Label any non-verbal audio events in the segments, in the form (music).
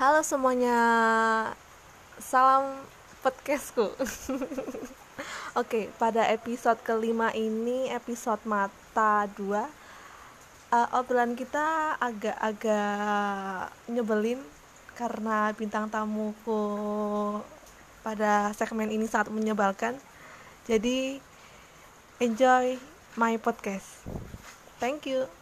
Halo semuanya, salam podcastku. (laughs) Oke, pada episode kelima ini, episode mata 2 uh, Obrolan kita agak-agak nyebelin Karena bintang tamuku pada segmen ini sangat menyebalkan. Jadi, enjoy my podcast. Thank you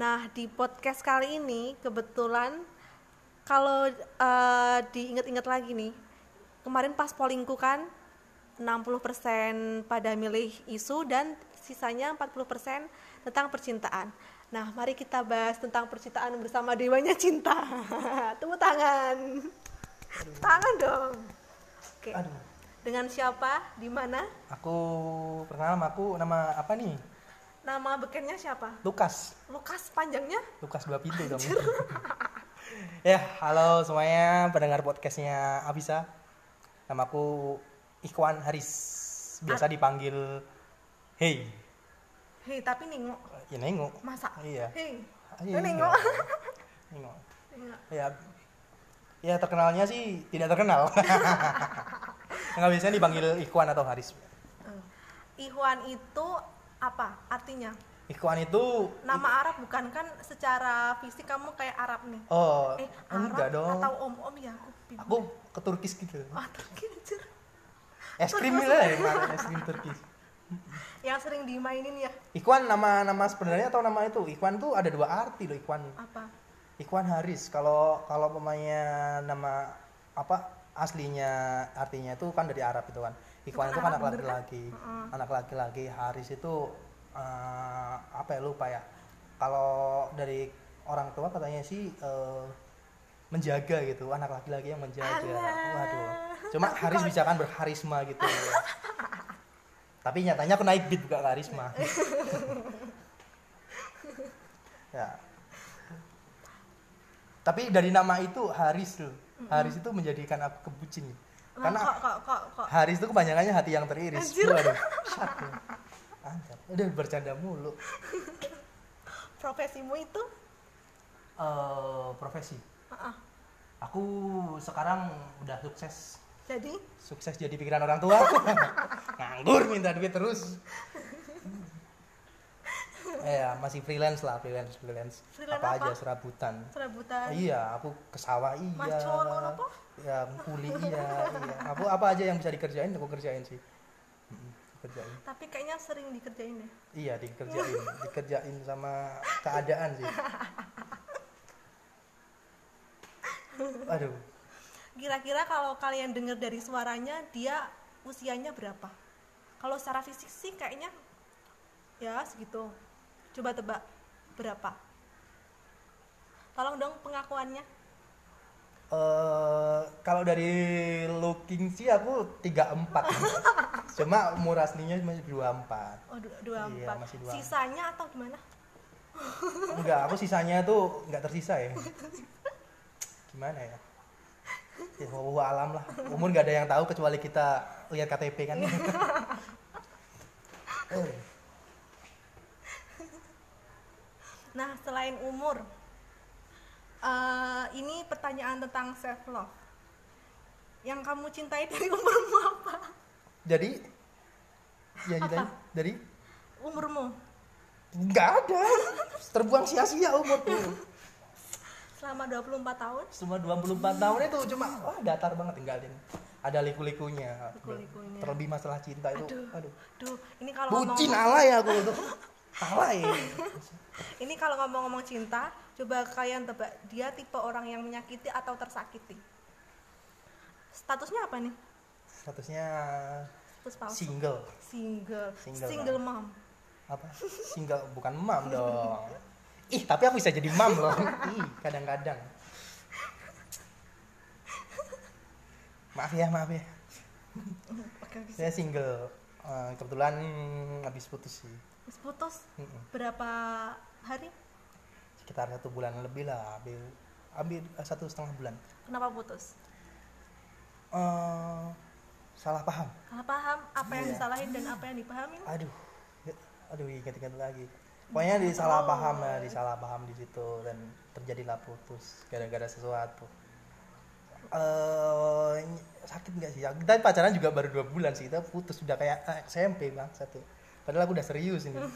Nah, di podcast kali ini kebetulan kalau uh, diingat-ingat lagi nih, kemarin pas pollingku kan 60% pada milih isu dan sisanya 40% tentang percintaan. Nah, mari kita bahas tentang percintaan bersama Dewanya Cinta. (laughs) Tepuk tangan. Tangan dong. Oke. Aduh. Dengan siapa? Di mana? Aku perkenalan aku nama apa nih? Nama bekennya siapa? Lukas. Lukas panjangnya? Lukas dua pintu dong. (laughs) ya, halo semuanya pendengar podcastnya Abisa. Namaku Ikhwan Haris. Biasa dipanggil Hey. Hei, tapi nengok. Ya nengok. Masa? Iya. Hei. Iya, nengok. Nengok. (laughs) Iya. Ya, ya terkenalnya sih tidak terkenal. (laughs) Nggak biasanya dipanggil Ikhwan atau Haris. Eh, Ikhwan itu apa artinya? Ikhwan itu Nama Arab bukan kan secara fisik kamu kayak Arab nih. oh Eh, enggak Arab dong. atau om-om ya aku bingung. Aku ke Turkis gitu. Ah, Turki. Es krim lah ya, es krim Turkis. (laughs) Yang sering dimainin ya Ikhwan nama nama sebenarnya atau nama itu? Ikhwan tuh ada dua arti loh Ikhwan. apa? Ikhwan Haris. Kalau kalau pemainnya nama apa aslinya artinya itu kan dari Arab itu kan. Ikhwan Itu itu kan anak kan? laki-laki. Heeh. Anak laki-laki. Haris itu eh, apa ya lupa ya. Kalau dari orang tua katanya sih eh, menjaga gitu, anak laki-laki yang menjaga. Alah. Waduh. Cuma Tapi Haris kok- bisa kan berharisma gitu. (laughs) Tapi nyatanya aku naik beat bukan karisma. (laughs) ya. Tapi dari nama itu Haris loh. Haris itu menjadikan aku kebucin. Karena kok kok kok kok Haris itu kepanjangannya hati yang teriris. Anjir. Waduh. Ya. Anjir. Udah bercanda mulu. profesimu itu? Eh, profesi. Ah. Aku sekarang udah sukses. Jadi Sukses jadi pikiran orang tua. (laughs) Nganggur minta duit terus. Eh, ya, masih freelance lah, freelance, freelance. Freelance apa, apa? aja serabutan. serabutan. Iya, aku ke sawah iya. Mas colon apa? Ya, kuli iya, iya. Aku apa aja yang bisa dikerjain aku kerjain sih. Kerjain. Tapi kayaknya sering dikerjain ya. Iya, dikerjain, dikerjain sama keadaan sih. Aduh, Kira-kira kalau kalian dengar dari suaranya dia usianya berapa? Kalau secara fisik sih kayaknya ya segitu. Coba tebak berapa? Tolong dong pengakuannya. Eh kalau dari looking sih aku 34. (laughs) Cuma umur aslinya masih 24. Oh, du- dua Iya, empat. masih dua. Sisanya atau gimana? Enggak, aku sisanya tuh enggak tersisa ya. Gimana ya? Ya wallahu alam lah. Umur nggak ada yang tahu kecuali kita lihat KTP kan. Eh, Nah, selain umur, eh, ini pertanyaan tentang self love. Yang kamu cintai dari (laughs) umurmu apa? jadi ya jadi dari Umurmu nggak ada. Terbuang sia-sia umurku. selama 24 tahun? Cuma 24 tahun itu cuma wah datar banget tinggalin. Ada liku-likunya. Liku-likunya. Terlebih masalah cinta itu. Aduh. Aduh. Duh, ini kalau Bucin ngomong alay aku itu. Alay. (laughs) ini kalau ngomong-ngomong cinta, coba kalian tebak dia tipe orang yang menyakiti atau tersakiti. Statusnya apa nih? Statusnya Status palsu. single. Single. Single, Single mom. apa single bukan mam (laughs) dong ih tapi aku bisa jadi mam loh ih kadang-kadang maaf ya maaf ya Oke, saya single Eh, kebetulan habis putus sih Terus putus berapa hari? Sekitar satu bulan lebih lah ambil ambil eh, satu setengah bulan. Kenapa putus? Eh, salah paham. Salah paham apa yang Iya. disalahin dan apa yang dipahamin? aduh aduh ingat-ingat lagi. Pokoknya di salah paham lah di salah paham di situ dan terjadilah putus gara-gara sesuatu. Eh sakit nggak sih? Kita pacaran juga baru dua bulan sih kita putus sudah kayak SMP bang satu. Padahal aku udah serius ini. (laughs)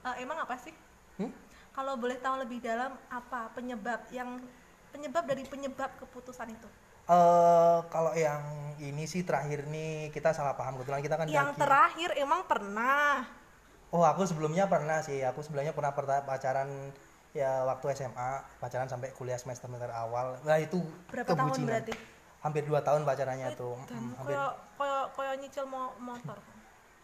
Eh, emang apa sih Hmm? kalau boleh tahu lebih dalam apa penyebab yang penyebab dari penyebab keputusan itu eh kalau yang ini sih terakhir nih kita salah paham kebetulan kita kan yang daki. terakhir emang pernah Oh aku sebelumnya pernah sih, aku sebelumnya pernah pacaran ya waktu SMA, pacaran sampai kuliah semester semester awal. Nah itu berapa tahun berarti Hampir dua tahun pacarannya tuh. dan Mm, hampir. koyo koyo nyicil mo motor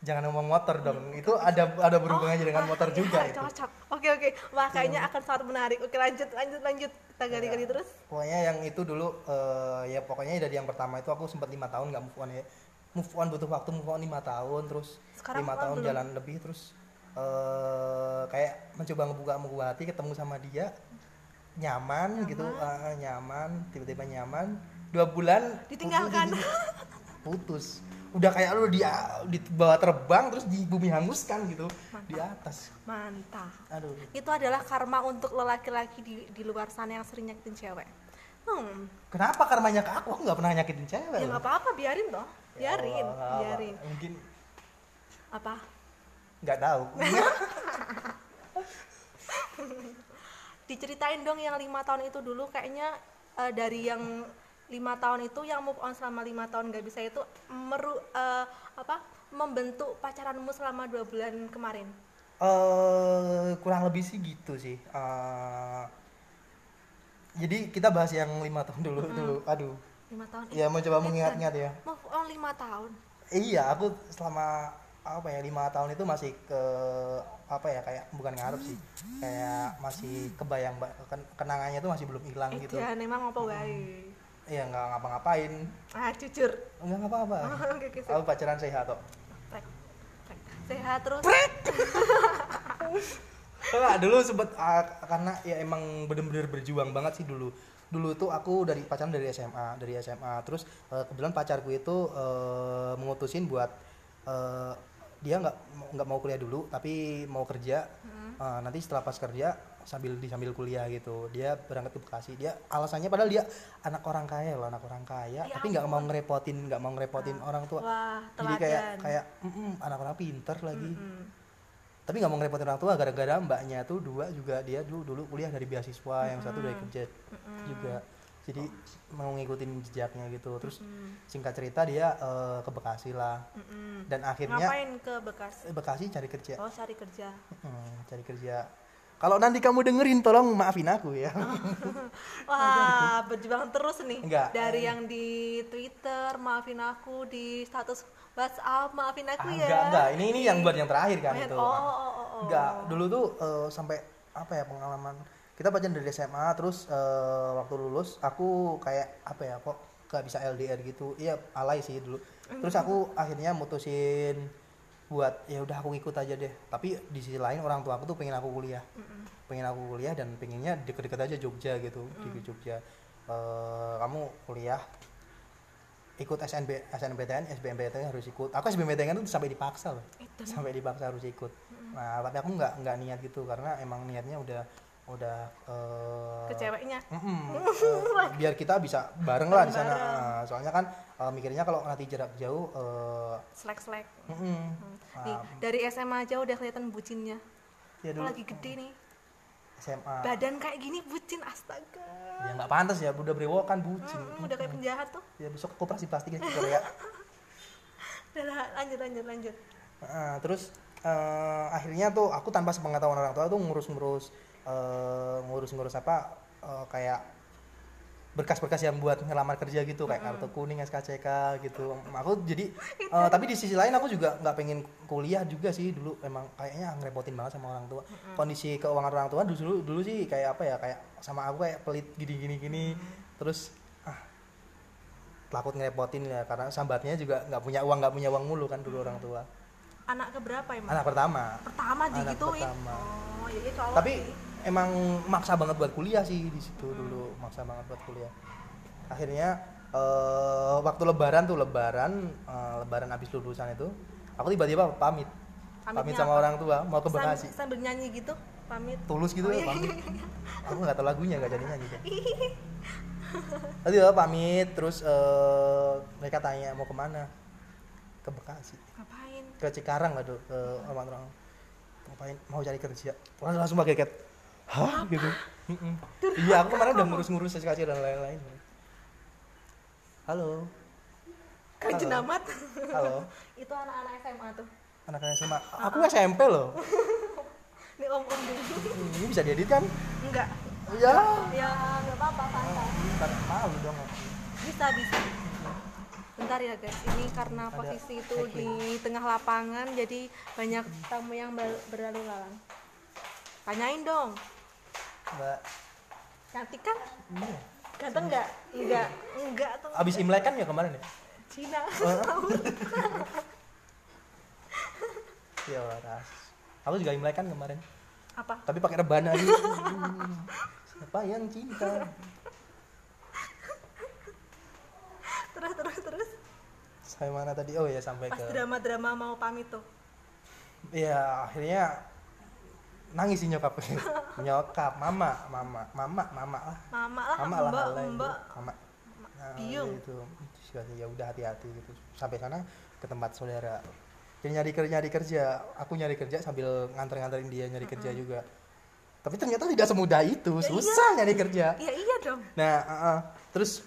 Jangan ngomong motor dong, itu ada ada berhubungannya dengan motor Iya, juga itu. cocok. Oke oke. Wah kayaknya akan sangat menarik. Oke lanjut lanjut lanjut. Kita gali-gali Ya. terus. Pokoknya yang itu dulu eh, ya pokoknya dari yang pertama itu aku sempat lima tahun nggak move on ya. Move on butuh waktu move on lima tahun terus lima tahun belum? jalan lebih terus eh kayak mencoba ngebuka ngebuka hati ketemu sama dia. Nyaman, gitu eh, nyaman tiba-tiba nyaman. Dua bulan Ditinggalkan. (laughs) putus. Udah kayak lu dia di bawah terbang terus di bumi hanguskan gitu. Di atas. Mantap. Aduh. Itu adalah karma untuk lelaki-laki di, di luar sana yang sering nyakitin cewek. Hmm. Kenapa karmanya ke aku? Aku nggak pernah nyakitin cewek. Ya nggak apa-apa biarin toh Ya biarin Allah, biarin. mungkin apa? Nggak tahu. (laughs) Diceritain dong yang lima tahun itu dulu kayaknya eh, dari yang lima tahun itu yang move on selama lima tahun nggak bisa itu meru eh, apa membentuk pacaranmu selama dua bulan kemarin? Eh kurang lebih sih gitu sih. Eh, jadi kita bahas yang lima tahun dulu dulu. Aduh. Lima tahun. Ya mau coba mengingat-ingat ya. move on lima tahun. Iya aku selama apa ya lima tahun itu masih ke apa ya kayak bukan ngarep sih. Kayak masih kebayang ba- ken- kenangannya tuh masih belum hilang eh gitu. dia emang apa wae iya nggak ngapa-ngapain. Ah jujur. Nggak sip. (laughs) aku pacaran sehat kok. Sehat terus. (laughs) Enggak, dulu sempet ah, karena ya emang bener-bener berjuang banget sih dulu. Dulu tuh aku dari pacaran dari SMA, dari SMA. Terus eh, kebetulan pacarku itu eh, mengutusin buat eh, dia nggak nggak mau kuliah dulu, tapi mau kerja. Eh, nanti setelah pas kerja sambil di sambil kuliah gitu. Dia berangkat ke Bekasi. Dia alasannya padahal dia anak orang kaya loh, anak orang kaya, Ya tapi nggak mau ngerepotin, nggak mau ngerepotin orang tua. wah Jadi kayak kayak "Mm-mm, anak orang pinter lagi Mm. tapi nggak mau ngerepotin orang tua gara-gara mbaknya tuh dua juga dia dulu dulu kuliah dari beasiswa yang satu dari kerja juga jadi mau ngikutin jejaknya gitu. Terus singkat cerita dia eh, ke Bekasi lah. Mm-mm. dan akhirnya ngapain ke Bekasi? Eh, Bekasi cari kerja. Oh cari kerja. Hmm, cari kerja. Kalau nanti kamu dengerin tolong maafin aku ya. (laughs) Wah, berjuang terus nih. Enggak. Dari yang di Twitter, maafin aku. Di status WhatsApp, maafin aku Ah, ya. enggak enggak. Ini ini yang buat yang terakhir kan Oh, itu. Oh, oh, oh, oh. enggak. Dulu tuh eh, sampai apa ya pengalaman kita pacaran dari SMA terus eh, waktu lulus aku kayak apa ya kok gak bisa LDR gitu. Iya alay sih dulu. Terus aku akhirnya mutusin buat ya udah aku ikut aja deh. Tapi di sisi lain orang tua aku tuh pengen aku kuliah. Pengen aku kuliah dan pengennya deket-deket aja Jogja gitu di Jogja. Eh, kamu kuliah ikut SNB SNBTN SBMPTN harus ikut. Aku SBMPTN tuh sampai dipaksa loh. Itu. sampai dipaksa harus ikut. Nah tapi aku nggak nggak niat gitu karena emang niatnya udah udah eh, Ke ceweknya. Mm-mm. (laughs) Eh, biar kita bisa bareng lah di sana. Nah, soalnya kan eh, mikirnya kalau nanti jarak jauh eh, Slack-slack. mm-mm. Nih, Nah, dari SMA aja udah kelihatan bucinnya. ya dulu Apalagi gede nih. SMA Badan kayak gini bucin, astaga. ya nggak pantas ya udah brewokan bucin Hmm, udah kayak penjahat tuh. ya besok koperasi plastik ya Korea (laughs) Udah lanjut lanjut lanjut. Nah, terus eh, akhirnya tuh aku tanpa sepengetahuan orang tua tuh ngurus-ngurus eh, ngurus-ngurus apa eh, kayak berkas-berkas yang buat ngelamar kerja gitu kayak kartu kuning SKCK gitu. (laughs) Aku jadi eh, tapi di sisi lain aku juga nggak pengen kuliah juga sih dulu. Emang kayaknya ngerepotin banget sama orang tua. Kondisi keuangan orang tua dulu dulu sih kayak apa ya kayak sama aku kayak pelit gini gini gini. Terus ah takut ngerepotin ya karena sambatnya juga nggak punya uang nggak punya uang mulu kan dulu orang tua. Anak keberapa emang? anak pertama. Pertama Anak digituin. pertama. Oh, jadi cowok tapi sih. Emang maksa banget buat kuliah sih di situ dulu maksa banget buat kuliah. Akhirnya eh, waktu lebaran tuh lebaran eh, lebaran abis lulusan itu aku tiba-tiba pamit. Pamitnya pamit sama apa? orang tua mau ke Bekasi. sambil nyanyi gitu pamit. Tulus gitu Oh, ya iya. pamit. (laughs) Aku nggak tahu lagunya nggak jadi nyanyi kan. Tadi pamit terus eh, mereka tanya mau ke mana? Ke Bekasi. Ngapain? Ke Cikarang lah tuh ke rumah orang ngapain? Mau cari kerja. Wah, langsung pakai hah? Gitu. Mm-mm. iya aku kemarin udah ngurus-ngurus SKC dan lain-lain. Halo. Kerja Halo. amat halo. (laughs) Itu anak-anak SMA tuh. Anak-anak SMA aku SMP loh. (laughs) Ini om om dulu ini bisa diedit kan? Enggak. Iya. Ya nggak apa-apa santai Ntar malu dong bisa bisa. Bentar ya guys. Ini karena Ada posisi itu hacking. di tengah lapangan jadi banyak tamu yang ber- berlalu lalang tanyain dong mbak. Cantik kan? Iya. ganteng nggak enggak enggak tuh. Abis imlek kan ya kemarin ya? Cina. Iya (laughs) waras. Aku juga imlek kan kemarin. Apa? Tapi pakai rebana gitu siapa yang cinta? Terus terus terus. Sampai mana tadi? Oh ya sampai pas ke drama-drama mau pamit tuh. Ya akhirnya nangis sih nyokap. (laughs) Nyokap mama mama mama mama lah. Mama lah mama lah mbak hal lain. mbak. Tuh. mama Nah, Biung. itu ya udah hati-hati gitu. Sampai sana ke tempat saudara. Dia nyari kerja nyari kerja. Aku nyari kerja sambil nganter-nganterin dia nyari kerja juga. Tapi ternyata tidak semudah itu. Ya susah nyari kerja. Iya iya dong. Nah uh, uh, terus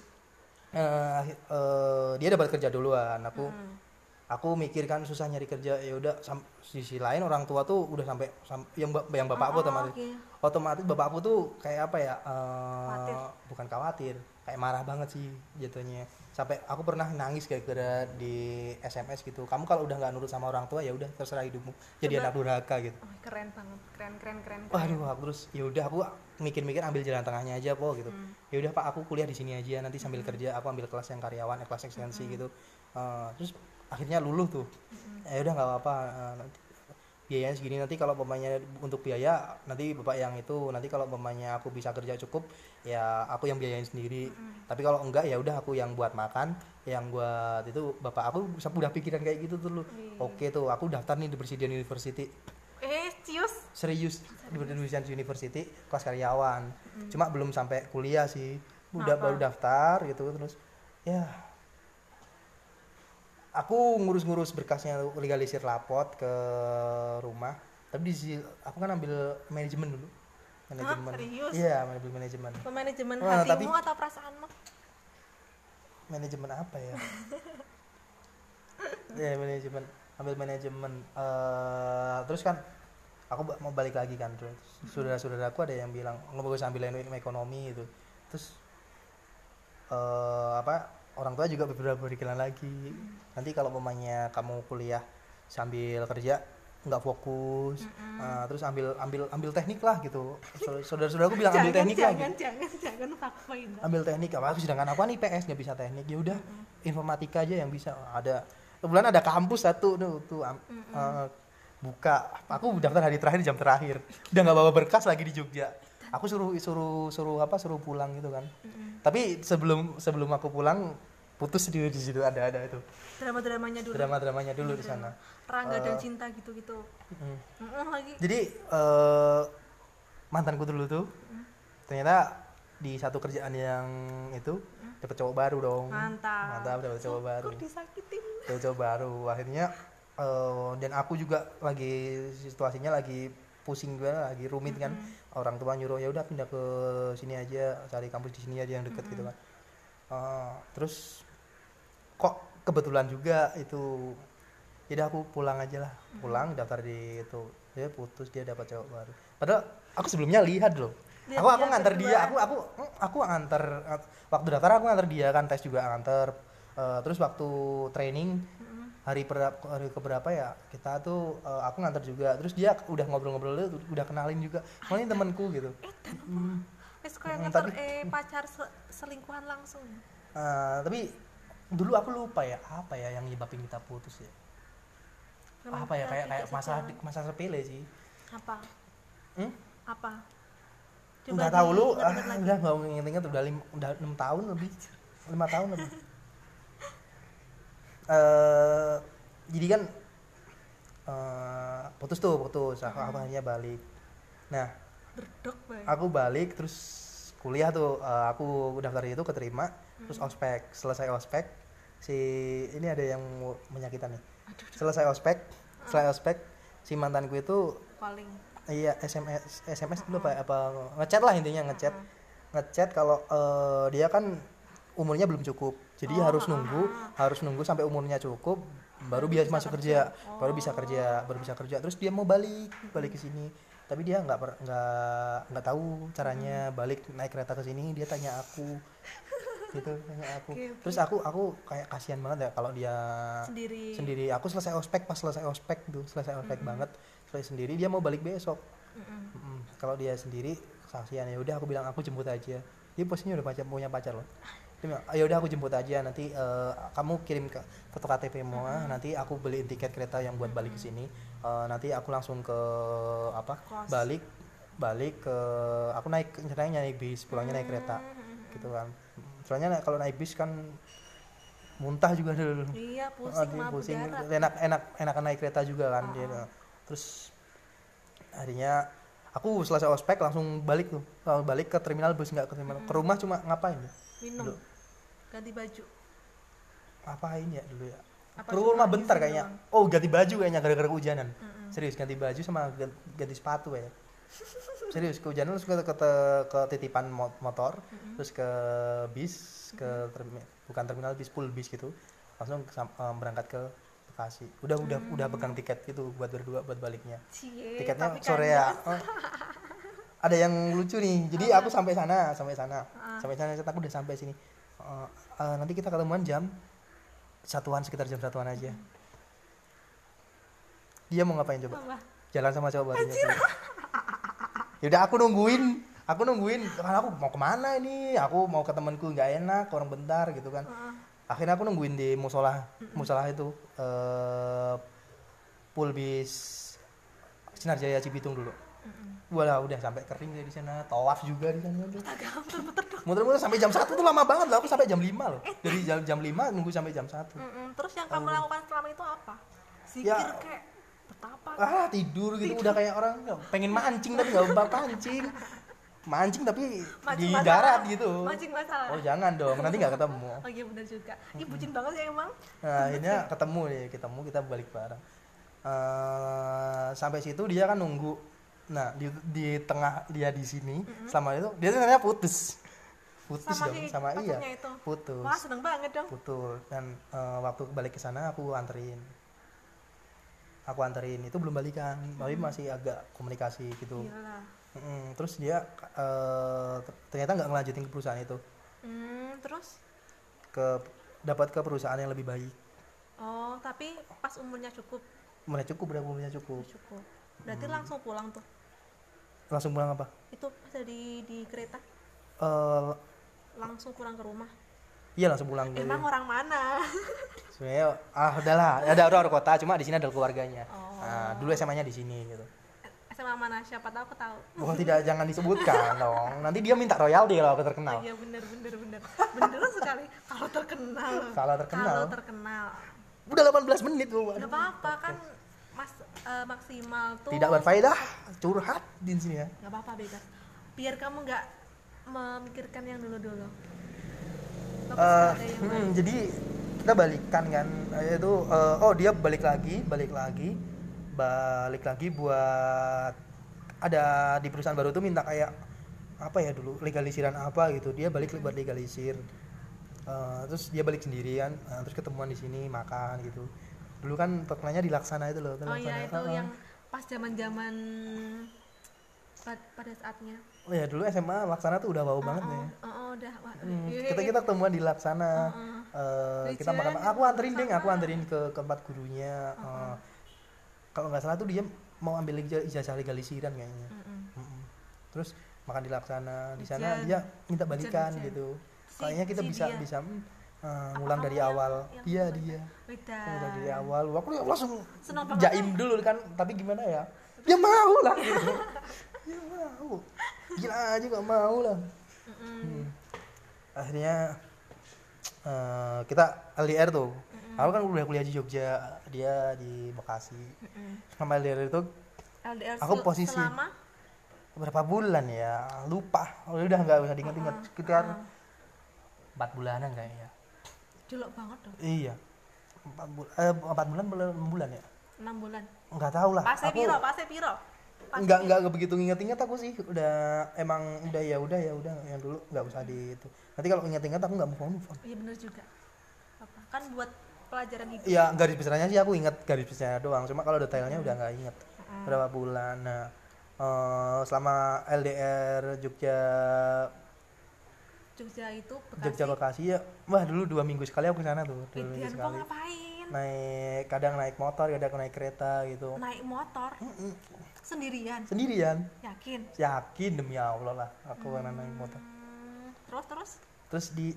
uh, uh, dia dapat kerja duluan. Aku Hmm. Aku mikir kan susah nyari kerja ya udah sisi lain orang tua tuh udah sampai sam- yang ba- yang bapak aku Oh, otomatis oke. otomatis bapak aku tuh kayak apa ya uh, Khawatir. bukan khawatir kayak marah banget sih jatuhnya sampai aku pernah nangis kayak gara di SMS gitu kamu kalau udah nggak nurut sama orang tua ya udah terserah hidupmu jadi Coba. anak durhaka gitu Oh, keren banget keren keren keren, keren. Waduh, aku terus ya udah aku mikir-mikir ambil jalan tengahnya aja po gitu. Hmm. Ya udah Pak, aku kuliah di sini aja nanti sambil kerja aku ambil kelas yang karyawan, eh, kelas ekstensi Hmm. gitu. Eh, terus akhirnya luluh tuh. Ya udah nggak apa-apa eh, nanti biayanya segini nanti kalau pemainnya untuk biaya nanti bapak yang itu nanti kalau pemainnya aku bisa kerja cukup ya aku yang biayain sendiri. Tapi kalau enggak ya udah aku yang buat makan yang buat itu bapak aku udah pikiran kayak gitu tuh lu. Wih. oke tuh aku daftar nih di Presiden University. Eh cius serius di University kelas karyawan. Cuma belum sampai kuliah sih. Udah baru daftar gitu terus ya aku ngurus-ngurus berkasnya legalisir lapor ke rumah. Tapi di sisi- aku kan ambil manajemen dulu. Manajemen. Serius? iya ambil manajemen. Manajemen Wah, hatimu tapi- atau perasaanmu? Manajemen apa ya? (laughs) Ya manajemen. Ambil manajemen. Eh, terus kan aku mau balik lagi kan terus saudara-saudaraku ada yang bilang nggak bagus ambil ekonomi itu terus eh apa orang tua juga beberapa berikilan lagi. Nanti kalau pemainnya kamu kuliah sambil kerja nggak fokus Eh, terus ambil ambil ambil teknik lah gitu. Saudara-saudaraku bilang (laughs) ambil teknik lah gitu. jangan jangan jangan ambil teknik apa aku sedangkan aku kan IPS nggak bisa teknik. Ya udah informatika aja yang bisa. Ada kebetulan ada kampus satu tuh tuh am- eh, buka. Aku daftar hari terakhir jam terakhir. Udah nggak bawa berkas lagi di Jogja. Aku suruh suruh suruh apa suruh pulang gitu kan. Tapi sebelum sebelum aku pulang putus di di situ ada ada itu. Drama dramanya dulu. Drama dramanya dulu di sana. Rangga dan Eh, cinta gitu gitu Mm. lagi. Jadi eh, mantanku dulu tuh ternyata di satu kerjaan yang itu dapat cowok baru dong. Mantap. Mantap dapat cowok baru. Kok disakitin? Dapat cowok baru. Akhirnya eh, dan aku juga lagi situasinya lagi pusing juga lagi rumit kan. Orang tua nyuruh ya udah pindah ke sini aja cari kampus di sini aja yang deket gitu kan. Eh, terus kok kebetulan juga itu. Jadi aku pulang aja lah. Pulang daftar di itu. Dia putus dia dapat cowok baru. Padahal aku sebelumnya lihat loh. Lihat aku aku dia nganter dia. aku aku aku nganter waktu daftar aku nganter dia kan tes juga nganter Eh, terus waktu training hari per hari keberapa ya kita tuh eh, aku nganter juga. Terus dia udah ngobrol-ngobrol udah kenalin juga. Oh ini temanku gitu. Nganter tapi- eh pacar se- selingkuhan langsung. Eh, tapi dulu aku lupa ya apa ya yang nyebabin kita putus ya? Memang apa ya kayak kayak masalah sejalan. masalah sepele sih. Apa? Hmm? apa? Nggak tahu lu. ah, udah nggak inget-inget udah lim, udah enam tahun lebih. Lima tahun lebih. (laughs) Eh jadi kan eh putus tuh putus. Aku, aku akhirnya balik. Nah berdok aku balik terus kuliah tuh eh, aku daftar itu keterima terus ospek selesai ospek si ini ada yang menyakitan nih. Selesai ospek selesai ospek si mantanku itu paling iya sms sms dulu apa apa ngechat lah intinya ngechat. Ngechat kalau eh, dia kan umurnya belum cukup. Jadi Oh, harus nunggu harus nunggu sampai umurnya cukup baru biasa masuk kerja, baru bisa kerja baru bisa kerja. Terus dia mau balik balik ke sini. Tapi dia nggak nggak nggak tahu caranya balik naik kereta ke sini. Dia tanya aku gitu tanya aku. Oke. terus aku aku kayak kasihan banget ya kalau dia sendiri. sendiri. Aku selesai ospek pas selesai ospek tuh selesai ospek banget selesai sendiri dia mau balik besok. Mm-mm. Mm-mm. kalau dia sendiri kasihan. Ya udah aku bilang aku jemput aja. Dia posisinya udah pacar punya pacar loh. Ya udah aku jemput aja. Nanti eh, kamu kirim ke foto KTP semua nanti aku beliin tiket kereta yang buat balik ke sini. Eh, nanti aku langsung ke apa Kos. balik balik ke aku naik rencananya naik bis pulangnya naik kereta. Gitu kan soalnya kalau naik bis kan muntah juga dulu. Iya Oh, (laughs) pusing. mah pusing enak enak enakan naik kereta juga kan dia terus akhirnya aku selesai ospek langsung balik tuh. Langsung balik ke terminal bus nggak ke terminal. Ke rumah cuma ngapain ya? Minum. Dulu. ganti baju. Ngapain ya dulu ya? Apa ke rumah bentar kayaknya. doang? oh ganti baju kayaknya gara-gara kehujanan. Mm-mm. serius ganti baju sama gan- ganti sepatu ya serius kehujanan terus ke, ke, ke- ke titipan mo- motor terus ke bis ke termi- bukan terminal bis full bis gitu. Langsung eh, berangkat ke Bekasi. Udah udah udah pegang tiket gitu buat berdua buat baliknya. Cie, tiketnya sore ya. Oh. ada yang lucu nih. Jadi aku sampai sana sampai sana. Ah. sampai sana aku udah sampai sini. Eh, eh, nanti kita ketemuan jam satuan sekitar jam satuan aja. Dia mau ngapain coba? Apa? jalan sama cowok barunya. Yaudah aku nungguin. Aku nungguin kan aku mau ke mana ini? Aku mau ke temanku nggak enak orang bentar gitu kan. Akhirnya aku nungguin di musola musola itu eh pool bis Sinar Jaya Cibitung dulu. Walah udah sampai kering di sana tawaf juga di sana. Muter-muter sampai jam satu tuh lama banget loh aku sampai jam 5 loh. Dari jam jam 5 nunggu sampai jam 1 Mm-mm. terus yang kamu lakukan selama itu apa? Zikir Ya. kayak betapa ah tidur gitu. Udah kayak orang pengen mancing tapi nggak bisa pancing mancing tapi Mancing di masalah. darat gitu. Mancing masalah. Oh jangan dong nanti nggak ketemu. (laughs) Oh iya benar juga. Ih bucin banget ya emang. Nah akhirnya ketemu nih ketemu kita balik bareng. Eh, sampai situ dia kan nunggu. Nah di, di tengah dia di sini selama itu dia ternyata putus. Putus sama dong si sama iya. itu. Putus. Wah seneng banget dong. Putus. Dan eh, waktu balik ke sana aku anterin aku anterin itu belum balikan. Tapi masih agak komunikasi gitu. Gila. Mm, terus dia eh, ternyata nggak ngelanjutin ke perusahaan itu. Hmm, terus? Ke dapat ke perusahaan yang lebih baik. Oh tapi pas umurnya cukup? Mulai cukup udah umurnya cukup. Cukup. Berarti Hmm. langsung pulang tuh? Langsung pulang apa? Itu pas di di kereta? Eh, langsung pulang ke rumah iya langsung pulang dari emang orang mana? (laughs) Sebenarnya ah udahlah. Ada orang kota cuma di sini ada keluarganya. Oh. nah, dulu SMA-nya di sini gitu. SMA mana? Siapa tahu aku tahu. Oh tidak jangan disebutkan (laughs) dong. Nanti dia minta royalti kalau aku terkenal. Oh iya bener bener bener. Bener sekali. Kalau terkenal. Kalau terkenal. kalau terkenal. Udah 18 menit loh nggak apa-apa kan mas eh, maksimal tuh tidak berfaedah. Curhat di sini ya. Nggak apa-apa bebas biar kamu nggak memikirkan yang dulu-dulu Yang hmm, jadi kita balikan kan itu eh, oh dia balik lagi balik lagi balik lagi buat ada di perusahaan baru tuh minta kayak apa ya dulu legalisiran apa gitu. Dia balik buat legalisir. Eh, terus dia balik sendirian eh, terus ketemuan di sini makan gitu. Dulu kan terkenalnya di Laksana itu loh oh iya itu Heeh. yang pas zaman zaman pada saatnya. Oh ya dulu SMA Laksana tuh udah bau banget oh, ya oh, oh, udah wah, Hmm, iya, kita iya. kita ketemuan di Laksana. Heeh. Eh, Lucu kita makan ya, aku anterin deh aku anterin ke ke tempat gurunya Eh, kalau nggak salah tuh dia mau ambil ija- ijazah legalisiran kayaknya. Mm-mm. Mm-mm. terus makan di Laksana. Di sana dia minta balikan gitu. Si- kayaknya kita si bisa dia. bisa Apa ngulang dari awal. iya dia. Ngulang dari awal. Aku langsung Senang jaim dulu kan. Tapi gimana ya? Dia mau lah. gitu (laughs) dia mau gila aja gak mau lah. Mm-mm. Hmm. akhirnya eh, kita LDR tuh. Aku kan udah kuliah di Jogja dia di Bekasi. Sama LDR itu LDR Aku posisi- selama? berapa bulan ya? Lupa. Oh, udah nggak usah diingat-ingat. Sekitar empat bulanan kayaknya. Jelek banget dong iya. Empat bulan eh, empat bulan belum enam bulan ya? Enam bulan. Nggak tahu lah. Aku piro pasnya piro nggak nggak begitu inget-inget aku sih. Udah emang udah ya udah ya udah. Yang dulu nggak usah di itu. Nanti kalau inget-inget aku nggak move on move on. Iya bener juga. Apa? Kan buat pelajaran hidup. Ya garis besarnya sih aku inget garis besarnya doang. Cuma kalau detailnya udah nggak inget. Berapa bulan nah eh, selama LDR Jogja Jogja itu Bekasi. Jogja Bekasi ya. Wah dulu dua minggu sekali aku ke sana tuh dua minggu Idian kok sekali. ngapain? Naik kadang naik motor kadang naik kereta gitu. Naik motor? Mm-mm. Sendirian. Sendirian? Yakin? Yakin demi Allah lah aku pernah naik motor. Hmm, terus terus? Terus di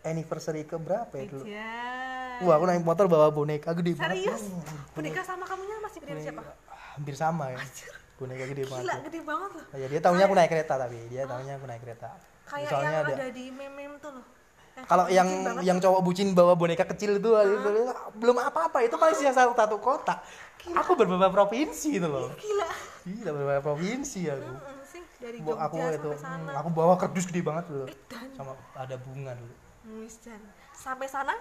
anniversary ke berapa ya dulu? Idian wah aku naik motor bawa boneka gede banget. Serius? Hmm, boneka sama kamunya masih gede boneka- siapa? Hampir sama ya. Boneka gede banget. gila gede banget loh ya dia tahunya aku naik kereta tapi dia tahunya aku naik kereta. Kayak soalnya yang ada ada di meme-meme tuh loh. Kalau yang banget yang cowok bucin bawa boneka kecil itu itu belum apa-apa itu masih yang satu satu kota aku beberapa provinsi itu loh. Gila Gila beberapa provinsi aku. Mm-mm sih dari Jogja aku itu sana hmm, aku bawa kardus gede banget dulu. Edan. Sama ada bunga dulu. Sampai sana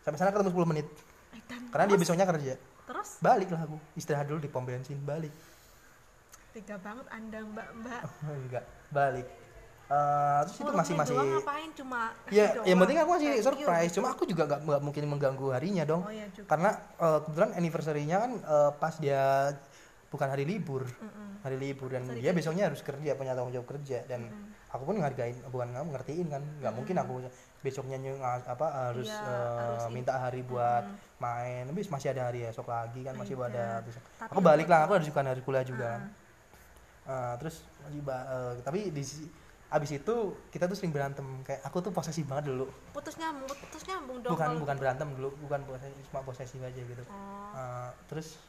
Sampai sana ketemu 10 menit. Edan. Karena dia besoknya kerja. terus Balik lah aku. Istirahat dulu di pom bensin, balik. tega banget anda mbak mbak (laughs) Enggak, balik. Eh, terus itu masih masih doang ngapain cuma Ya, kasih yang doang. penting aku masih surprise. Cuma aku juga nggak mungkin mengganggu harinya dong. oh ya juga Karena eh, kebetulan anniversary-nya kan eh, pas dia bukan hari libur. Mm-mm. Hari libur dan Sorry, dia besoknya harus kerja, punya tanggung jawab kerja dan aku pun ngargain bukan nggak ngertiin kan nggak mungkin aku besoknya ny- nga- apa harus, Iya, eh, harus i- minta hari buat main tapi masih ada hari esok lagi kan masih Iya. ada besok Tapi aku balik lah aku harus juga hari kuliah juga. Ah. Eh, terus masih eh, tapi di abis itu kita tuh sering berantem kayak aku tuh posesif banget dulu putus nyambung putus nyambung dong bukan bukan gitu. berantem dulu bukan posesif cuma posesif aja gitu oh. Eh, terus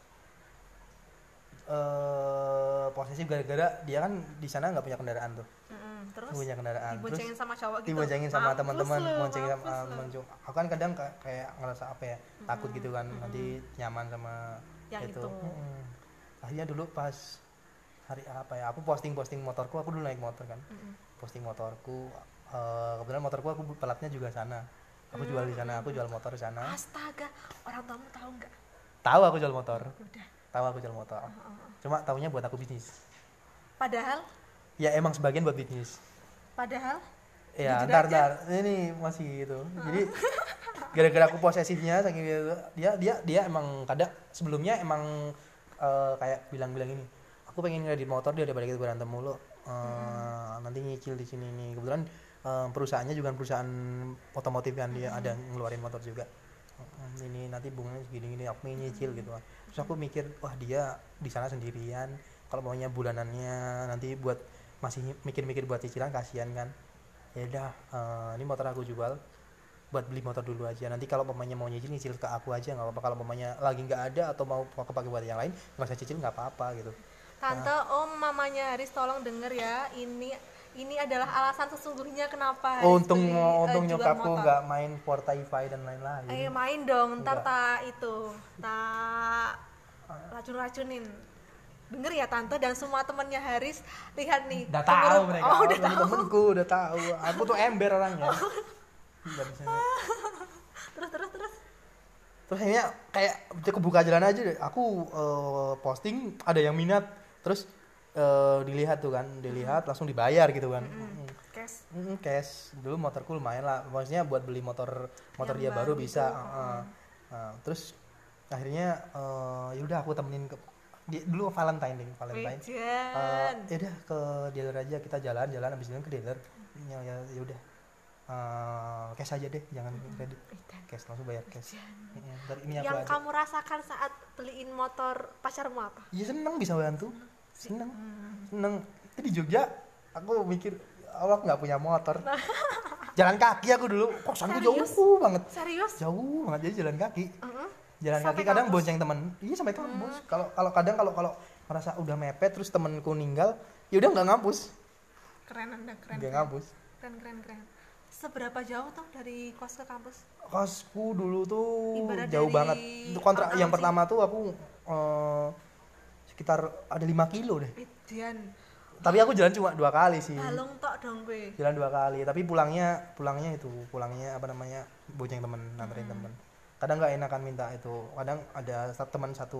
eh posesif gara-gara dia kan di sana nggak punya kendaraan tuh. Mm-mm. terus punya kendaraan. Terus diboncengin sama cowok gitu? diboncengin sama teman-teman boncengin sama cowok. aku kan kadang ka- kayak ngerasa apa ya takut gitu kan nanti nyaman sama Yang itu. itu. Akhirnya dulu pas hari apa ya aku posting posting motorku aku dulu naik motor kan. Mm-mm. posting motorku eh, kebetulan motorku aku pelatnya juga sana. Aku jual di sana aku jual motor di sana. Astaga orang tuamu tahu nggak? Tahu aku jual motor. Udah tahu aku jual motor. Cuma tahunya buat aku bisnis. Padahal? Ya emang sebagian buat bisnis. Padahal? Ya ntar ntar. ini masih itu jadi gara-gara aku posesifnya saking gitu, dia dia dia emang kadang sebelumnya emang eh, kayak bilang-bilang ini aku pengen ngedit motor dia daripada kita berantem mulu. Eh, nanti nyicil di sini nih kebetulan eh, perusahaannya juga perusahaan otomotif kan dia ada ngeluarin motor juga. Hmm, ini nanti bunganya segini gini aku nyicil gitu kan. Terus aku mikir wah dia di sana sendirian. Kalau maunya bulanannya nanti buat masih mikir-mikir buat cicilan kasihan kan. Ya udah eh, ini motor aku jual. Buat beli motor dulu aja. Nanti kalau pemainnya mau nyicil nyicil ke aku aja nggak apa-apa. Kalau pemainnya lagi nggak ada atau mau aku pakai buat yang lain nggak usah cicil nggak apa-apa gitu. Tante om mamanya Haris tolong denger ya. Ini ini adalah alasan sesungguhnya kenapa Haris oh, untung beli, eh, untung jual nyokapku nggak main Fortify dan lain-lain. Eh main dong, ntar tak itu, tak racun-racunin. Denger ya tante? Dan semua temennya Haris lihat nih. udah tahu mereka. Oh udah tahu. temenku udah tahu. Aku tuh ember orangnya. Bisa. (laughs) Terus terus terus. terus akhirnya kayak kebuka jalan aja deh. Aku eh, posting ada yang minat. Terus eh, dilihat tuh kan dilihat langsung dibayar gitu kan Mm. Cash. Mm, cash dulu motorku lumayan lah maksudnya buat beli motor motor Yang dia baru bisa itu, heeh. Nah, terus akhirnya eh, ya udah aku temenin ke di, dulu Valentine deh Valentine Eh, Wejan. ya udah ke dealer aja kita jalan-jalan habis jalan ke dealer ya ya ya udah Eh, cash aja deh jangan kredit Wejan. cash langsung bayar cash ini Yang aja kamu rasakan saat beliin motor pacarmu apa? ya seneng bisa bantu Hmm. Seneng. Itu di Jogja aku mikir Allah nggak punya motor. (laughs) Jalan kaki aku dulu. Kosanku Serius? jauh banget. Serius? jauh banget. Jadi jalan kaki. Heeh. jalan Sampai kaki kadang kampus? bonceng temen. Iya sampai kampus. Kalau kalau kadang kalau kalau merasa udah mepet terus temenku ninggal ya udah nggak ngampus. Keren anda. Keren. nggak ngampus. Keren keren. keren. seberapa jauh tuh dari kos ke kampus? Kosku dulu tuh Ibarat jauh banget. Itu kontrak yang pertama tuh aku eh, sekitar ada 5 kilo deh. Dian tapi aku jalan cuma dua kali sih. Balong tok dong gue jalan dua kali tapi pulangnya pulangnya itu pulangnya apa namanya bonceng temen nantarin Hmm. temen. Kadang nggak enakan minta itu kadang ada satu teman satu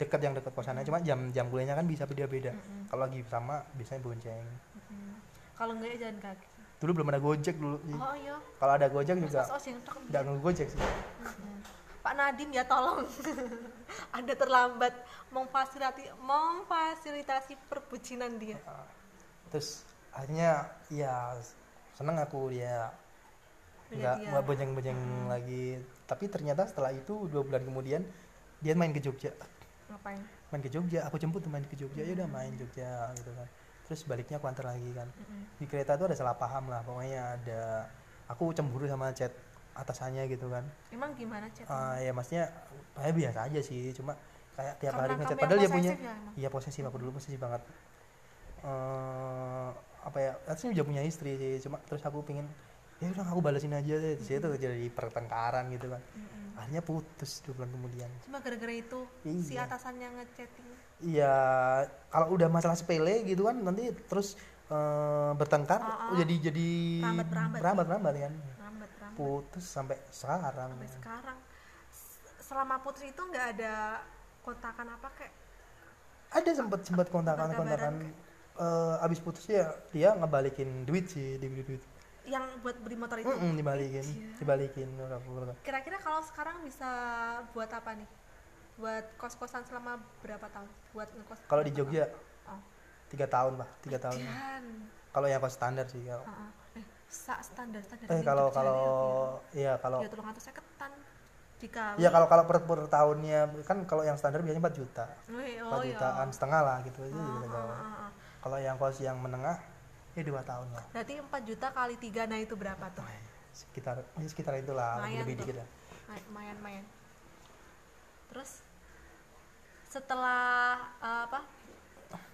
deket yang deket kosannya cuma jam jam kuliahnya kan bisa beda beda Mm-mm. kalau lagi sama biasanya bonceng. Mm-mm. kalau enggak ya jalan kaki. Dulu belum ada gojek dulu. Oh iya. Kalau ada gojek juga tok nggak ngegojek sih. Pak Nadim ya tolong. (laughs) Anda terlambat memfasilitasi memfasilitasi perbucinan dia. Terus akhirnya ya seneng aku dia. Punya nggak nggak bonceng-bonceng lagi. Tapi ternyata setelah itu dua bulan kemudian dia main ke Jogja. Ngapain? Main ke Jogja. Aku jemput main ke Jogja. Ya udah main Jogja gitu kan. Terus baliknya aku antar lagi kan. Mm-mm. di kereta tuh ada salah paham lah. Pokoknya ada aku cemburu sama chat atasannya gitu kan. Emang gimana chat Ah, ya maksudnya kayak biasa aja sih cuma kayak tiap Karena hari ngechat padahal dia punya ya iya posesif. Aku dulu posesif banget. Eh apa ya atasnya udah punya istri sih cuma terus aku pingin ya udah aku balesin aja deh. Di situ jadi pertengkaran gitu kan. Mm-mm. akhirnya putus dua bulan kemudian. Cuma gara-gara itu si Iya. atasannya ngechatting iya kalau udah masalah sepele gitu kan nanti terus eh, bertengkar Ah, ah. jadi jadi Berambat-berambat. berambat berambat kan. lambat lambat putus sampai sekarang. Sampai sekarang. Selama putus itu nggak ada kontakan apa kayak ada sempat sempat kontakan kontakan eh, abis putus ya dia ngebalikin duit sih duit duit. Yang buat beli motor itu? Mm-mm, dibalikin Iya. dibalikin kira-kira kalau sekarang bisa buat apa nih? Buat kos-kosan selama berapa tahun? Buat ngekos kalau di Jogja tahun? oh. tiga tahun pak tiga tahun. Kalau yang kos standar sih kalau sa standar standar eh kalau kalau ya. kalau ya tolong saya ketan jika ya kalau kalau per, per tahunnya kan kalau yang standar biasanya 4 juta. Wih, 4 oh, jutaan iya. setengah lah gitu aja Ah, gitu ah, kalau ah, ah. kalau yang kos yang menengah ya dua tahun lah. Berarti 4 juta kali tiga nah itu berapa tuh? Sekitar ya sekitar itulah Lumayan lebih tuh. dikit lah. May- lumayan lumayan terus setelah eh, apa?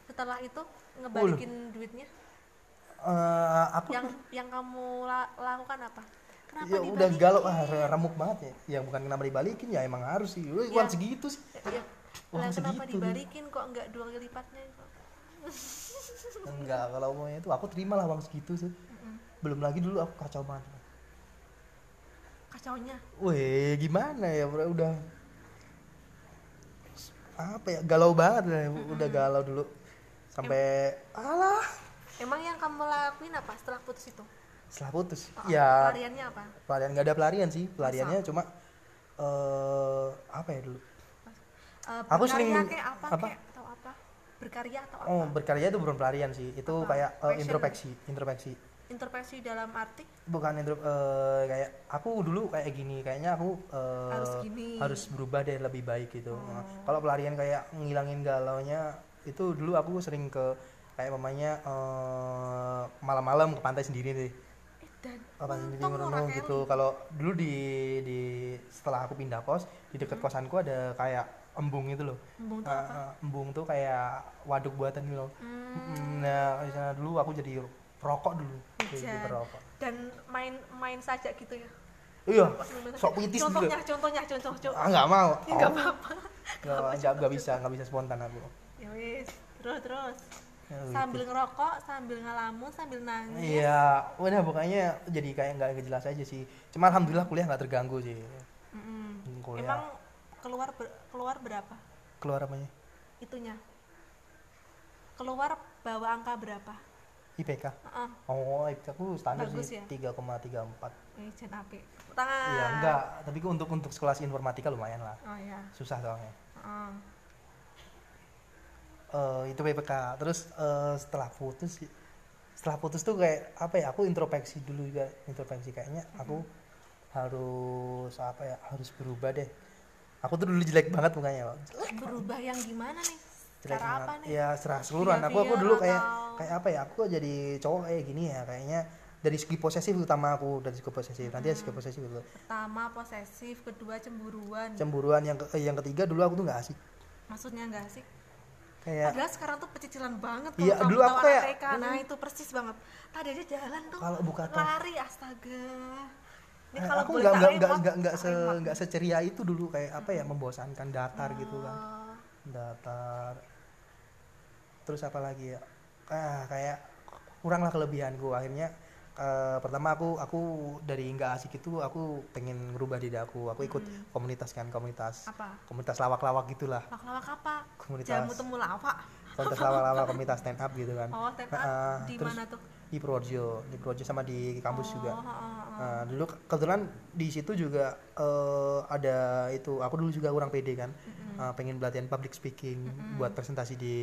Setelah itu ngebalikin duitnya Eh, aku yang yang kamu la- lakukan apa? Kenapa ya dibalikin? udah galau ah re- remuk banget ya. Ya bukan kenapa dibalikin ya emang harus sih. Uang Ya. segitu sih. Ya, Uang lah kenapa segitu. dibalikin? Kok nggak dua kali lipatnya enggak kalau uangnya itu aku terima lah uang segitu sih. Mm-mm. belum lagi dulu aku kacau banget. Kacaunya? Weh gimana ya bro? Udah apa ya? Galau banget udah galau dulu. Sampai alah emang yang kamu lakuin apa setelah putus itu? Setelah putus? Oh, ya pelariannya apa? pelarian nggak ada pelarian sih. Pelariannya cuma eh apa ya dulu? Eh, Aku sering kayak apa, apa? kayak atau apa? Berkarya atau apa? oh berkarya itu bukan pelarian sih. Itu Apa? kayak eh, Passion. introspeksi introspeksi introspeksi dalam arti? Bukan intro eh, kayak aku dulu kayak gini. Kayaknya aku eh, Harus gini. harus berubah deh lebih baik gitu. Oh. Nah, kalau pelarian kayak ngilangin galaunya itu dulu aku sering ke kayak mamanya eh, malam-malam ke pantai sendiri deh eh, dan pantai sendiri merenung gitu. kalau dulu di di setelah aku pindah kos di dekat kosanku ada kayak embung itu loh. Embung tuh apa? ah, embung tuh kayak waduk buatan gitu loh. Hmm, Mm, nah di sana dulu aku jadi perokok dulu. Jadi perokok. Dan main main saja gitu ya? Iya sok pitis dulu contohnya contohnya contoh contoh. Ah nggak mau. Nggak apa-apa. Nggak nggak nggak bisa nggak bisa spontan aku. Ya wis terus terus Ya, sambil gitu. ngerokok sambil ngelamun sambil nangis. Iya udah pokoknya jadi kayak nggak jelas aja sih. Cuma alhamdulillah kuliah nggak terganggu sih. Mm-mm. kuliah. Emang keluar ber- keluar berapa? Keluar apanya? Itunya. Keluar bawa angka berapa? IPK Heeh. oh IPK aku standar Bagus sih ya? 3,34 eh jen api tangan. Iya enggak. Tapi untuk untuk sekolah informatika lumayan lah. Oh ya susah soalnya. Heeh. Eh, itu PPK terus eh, setelah putus setelah putus tuh kayak apa ya aku introspeksi dulu juga. Introspeksi kayaknya aku harus apa ya harus berubah deh. Aku tuh dulu jelek banget mukanya loh jelek berubah yang gimana nih? Jelek cara apa nih? Ya serah keseluruhan. Aku aku dulu kayak atau- kayak apa ya aku jadi cowok kayak gini ya kayaknya dari segi posesif utama aku dari segi posesif. Nanti dari segi posesif dulu pertama posesif kedua cemburuan. Cemburuan yang ke- eh, yang ketiga dulu aku tuh nggak asik. Maksudnya enggak sih kayak Padahal sekarang tuh pecicilan banget Iya, kamu dulu tahu aku kayak- TK. Nah, itu persis banget. Tadi aja jalan tuh. Kalau buka tos. lari astaga. Ini Eh, kalau aku nggak nggak nggak remote, nggak nggak tak se nggak seceria itu dulu kayak apa ya membosankan datar gitu kan Oh, datar terus apa lagi ya ah kayak kuranglah kelebihanku akhirnya eh, pertama aku aku dari nggak asik itu aku pengen ngerubah diri aku aku ikut Hmm. komunitas kan komunitas apa? komunitas lawak-lawak gitulah Lawak-lawak apa? Komunitas. Jamu temu lawak. komunitas (laughs) lawak-lawak komunitas stand up gitu kan Oh, stand up Heeh, di terus mana tuh? di Purworejo di Purworejo sama di kampus Oh, juga oh, oh, oh. Nah, dulu ke- kebetulan di situ juga eh, ada itu aku dulu juga kurang pede kan Eh, pengen pelatihan public speaking buat presentasi di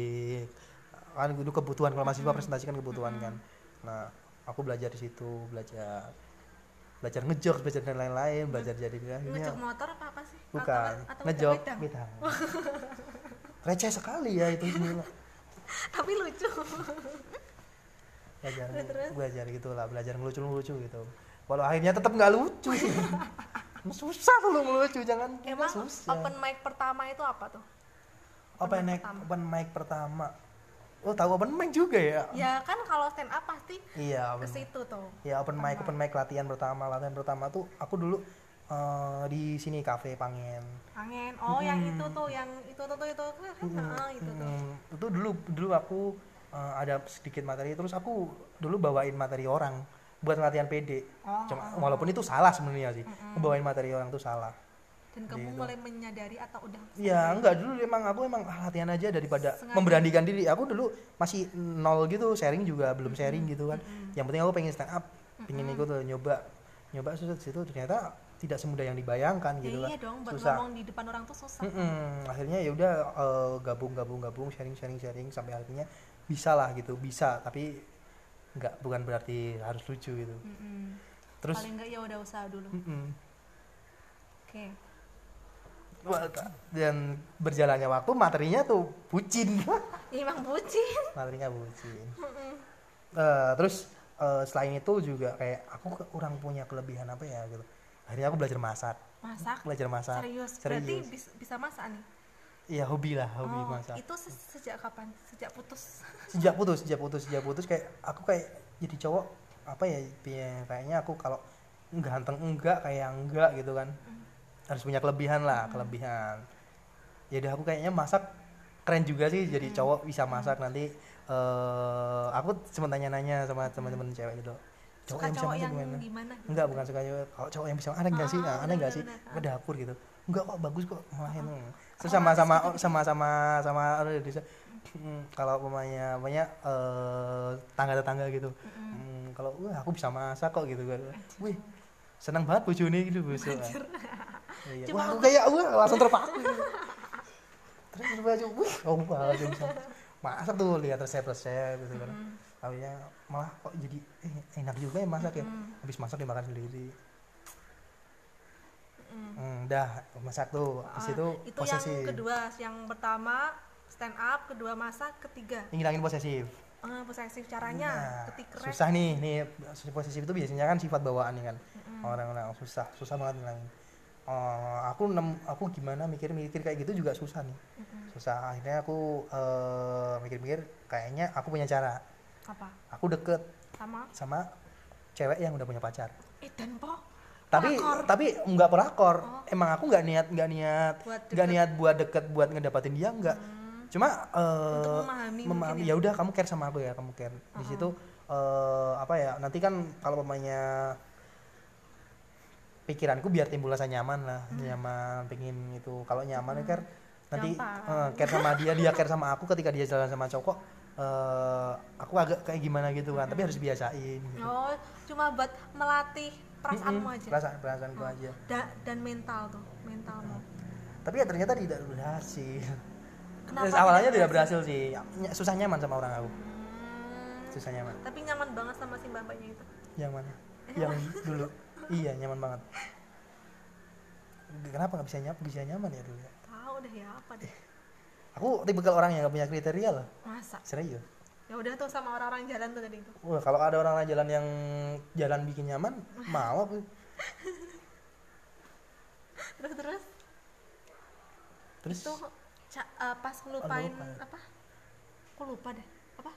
kan dulu kebutuhan kalau mahasiswa presentasi kan kebutuhan kan nah aku belajar di situ belajar belajar ngejok belajar dan lain-lain belajar jadi akhirnya Ngecek motor apa apa sih? bukan Atau, atau ngejok wedang? beda receh sekali ya itu gila. (laughs) Tapi lucu. belajar Terus, belajar gitu lah belajar ngelucu ngelucu gitu kalau akhirnya tetap nggak lucu (laughs) susah tuh lu ngelucu jangan Emang susah open mic pertama itu apa tuh? open mic mic pertama. open mic pertama oh tahu open mic juga ya Ya kan kalau stand up pasti iya ke situ tuh. ya open mic open mic latihan pertama latihan pertama tuh aku dulu eh, di sini kafe pangen Angin. Oh, yang itu tuh, yang itu tuh tuh itu. Heeh, itu tuh. Hmm, itu dulu dulu aku eh, ada sedikit materi terus aku dulu bawain materi orang buat latihan PD Oh, Cuma, walaupun itu salah sebenarnya sih bawain materi orang tuh salah Dan kamu mulai menyadari atau udah Ya enggak dulu emang aku emang ah, latihan aja daripada Sengaja. memberanikan diri. Aku dulu masih nol gitu, sharing juga belum sharing gitu kan. Yang penting aku pengen stand up, pengen ikut eh, nyoba. Nyoba susah situ ternyata tidak semudah yang dibayangkan Ya gitu kan. iya dong, buat Susah. ngomong di depan orang tuh susah. Mm-mm. Akhirnya ya udah eh, gabung gabung gabung sharing sharing sharing sampai akhirnya bisa lah gitu, bisa tapi enggak bukan berarti harus lucu gitu. Mm-mm. Terus Paling enggak ya udah usaha dulu. mm-mm. Oke. Dan berjalannya waktu materinya tuh bucin. (laughs) Emang bucin. materinya bucin Eh, terus eh, selain itu juga kayak aku kurang punya kelebihan apa ya gitu akhirnya aku belajar masak Masak. belajar masak Serius. Berarti serius bis- bisa masak nih. iya hobi lah hobi oh, masak itu se- sejak kapan? Sejak putus. sejak putus sejak putus sejak putus kayak aku kayak jadi cowok apa ya ya, kayaknya aku kalau ganteng enggak kayak enggak gitu kan harus punya kelebihan lah kelebihan. Ya udah aku kayaknya masak keren juga sih jadi cowok bisa masak nanti. Eh aku cuma tanya-nanya sama teman-teman cewek gitu Suka bisa cowok masak yang gimana? gimana? enggak bukan suka cowok. Kalau cowok yang bisa aneh enggak sih? Ah, nah, aneh enggak sih? Ke dapur gitu. Enggak kok bagus kok malahin. Oh, terus sama sama sama sama sama orang desa hmm, kalau pemainnya pemainnya eh, tangga tetangga gitu Hmm, kalau wah aku bisa masak kok gitu kan. Wih senang banget bojone gitu bos (laughs) Iya. Cuma wah aku kayak wah langsung terpaku. (laughs) Terus baju wih oh wah bisa masak tuh lihat resep-resep gitu kan. Akhirnya malah kok jadi eh, enak juga ya masak ya. Habis masak dimakan sendiri. Hmm, dah masak tuh. Habis itu Ah, itu posesif yang kedua, yang pertama stand up, kedua masak, ketiga. Ngilangin posesif. Eh, posesif caranya. Nah, ketik rek. susah nih nih posesif itu biasanya kan sifat bawaan nih kan. Orang-orang susah susah banget ngilangin Eh, aku nem, aku gimana mikir-mikir kayak gitu juga susah nih. Susah. Akhirnya aku eh, mikir-mikir kayaknya aku punya cara. Apa? Aku deket sama? sama cewek yang udah punya pacar. Eh dan po tapi tapi nggak pelakor. Oh. emang aku nggak niat nggak niat nggak niat buat deket buat ngedapatin dia nggak. Cuma eh, Untuk memahami memahami mungkin ya udah kamu care sama aku ya kamu care. Di situ eh, apa ya nanti kan kalau pemainnya pikiranku biar timbul rasa nyaman lah nyaman pengen itu. Kalau nyaman ya care nanti eh, care sama dia dia care sama aku ketika dia jalan sama cowok eh, aku agak kayak gimana gitu kan tapi harus biasain gitu. oh cuma buat melatih perasaanmu aja? Perasaan perasaanku aja. Da- dan mental tuh mentalmu. Tapi ya ternyata tidak berhasil. Kenapa awalnya tidak tidak berhasil? sih. Ny- susah nyaman sama orang aku. Hmm, susah nyaman. Tapi nyaman banget sama si mbak-mbaknya itu? Yang mana? (laughs) Yang dulu iya nyaman banget. Kenapa nggak bisa nyaman bisa nyaman ya dulu ya? tahu deh ya apa deh? Aku tipikal orang yang nggak punya kriteria loh. Masa? Serius. Ya udah tuh sama orang-orang jalan tuh tadi itu Wah, kalau ada orang lain jalan yang jalan bikin nyaman (laughs) mau aku. Terus terus? Terus? Itu eh, pas ngelupain lupa. apa? Aku lupa deh. Apa?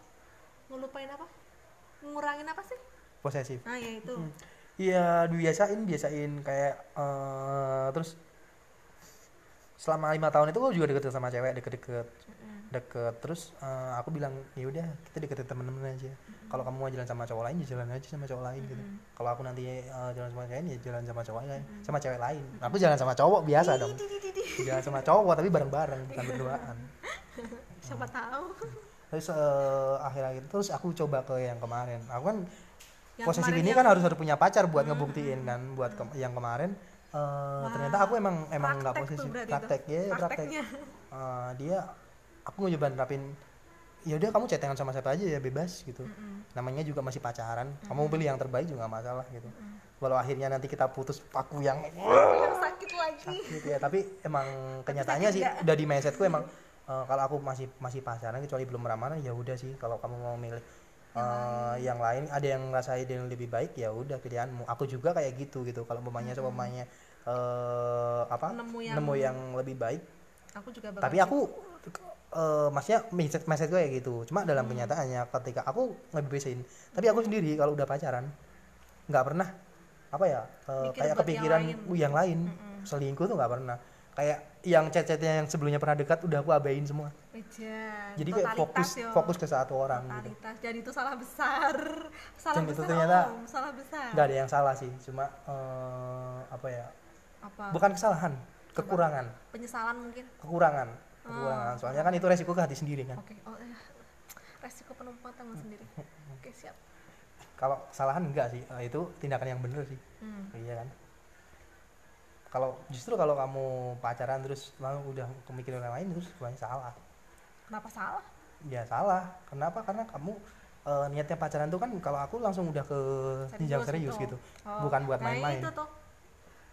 Ngelupain apa? Ngurangin apa sih? Posesif. Nah ya itu Iya biasain biasain kayak eh, terus selama lima tahun itu gue juga deket sama cewek deket-deket deket. Terus eh, aku bilang ya udah kita deketin temen-temen aja. Kalau kamu mau jalan sama cowok lain ya jalan aja sama cowok lain gitu. Kalau aku nanti eh, jalan sama cewek lain ya jalan sama cowok lain sama cewek lain. Aku jalan sama cowok biasa dong. jalan sama cowok tapi bareng-bareng bukan berduaan. Siapa tahu. Terus akhir-akhir itu terus aku coba ke yang kemarin. Aku kan Posisi ini kan harus harus punya pacar buat ngebuktiin kan buat ke- yang kemarin. Eh, ternyata aku emang emang nggak berarti praktek ya praktek. Eh, dia aku nyoba nerapin ya udah kamu chattingan sama siapa aja ya bebas gitu. Namanya juga masih pacaran. Kamu pilih yang terbaik juga masalah gitu. Walau akhirnya nanti kita putus aku yang yang (laughs) sakit lagi. Gitu ya tapi emang kenyataannya sih udah di mindsetku emang (laughs) eh, kalau aku masih masih pacaran kecuali belum ramalan ya udah sih kalau kamu mau milih eh, yang lain ada yang ngerasa ada yang lebih baik ya udah pilihanmu. Aku juga kayak gitu gitu. Kalau mamanya sama mamanya eh, apa Nemu yang- nemu yang lebih baik. Aku juga bakal tapi aku eh maksudnya mindset mindset gue kayak gitu. Cuma dalam Hmm. kenyataannya ketika aku ngebebasin tapi aku sendiri kalau udah pacaran nggak pernah apa ya Mikir kayak kepikiran yang lain. "Uh, yang lain. Selingkuh tuh nggak pernah. Kayak yang chat-chatnya yang sebelumnya pernah dekat udah aku abain semua. Eja, jadi kayak fokus yo. fokus ke satu orang gitu. Totalitas. Dan itu salah besar. Salah Dan itu besar ternyata- om salah besar. nggak ada yang salah sih. Cuma eh, apa ya? Apa? Bukan kesalahan kekurangan. Penyesalan mungkin? Kekurangan kekurangan. Soalnya kan itu resiko ke hati sendiri kan. Oke oh eh. resiko penumpang tanggung sendiri. (laughs) Oke siap. Kalau kesalahan enggak sih. Eh, itu tindakan yang bener sih. Hmm. iya kan kalau justru kalau kamu pacaran terus lalu udah kemikiran yang lain terus sebenarnya salah. Kenapa salah? Ya salah. Kenapa? Karena kamu eh, niatnya pacaran tuh kan kalau aku langsung udah ke jenjang serius gitu? Oh, bukan buat nah main-main. itu tuh.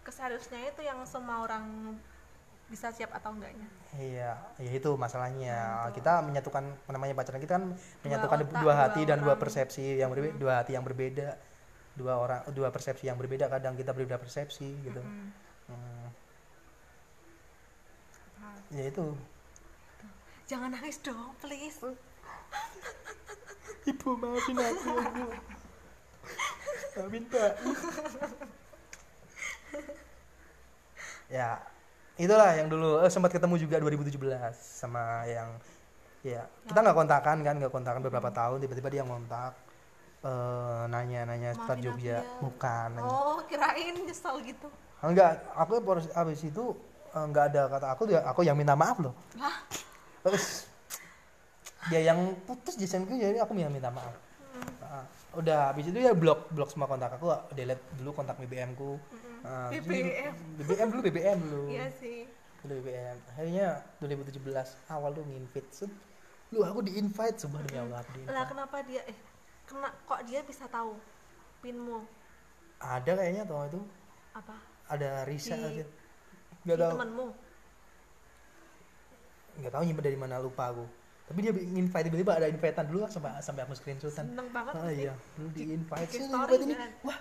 Keseriusnya itu yang semua orang bisa siap atau enggaknya. Iya ya itu masalahnya. Kita menyatukan namanya pacaran kita kan menyatukan dua, otak, hati dua dan dua persepsi yang berbeda dua hati yang berbeda. Dua orang dua persepsi yang berbeda kadang kita berbeda persepsi gitu. Hmm. Hmm, ya itu. Jangan nangis dong please. (laughs) Ibu maafin aku ibu. Maafin pak. ya itulah yang dulu. Eh, sempat ketemu juga 2017 sama yang ya kita nggak kontakan kan nggak kontakan beberapa tahun. Tiba-tiba dia ngontak eh, nanya-nanya seputar Jogja. ya. bukan. Oh kirain nyesel gitu enggak aku baru abis itu eh, nggak ada kata aku dia aku yang minta maaf loh. Lah terus dia yang putus jason gue jadi aku yang minta maaf. Ah, udah habis itu ya blok blok semua kontak aku delete dulu kontak BBM ku. Ah, terus BBM. BBM dulu BBM dulu. Iya sih. Dulu BBM akhirnya 2017 awal lu nginvite set. Lu aku di invite sumpah demi Allah lah kenapa dia eh kena kok dia bisa tahu pinmu? Ada kayaknya tuh itu. Apa ada riset Di- aja. Nggak tahu. temanmu? Nggak tahu nyimpen dari mana lupa aku. Tapi dia invite tiba-tiba ada invitean dulu sampai sampai aku screenshotan. Seneng banget pasti. iya, dulu di invite. sih story invite ini. Wah.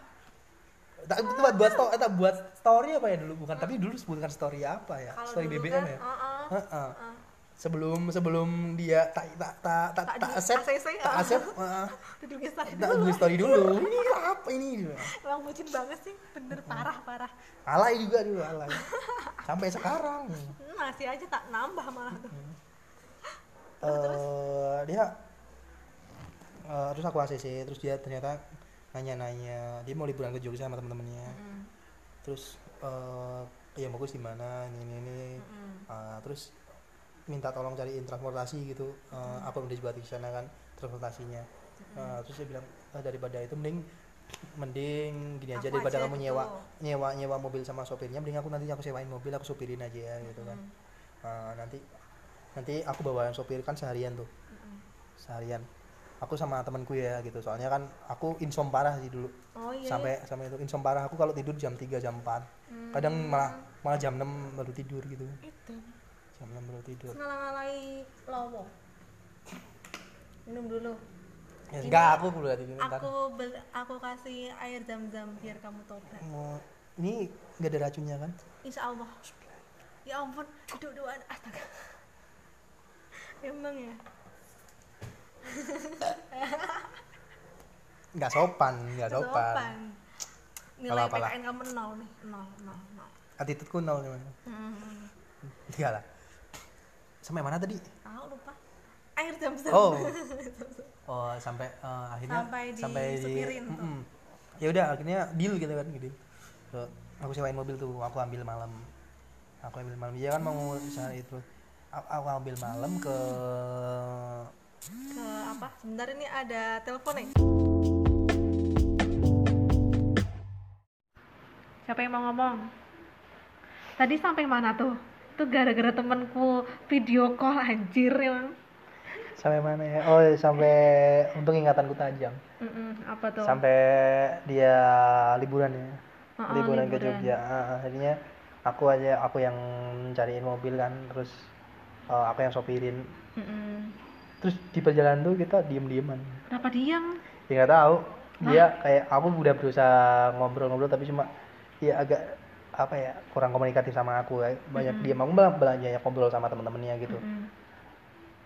Tak itu buat buat story, tak buat story apa ya dulu? Bukan, tapi dulu sebutkan story apa ya? Story BBM kan, ya. Uh. Sebelum sebelum dia tak tak tak tak Tak tak accept, ACC, tak uh. accept, heeh. (laughs) Duduk di story tak dulu. story dulu. Ini apa ini? Emang bucin banget sih, bener parah parah. Alay juga dulu alay. Sampai sekarang. Hmm, masih aja tak nambah malah tuh. eh dia eh, terus aku ACC terus dia ternyata nanya-nanya dia mau liburan ke Jogja sama temen-temennya terus eh ya bagus di mana ini ini, ini. mm, Eh, terus minta tolong cariin transportasi gitu Eh, apa udah buat di sana kan transportasinya. Eh, terus dia bilang "Ah, daripada itu mending mending gini aja Aku daripada aja kamu gitu." nyewa nyewa nyewa mobil sama sopirnya mending aku nanti aku sewain mobil aku supirin aja ya gitu kan. Eh, nanti nanti aku bawain sopir kan seharian tuh. Seharian. Aku sama temanku ya gitu. Soalnya kan aku insom parah sih dulu. Oh iya. sampai sampai itu. Insom parah aku kalau tidur jam 3 jam 4 Hmm. kadang malah malah jam 6 baru tidur gitu. Itu. Jam 6 baru tidur Ngalang-ngalai lowo. Minum dulu. ya, enggak aku tidur ntar Aku bel- aku kasih air zam-zam biar kamu tobat. mau ini nggak ada racunnya kan Insya Allah. Ya ampun, duduk-dudukan astaga. Emang ya. (laughs) nggak sopan nggak sopan, nilai Kalau apalah. PKN kamu nol nih nol nol nol attitude-ku nol gimana hmm. Iya lah sampai mana tadi? Tahu lupa. Air jam jam oh. (laughs) Oh sampai eh, akhirnya Sampai disupirin tuh. Mm-mm. ya udah akhirnya deal gitu kan gitu. So, aku sewain mobil tuh aku ambil malam. Aku ambil malam. Dia kan mau usaha itu. Aku, aku ambil malam ke ke apa? Sebentar ini ada telepon nih. Siapa yang mau ngomong? Tadi sampai mana tuh itu gara-gara temanku video call anjir emang sampai mana ya? Oh sampai untung ingatanku tajam. Mm-mm, apa tuh? Sampai dia liburan ya. Oh, liburan, ke. Jogja. Ah, akhirnya aku aja aku yang cariin mobil kan terus eh, aku yang sopirin. Mm-mm. terus di perjalanan tuh kita diem dieman kenapa diam ya nggak tahu. Dia kayak aku udah berusaha ngobrol-ngobrol tapi cuma ya agak apa ya kurang komunikatif sama aku kayak banyak diem aku malah banyak ngobrol sama teman-temannya gitu. Mm-mm.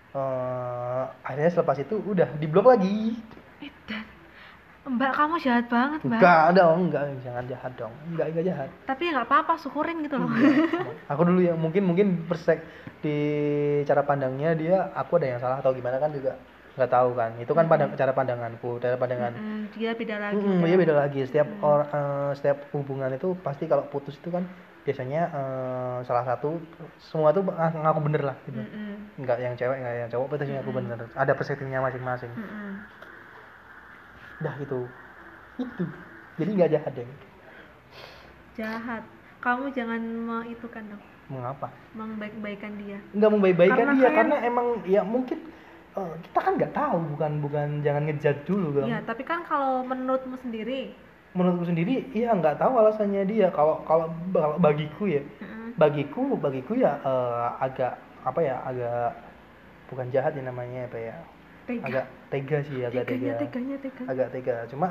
Eh, akhirnya selepas itu udah diblok lagi. Edan. mbak kamu jahat banget mbak. Enggak dong enggak. Jangan jahat dong. Enggak enggak jahat. Tapi ya nggak apa-apa syukurin gitu loh. (laughs) Aku dulu yang mungkin mungkin persek di cara pandangnya dia aku ada yang salah atau gimana kan juga nggak tahu kan. Itu kan pandang, cara pandanganku cara pandangan Mm, dia beda lagi Mm, ya. iya beda lagi. Setiap or, eh, setiap hubungan itu pasti kalau putus itu kan biasanya eh, salah satu semua tuh ng- ngaku bener lah gitu. Mm-mm. nggak yang cewek nggak yang cowok pasti ngaku bener. Ada perspektifnya masing-masing. Mm-mm. dah itu. Itu. Jadi nggak jahat deh. Jahat. Kamu jangan mengitukan dong. Mengapa? Membaik-baikan dia. Nggak membaik-baikan dia kayak- karena emang ya mungkin eh, kita kan nggak tahu bukan bukan jangan ngejudge dulu kan Iya, tapi kan kalau menurutmu sendiri? Menurutku sendiri iya nggak tahu alasannya dia. Kalau kalau bagiku ya. Mm-mm. bagiku bagiku ya eh, agak apa ya agak bukan jahat ya namanya apa ya. Tega. Agak tega sih agak teganya tega. teganya tega agak tega. Cuma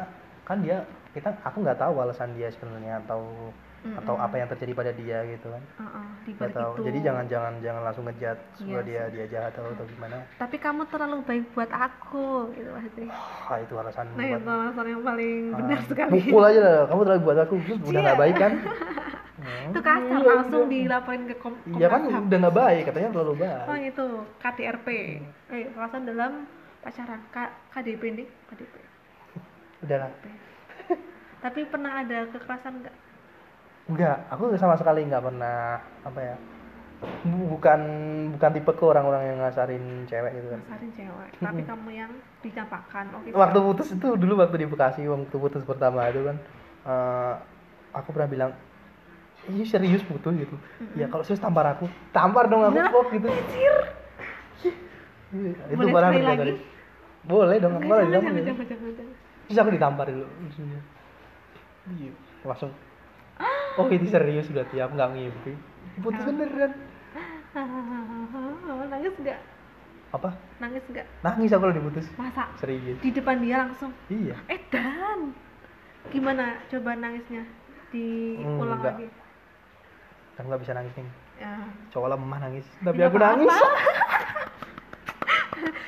kan dia kita aku nggak tahu alasan dia sebenarnya atau atau apa yang terjadi pada dia gitu kan. Uh-uh, tahu. itu. Jadi jangan jangan jangan langsung ngejat Iya dia dia jahat atau, atau gimana. Tapi kamu terlalu baik buat aku gitu maksudnya. Ah itu alasan nah buat itu alasan yang paling ah, benar sekali. pukul aja lah. Kamu terlalu buat aku. Udah nggak baik kan? (laughs) Hmm, itu kasar iya, langsung iya. dilaporin ke kom iya kan? udah nggak baik katanya terlalu oh baik itu KDRP eh kekerasan dalam pacaran. K KDP nih KDP udah lah. Tapi pernah ada kekerasan nggak Enggak, aku sama sekali nggak pernah apa ya. bu- Bukan bukan tipe ke orang-orang yang ngasarin cewek gitu kan. ngasarin cewek tapi (laughs) kamu yang dicampakan oke Waktu putus itu dulu waktu di Bekasi waktu putus pertama itu kan eh, aku pernah bilang ini serius putus gitu. Ya kalau serius tampar aku, tampar dong aku Nah, kok gitu. Iya, itu Boleh bener lagi? tadi. Boleh dong, aku jangan, jangan. Terus aku ditampar dulu. Iya, langsung. Oh itu serius berarti aku nggak ngimpi. Putus beneran. (laughs) nangis nggak Apa? nangis nggak Nangis aku kalau diputus. masa Serius. di depan dia langsung Iya. eh dan gimana coba nangisnya diulang Enggak. lagi Aku nggak bisa nangis nih. ya Cowok lemah nangis. Tapi Nggak aku nangis. apa-apa.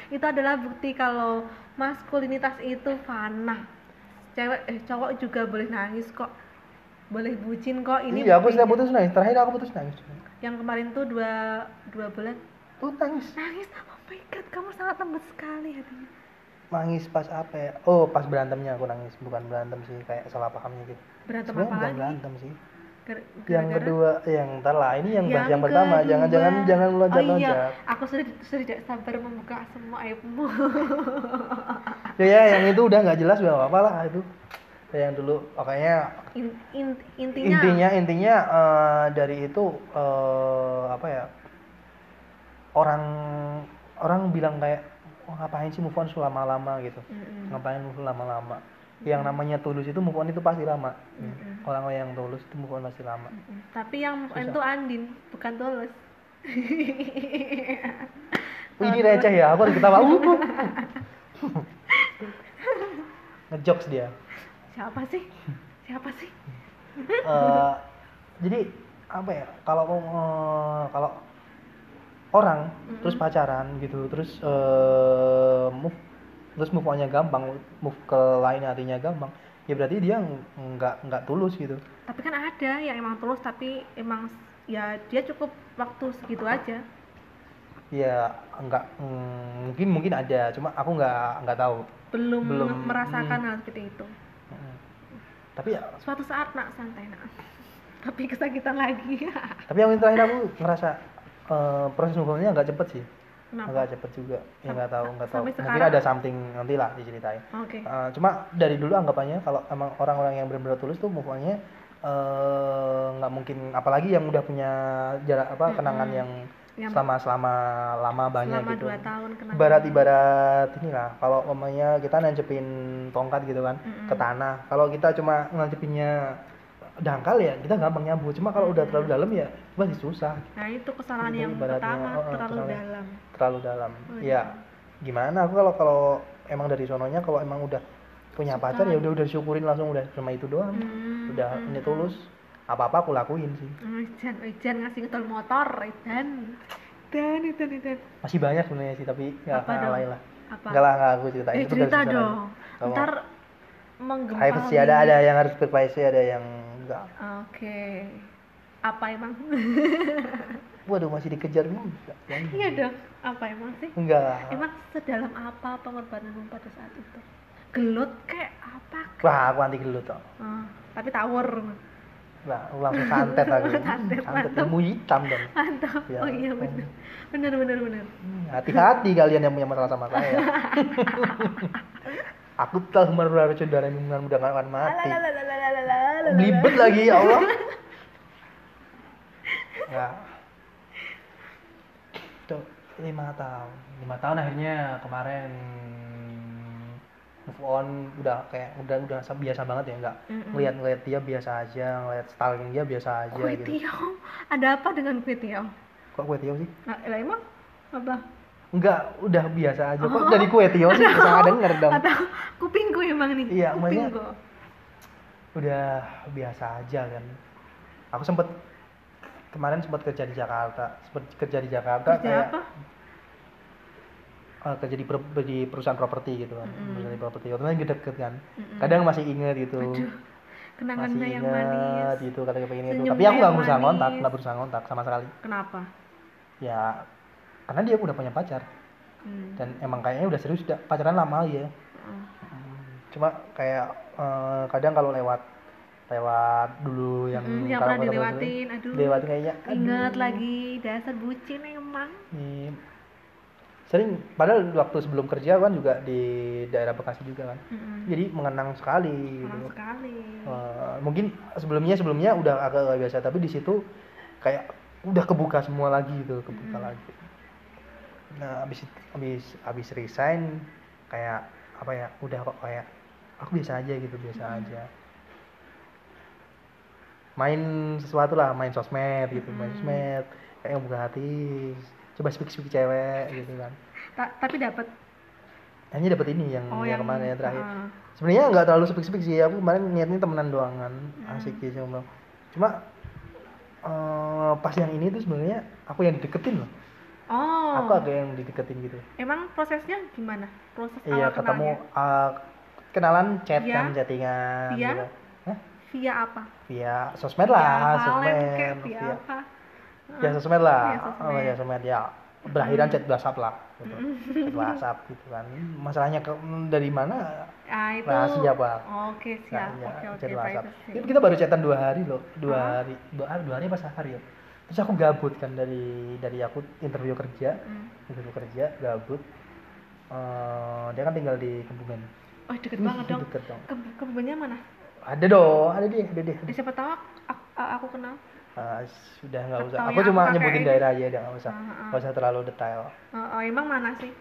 (laughs) itu adalah bukti kalau maskulinitas itu fana cewek eh cowok juga boleh nangis kok boleh bucin kok ini iya, aku buktinya. setiap putus nangis. Terakhir aku putus nangis. yang kemarin tuh dua dua bulan Tuh nangis. nangis oh my god kamu sangat lembut sekali hatinya Nangis pas apa ya? Oh, pas berantemnya aku nangis. Bukan berantem sih, kayak salah pahamnya gitu. berantem Sebenarnya apa bukan lagi berantem sih. Gar- Yang kedua, yang ntar lah. Ini yang, bahas yang pertama. kedua. Jangan jangan jangan oh loncat-loncat. iya aku sudah sudah tidak sabar membuka semua aibmu Ya, ya, yang itu udah nggak jelas gak apa-apa lah itu. Yang dulu, pokoknya In- in- intinya, intinya intinya eh, dari itu eh, apa ya orang orang bilang kayak oh, ngapain sih move on selama-lama gitu. Mm-mm. ngapain move on lama-lama? Yang namanya tulus itu move on itu pasti lama. Mm-mm. orang yang tulus itu move on pasti lama. Mm-mm. tapi yang move on itu Andin bukan Tulus. Ini receh ya. Aku harus ketawa. (laughs) Uh, uh. (laughs) ngejokes dia siapa sih? Siapa sih? Eh, jadi apa ya kalau mau eh, kalau orang terus pacaran gitu terus eh, move terus move onnya gampang move ke lain hatinya gampang ya berarti dia nggak nggak tulus gitu. Tapi kan ada yang emang tulus tapi emang ya dia cukup waktu segitu aja. Ya nggak mm, mungkin mungkin ada cuma aku nggak nggak tahu. Belum, Belum, merasakan hal seperti itu. Mm. Tapi ya suatu saat nak santai nak. Tapi kesakitan lagi. (laughs) Tapi yang terakhir aku ngerasa eh, proses onnya nggak cepet sih. Kenapa? Nggak cepet juga. Ya nggak tahu nggak tahu. Sekarang? ada something nanti lah diceritain. Oke. Eh, cuma dari dulu anggapannya kalau emang orang-orang yang benar-benar tulus tuh move onnya eh, nggak mungkin. Apalagi yang udah punya jarak apa kenangan yang Yang- selama selama lama banyak selama gitu. dua tahun kenapa ibarat ibarat inilah kalau umpamanya kita nancepin tongkat gitu kan ke tanah. Kalau kita cuma nancepinnya dangkal ya kita gampang nyambut cuma kalau udah terlalu dalam ya pasti susah. Nah itu kesalahan Itu yang ibaratnya, pertama oh, oh, terlalu kesalahan. dalam. terlalu dalam. Oh, ya gimana aku kalau kalau emang dari sononya kalau emang udah punya pacar ya udah udah disyukurin langsung udah cuma itu doang. Hmm, udah ini tulus apa apa aku lakuin sih Ejan, Ejan ngasih ngetol motor, Ejan. Dan, dan, dan. masih banyak sebenarnya sih tapi ya Apa lah Apa? enggak lah enggak aku ceritain Eh, itu cerita dong. Nggak. Ntar menggempal. privacy ada ada yang harus berprivacy ada yang enggak Oke. Apa emang? (laughs) waduh masih dikejar juga (laughs) Jangan. iya dong. Apa emang sih? enggak Emang sedalam apa pengorbananmu pada saat itu? Gelut kayak apa? wah aku anti gelut toh Ah, tapi tawur. Nah, ulang santet lagi. santet, santet ilmu hitam dong. Mantap. Ya. Oh iya benar. Benar benar benar. Hmm, hati-hati kalian yang punya masalah sama saya. (laughs) Aku telah menurut racun darah yang mudah akan mati. Libet lagi ya Allah. (laughs) ya. Tuh, lima tahun. Lima tahun akhirnya kemarin move on udah kayak udah udah sa- biasa banget ya nggak ngeliat dia biasa aja ngeliat stalking dia biasa aja Kue gitu tiaw. Ada apa dengan kue tiaw? kok kue tio sih Nah, lah emang apa? enggak udah biasa aja kok dari kue tio sih salah (laughs) denger dong Atau kupingku emang nih? Iya, maksudnya- kupingku. udah biasa aja kan aku sempet kemarin sempat kerja di Jakarta sempat kerja di Jakarta Kerja kayak apa? Eh, kerja di, per- di perusahaan properti gitu kan perusahaan di properti waktu itu deket kan Mm-mm. kadang masih inget gitu Aduh, masih yang inget manis. gitu kadang pengen itu tapi aku nggak berusaha kontak nggak berusaha kontak sama sekali Kenapa? ya karena dia udah punya pacar Hmm. dan emang kayaknya udah serius udah pacaran lama ya Hmm. cuma kayak eh, kadang kalau lewat lewat dulu yang Hmm, yang kalau pernah dilewatin, aduh. dilewatin kayaknya aduh, Ingat lagi dasar bucin emang. ini sering padahal waktu sebelum kerja kan juga di daerah Bekasi juga kan. Mm-mm. jadi mengenang sekali gitu. sekali. Eh, mungkin sebelumnya sebelumnya udah agak agak biasa tapi di situ kayak udah kebuka semua lagi gitu kebuka lagi. Nah abis abis abis resign kayak apa ya udah kok kayak aku biasa aja gitu biasa aja. Main sesuatu lah main sosmed gitu main sosmed kayak buka hati coba speak speak cewek gitu kan Ta- tapi dapat hanya dapat ini yang, oh yang yang kemarin yang terakhir ah. sebenarnya nggak terlalu speak speak sih aku kemarin niatnya temenan doang kan Hmm. asik gitu cuma cuma eh, pas yang ini tuh sebenarnya aku yang dideketin loh Oh. aku agak yang dideketin gitu Emang prosesnya gimana? Proses iya awal ketemu kenalnya? eh, kenalan chat Via? kan chattingan Via? gitu Hah? Via apa? via sosmed lah sosmed via via apa? Ya sosmed lah Via sosmed. oh ya sosmed ya berakhiran chat WhatsApp lah gitu. chat WhatsApp gitu kan masalahnya ke, dari mana Ah itu. Rahasia, Bang. Oke Nah, siap. Oke oke chat WhatsApp. Itu kita baru chatan dua hari loh, dua hari, dua, hari- dua hari apa sehari ya. Terus aku gabut kan dari dari aku interview kerja, Hmm. interview kerja gabut. Eh, dia kan tinggal di Kebumen. Oh deket banget dong. Deket dong. Ke kebunnya mana? Ada dong, ada deh, ada deh. Eh, siapa tahu aku, aku kenal. Ah, sudah nggak usah. Aku cuma aku nyebutin daerah aja, nggak usah, Ah, ah. nggak usah terlalu detail. Oh, oh, emang mana sih?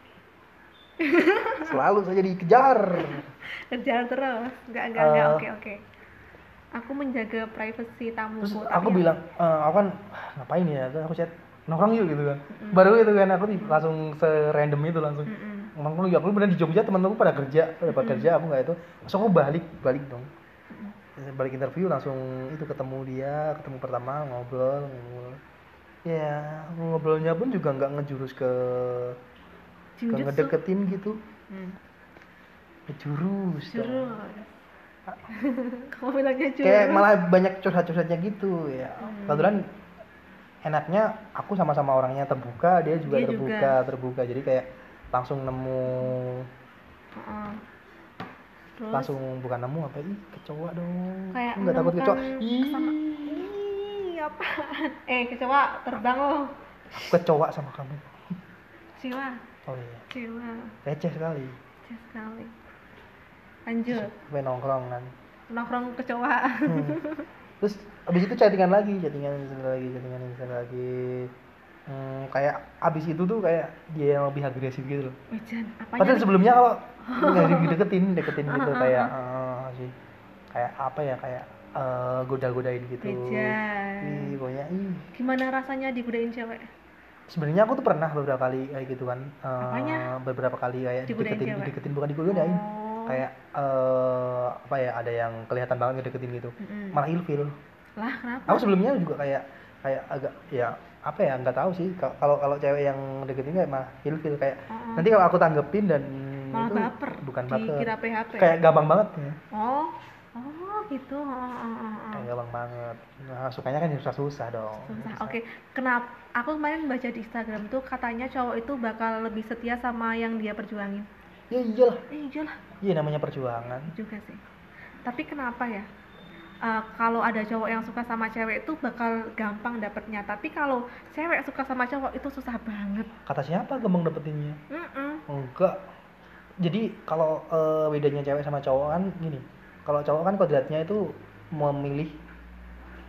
(laughs) Selalu saja dikejar. Kerjaan terus. Enggak enggak enggak. Eh. Oke oke. Aku menjaga privasi tamuku. Terus aku ya- bilang, "Eh, aku kan "Ah, ngapain ya? Terus aku chat nongkrong yuk gitu kan. Baru itu kan aku di- langsung serandom itu langsung. Mm-mm. nongkrong yuk. Aku bener di Jogja teman-temanku pada kerja, pada pada kerja aku nggak itu. Terus aku balik, balik dong. Balik interview langsung itu ketemu dia, ketemu pertama ngobrol, ngobrol. ya ngobrolnya pun juga nggak ngejurus ke ke Jinjutsu. ngedeketin gitu Hmm. ngejurus. (laughs) Kamu bilangnya jurus. kayak malah banyak curhat-curhatnya gitu ya Hmm. kebetulan enaknya aku sama-sama orangnya terbuka dia juga Dia terbuka juga. terbuka jadi kayak langsung nemu. Terus langsung bukan nemu apa ih kecoa dong kayak nggak takut kecoa ih apaan? (laughs) Eh, kecoa terbang loh. aku kecoa sama kamu Siwa, oh iya siwa. receh sekali Kecil sekali. Lanjut, sampai nongkrong kan nongkrong kecoa. Hmm. (laughs) terus abis itu chattingan lagi chattingan chattingan lagi chattingan lagi hmm, kayak abis itu tuh kayak dia yang lebih agresif gitu loh padahal nih? sebelumnya kalau (laughs) nggak deketin deketin gitu kayak eh, sih kayak apa ya kayak eh, goda-godain gitu ih pokoknya ih Gimana rasanya digodain cewek? sebenarnya aku tuh pernah beberapa kali kayak gitu kan Apanya? beberapa kali kayak Digodain dideketin cewek? dideketin bukan digodain Oh. kayak eh, apa ya ada yang kelihatan banget ngedeketin gitu Mm-mm. malah ilfil Lah, kenapa? aku sebelumnya juga kayak kayak agak ya apa ya nggak tahu sih Ka- kalau kalau cewek yang deketin kayak malah ilfil kayak Oh. nanti kalau aku tanggepin dan Malah itu baper. bukan baper Dikira PHP. kayak gampang banget ya Oh. Oh, gitu. Oh, oh. kayak gampang banget nah sukanya kan susah-susah dong Susah. Oke, kenapa? Aku kemarin baca di Instagram tuh katanya cowok itu bakal lebih setia sama yang dia perjuangin. ya iyalah Eh, iya lah, iya namanya perjuangan juga sih. Tapi kenapa ya? Eh, kalau ada cowok yang suka sama cewek itu bakal gampang dapetnya. Tapi kalau cewek suka sama cowok itu susah banget. kata siapa gampang dapetinnya Mm-mm. enggak jadi kalau eh, bedanya cewek sama cowok kan gini kalau cowok kan kodratnya itu memilih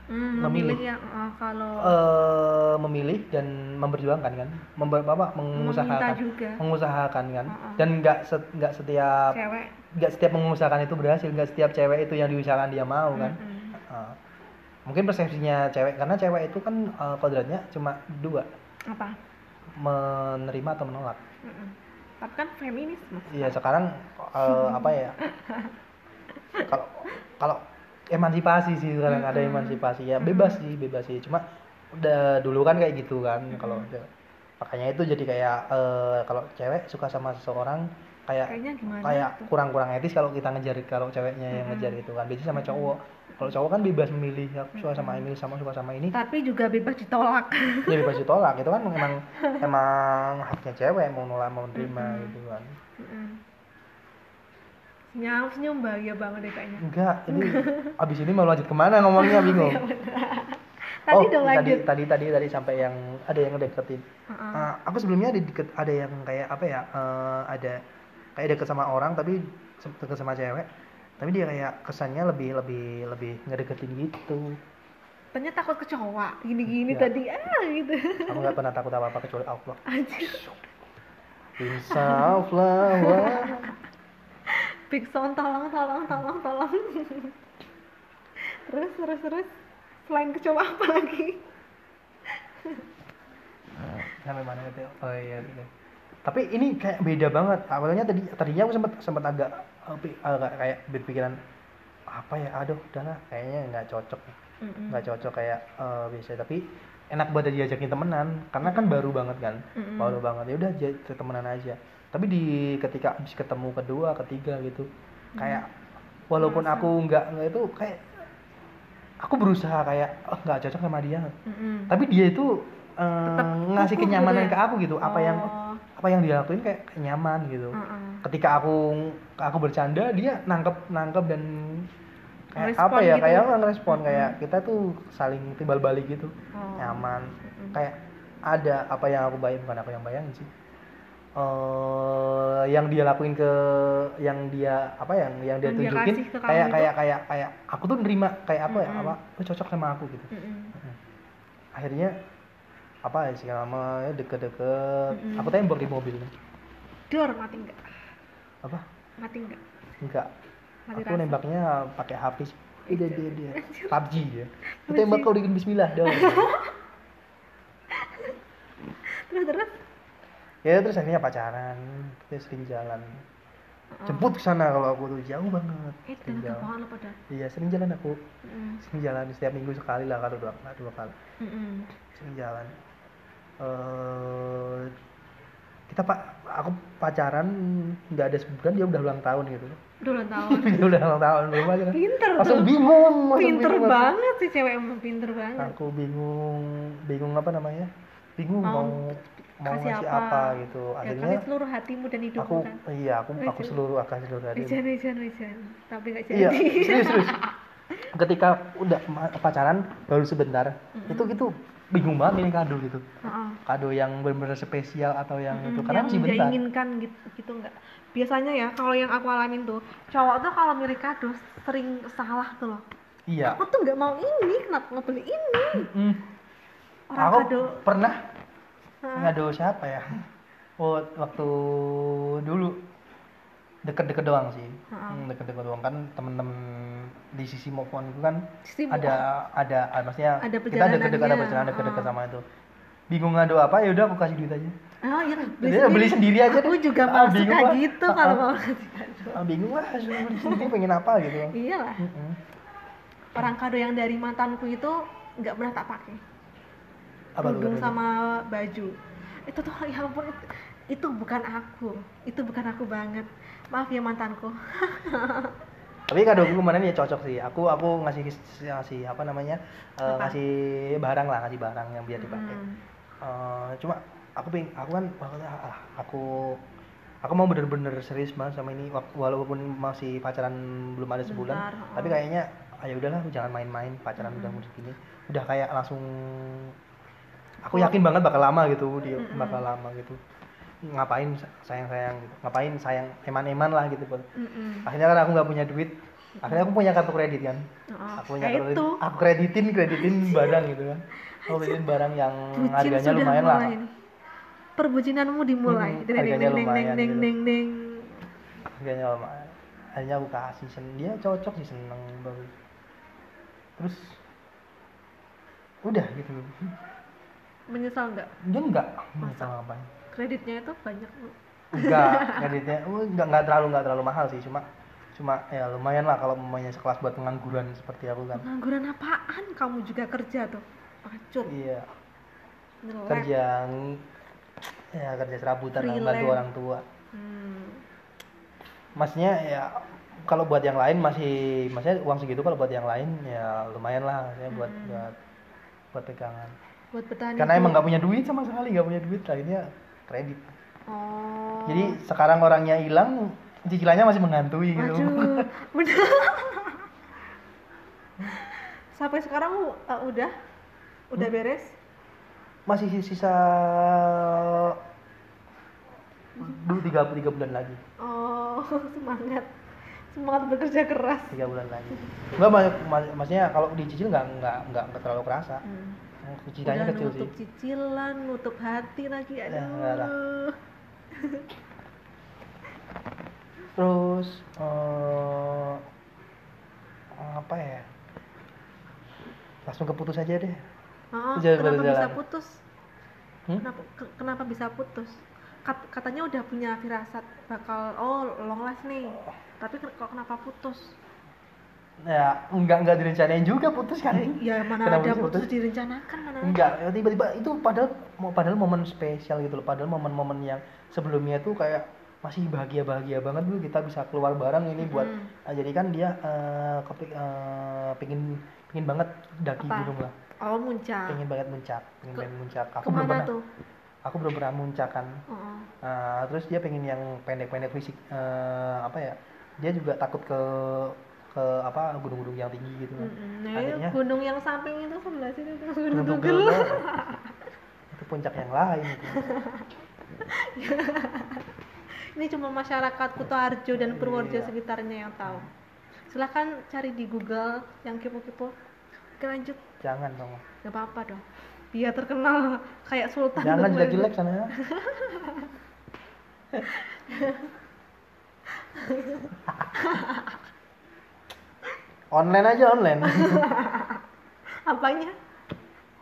Hmm, Memilih. memilih yang eh, kalau eh memilih dan memperjuangkan kan Member, apa mengusahakan mengusahakan kan Uh-uh. dan nggak set- nggak setiap cewek. Nggak setiap mengusahakan itu berhasil nggak setiap cewek itu yang diusahakan dia mau kan Mm-mm. Uh, mungkin persepsinya cewek karena cewek itu kan eh, kodratnya cuma dua Apa? menerima atau menolak Mm-mm. Tapi kan feminisme. iya sekarang eh, (laughs) apa ya kalau kalau emansipasi sih sekarang ada Mm-mm. emansipasi ya bebas sih bebas sih cuma udah dulu kan kayak gitu kan kalau Mm-mm. makanya itu jadi kayak eh, kalau cewek suka sama seseorang kayak Kayaknya gimana? kayak kurang-kurang etis kalau kita ngejar kalau ceweknya yang Mm-mm. ngejar itu kan biasanya sama cowok kalau cowok kan bebas memilih aku suka sama ini sama suka sama ini Tapi juga bebas ditolak. ya bebas ditolak itu kan emang (laughs) emang haknya cewek mau nolak mau nerima Mm-mm. gitu kan Mm-mm. Senyum senyum bahagia banget deh kayaknya. enggak ini (laughs) abis ini mau lanjut ke mana ngomongnya bingung (laughs) Tadi oh dong tadi lanjut. tadi tadi tadi sampai yang ada yang ngedeketin Heeh. Uh, aku sebelumnya ada deket ada yang kayak apa ya uh, ada kayak deket sama orang tapi deket sama cewek tapi dia kayak kesannya lebih lebih lebih ngedeketin gitu Ternyata takut kecoa. Gini-gini Ya. tadi ah gitu. aku nggak pernah takut apa apa kecuali Allah insya Allah Big sound tolong tolong tolong tolong. terus terus terus selain kecoa apa lagi? sampai mana itu oh iya gitu. Tapi ini kayak beda banget. Awalnya tadi tadinya aku sempat sempat agak uh, pi- agak kayak berpikiran apa ya? Aduh udahlah kayaknya nggak cocok nggak cocok kayak eh, biasa. Tapi enak buat diajakin temenan karena kan baru banget kan? Mm-mm. baru banget. Ya udah temenan aja. Tapi di ketika habis ketemu kedua ketiga gitu kayak walaupun aku nggak nggak itu kayak aku berusaha kayak oh, nggak cocok sama dia. Tapi dia itu eh, Tetep ngasih kenyamanan gitu ya? ke aku gitu. Apa yang Oh. Apa yang dia lakuin kayak, kayak nyaman gitu Heeh. ketika aku aku bercanda dia nangkep nangkep dan kayak Ngerespon apa ya gitu. kayak ngerespon kayak kita tuh saling timbal balik gitu Oh. nyaman Mm-mm. kayak ada apa yang aku bayangin bukan aku yang bayangin sih eh yang dia lakuin ke yang dia apa yang yang dia Yang dia tunjukin kamu kayak itu? kayak kayak kayak aku tuh nerima kayak apa ya Mm-mm. apa lu cocok sama aku gitu Mm-mm. akhirnya apa ya sih namanya deket-deket Mm-mm. aku tembak di mobil Dor mati enggak? apa Mati enggak? enggak Mati aku rasa. nembaknya pakai HP sih. Iya dia dia PUBG dia. (laughs) Aku tembak kau bikin Bismillah dong. Terus terus. ya terus akhirnya pacaran, kita sering jalan. Jemput ke sana kalau aku tuh jauh banget. Eh, Sering jalan. pada. Iya sering jalan aku. Mm-mm. Sering jalan setiap minggu sekali lah kalau dua, dua kali. Mm-mm. Sering jalan. Eh kita pak aku pacaran nggak ada sebulan dia udah ulang tahun gitu Udah ulang (laughs) tahun. dia udah ulang tahun belum aja Pinter langsung tuh. bingung langsung Pinter bingung. banget sih cewek emang pinter banget. aku bingung bingung apa namanya bingung Mau mau mau kasih ngasih apa. apa, gitu Ya, akhirnya kasih seluruh hatimu dan hidupmu aku kan. iya aku aku Wijan. seluruh akan seluruh hati Wijan, wijan, wijan. Tapi gak jadi. iya serius serius (laughs) ketika udah pacaran baru sebentar itu gitu bingung banget ini kado gitu. Heeh. kado yang benar-benar spesial atau yang itu Mm, karena yang masih dia bentar. inginkan gitu, gitu enggak biasanya ya kalau yang aku alamin tuh cowok tuh kalau milih kado sering salah tuh loh. Iya. Aku tuh nggak mau ini kenapa nggak beli ini? Mm. orang aku kado. pernah Hah? ngado siapa ya? Oh, waktu dulu. Deket-deket doang sih. Heeh. Hmm, deket-deket doang. Kan temen-temen di sisi move on itu kan Sisi ada ada ah, maksudnya Ada kita deket-deket ada perjalanan deket-deket Heeh. sama itu. Bingung ngado apa ya udah aku kasih duit aja. Oh iya Dia beli sendiri aja aku deh. juga Ah, bingung suka lah. gitu Ah, kalau ah. mau kasih kado ah, bingung lah suruh beli sendiri pengen apa gitu. Iyalah. Mm-mm. orang kado yang dari mantanku itu nggak pernah tak pakai. Kerudung sama baju. Itu tuh ya ampun itu, itu bukan aku. Itu bukan aku banget. Maaf ya mantanku (laughs) tapi kado gue kemarin ya cocok sih aku aku ngasih ngasih apa namanya Apa? ngasih barang lah ngasih barang yang biar dipakai Hmm. Eh, cuma aku ping aku kan ah, aku aku mau bener-bener serius banget sama ini walaupun masih pacaran belum ada sebulan Bentar, tapi oh. kayaknya ayo udahlah jangan main-main pacaran udah udah gini udah kayak langsung aku yakin banget bakal lama gitu dia Mm-mm. bakal lama gitu ngapain sayang-sayang gitu. ngapain sayang eman-eman lah gitu Bang. Mm-mm. akhirnya kan aku nggak punya duit. Akhirnya aku punya kartu kredit kan. Oh, aku punya kartu kredit. aku kreditin kreditin (laughs) barang gitu kan. Aku kreditin barang yang bucin harganya lumayan lah. mulai. Perbujinanmu dimulai. Hmm, deng, harganya deng, deng, lumayan deng, gitu. deng, deng. harganya lumayan. Akhirnya aku kasih sen dia cocok sih seneng bagus. Terus udah gitu. Menyesal nggak? Dia enggak Masa? sama apa kreditnya itu banyak enggak (laughs) kreditnya oh, enggak enggak terlalu enggak terlalu mahal sih cuma cuma ya lumayan lah kalau mamanya sekelas buat pengangguran seperti aku kan. Pengangguran apaan? Kamu juga kerja tuh? Pacut iya. Nyelek kerja ya kerja serabutan lah, bantu orang tua. Hmm. maksudnya ya kalau buat yang lain masih maksudnya uang segitu kalau buat yang lain ya lumayan lah ya buat Hmm. buat buat pegangan. Buat petani karena emang nggak punya duit sama sekali nggak punya duit akhirnya kredit oh jadi sekarang orangnya hilang cicilannya masih menghantui gitu (laughs) bener. Sampai sekarang uh, udah, udah Hmm? beres. masih sisa dua tiga tiga bulan lagi Oh, (laughs) semangat, semangat bekerja keras. tiga bulan lagi nggak banyak mak- maksudnya kalau dicicil nggak nggak nggak terlalu kerasa Hmm. Udah kecil sih nutup cicilan, nutup hati lagi. Ya, enggak lah. Aduh. (laughs) terus eh apa ya langsung keputus aja deh Oh, kenapa bisa putus? Hmm? Kenapa, ke- kenapa bisa putus? Kat- katanya udah punya firasat bakal oh long last nih. Tapi ke- kok kenapa putus? Ya enggak enggak direncanain juga putus kan Ya mana Kenapa ada putus putus? direncanakan mana? enggak ya tiba-tiba itu padahal mau padahal momen spesial gitu loh padahal momen-momen yang sebelumnya tuh kayak masih bahagia-bahagia banget dulu kita bisa keluar bareng ini buat Hmm. ah, jadi kan dia eh kepi- eh, pingin pingin banget daki Apa? gunung lah Oh muncak. pengen banget muncak pengen Ke- banget muncak aku belum pernah tuh? aku belum pernah muncak kan Oh, Nah, terus dia pengen yang pendek-pendek fisik eh, apa ya? Dia juga takut ke ke apa gunung-gunung yang tinggi gitu kan. Nah, Akhirnya gunung yang samping itu sebelah sini tuh gunung gunung Tugel. Tugel (laughs) itu puncak yang lain itu. (laughs) Ini cuma masyarakat Kutoarjo dan Purworejo Iya. sekitarnya yang tahu. Silahkan cari di Google yang kepo-kepo. Oke lanjut, Jangan dong. gak apa-apa dong. Biar terkenal kayak Sultan. Jangan Tumenggung. jelek-jelek sana. (laughs) online aja online. (laughs) Apanya?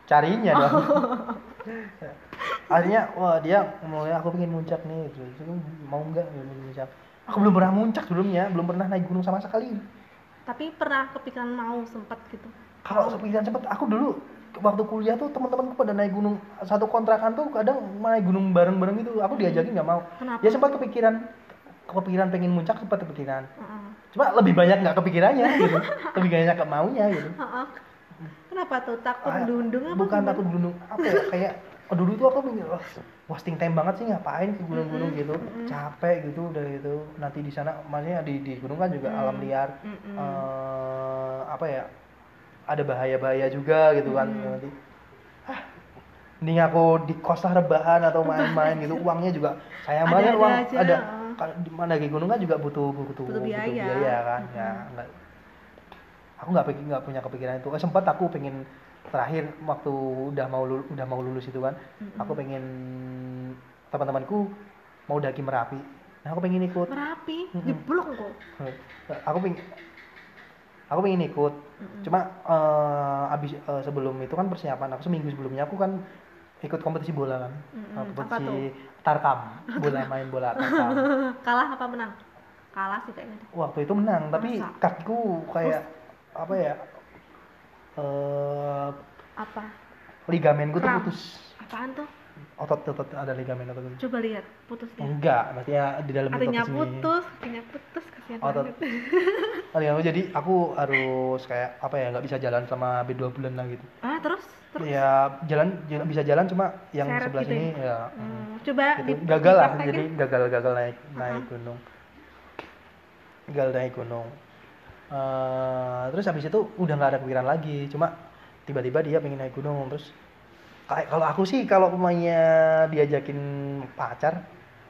Carinya dong. (laughs) Akhirnya wah dia mulai aku pengen muncak nih terus terus, mau nggak muncak. Aku belum pernah muncak sebelumnya, belum pernah naik gunung sama sekali. Tapi pernah kepikiran mau sempat gitu. kalau kepikiran cepet aku dulu waktu kuliah tuh teman-temanku pada naik gunung satu kontrakan tuh kadang naik gunung bareng-bareng gitu aku diajakin nggak mau Kenapa? ya sempat kepikiran kepikiran pengen muncak sempat kepikiran. Heeh. cuma lebih banyak nggak kepikirannya gitu. Lebih banyak nggak maunya gitu. Heeh. Kenapa tuh takut Ah, dundung apa? bukan takut gunung apa ya kayak oh, dulu tuh aku mikir wah wasting time banget sih ngapain ke gunung-gunung gitu. Capek gitu udah gitu. Nanti di sana maksudnya di di gunung kan juga alam liar. Mm-mm. eh, apa ya ada bahaya-bahaya juga gitu kan. Nanti ah mending aku di kos lah rebahan atau main-main gitu. (laughs) Uangnya juga sayang banget uang. aja, ada. Kalau di mana di gunung kan juga butuh butuh, Butuh biaya. kan ya nggak aku nggak pengen nggak punya kepikiran itu eh, sempat aku pengen terakhir waktu udah mau lulus, udah mau lulus itu kan aku pengen teman-temanku mau daki merapi nah aku pengen ikut Merapi, Mm-mm. jeblok kok. aku pengen aku pengen ikut cuma eh, abis eh, sebelum itu kan persiapan aku seminggu sebelumnya aku kan ikut kompetisi bola kan. Eh, Apa kompetisi? Tarkam bola main bola tarkam (laughs) Kalah apa menang? Kalah sih kayaknya. waktu itu menang tapi Masa? kakiku kayak apa ya eh Apa? ligamenku tuh putus Apaan tuh? Otot otot ada ligamen otot itu Coba lihat putusnya. enggak maksudnya di dalam Artinya otot sini. putus, artinya putus kasihan Otot. Ligamen, (laughs) jadi aku harus kayak apa ya nggak bisa jalan selama hampir dua bulan lah gitu. Ah, terus? Terus? ya jalan jalan bisa jalan cuma yang Seret sebelah gitu sini ya? Hmm, coba gitu. di- gagal lah jadi gagal gagal naik naik gunung. Gagal naik gunung. Eh, terus habis itu udah nggak ada pikiran lagi cuma tiba-tiba dia pengen naik gunung terus kayak kalau aku sih kalau pemainnya diajakin pacar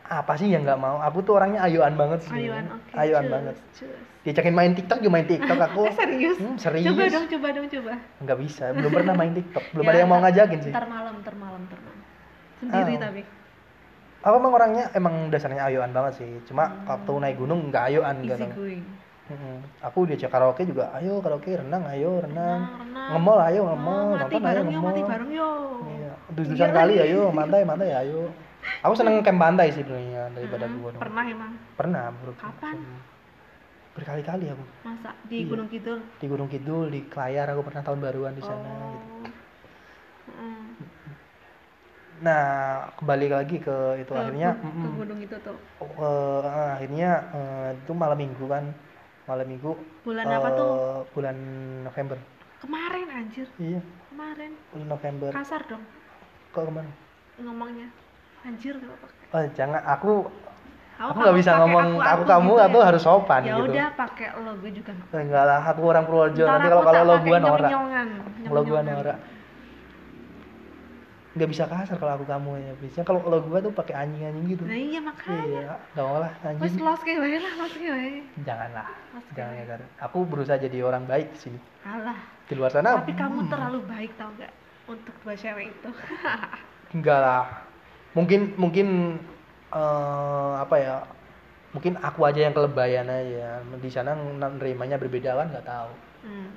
apa sih yang nggak mau aku tuh orangnya ayoan banget sih Ayuan, oke. ayoan cus, banget cus. diajakin main tiktok juga main tiktok aku (laughs) Eh, serius? Hmm, serius Coba dong, coba dong, coba. nggak bisa belum pernah main tiktok belum Ya, ada yang mau ngajakin sih Ntar malam, ntar malam, ntar malam. Sendiri Oh. tapi. aku emang orangnya emang dasarnya ayoan banget sih cuma waktu naik gunung nggak ayoan Easy gitu going. Mm-mm. aku diajak karaoke juga ayo karaoke renang ayo renang Renang, renang. ngemol ayo Oh, ngemol mati nonton ayo ngemol mati bareng yo. iya dus-dusan kali ayo mantai mantai ayo aku seneng camp pantai sih sebenarnya daripada Hmm, gunung Pernah emang. pernah bro Kapan? berkali-kali aku Masa di Iya. Gunung Kidul? di Gunung Kidul di Kelayar aku pernah tahun baruan di sana oh. gitu nah kembali lagi ke itu Ke akhirnya ke gunung itu tuh. Eh, akhirnya eh, itu malam minggu kan malam minggu Bulan apa tuh? eh, bulan November Kemarin anjir. iya Kemarin. bulan November Kasar dong kok ke mana ngomongnya. Anjir kalau pakai. oh jangan aku Aku aku kalau bisa ngomong aku, kamu gitu atau ya. harus sopan Ya gitu udah pakai lo gue juga. Eh, enggak lah aku orang Purworejo nanti aku kalau kalau lo gua norak gua nyong-nyongan. norak nggak bisa kasar kalau aku kamu ya biasanya kalau kalau gua tuh pakai anjing anjing gitu Nah iya makanya. iya nggak mau lah anjing los kayak lah, los kayak wae. janganlah jangan ya Kar. aku berusaha jadi orang baik di sini Alah. di luar sana Tapi kamu terlalu baik tau gak untuk dua cewek itu. (laughs) enggak lah mungkin mungkin eh, apa ya mungkin aku aja yang kelebayan aja di sana nerimanya berbeda kan nggak tahu hmm.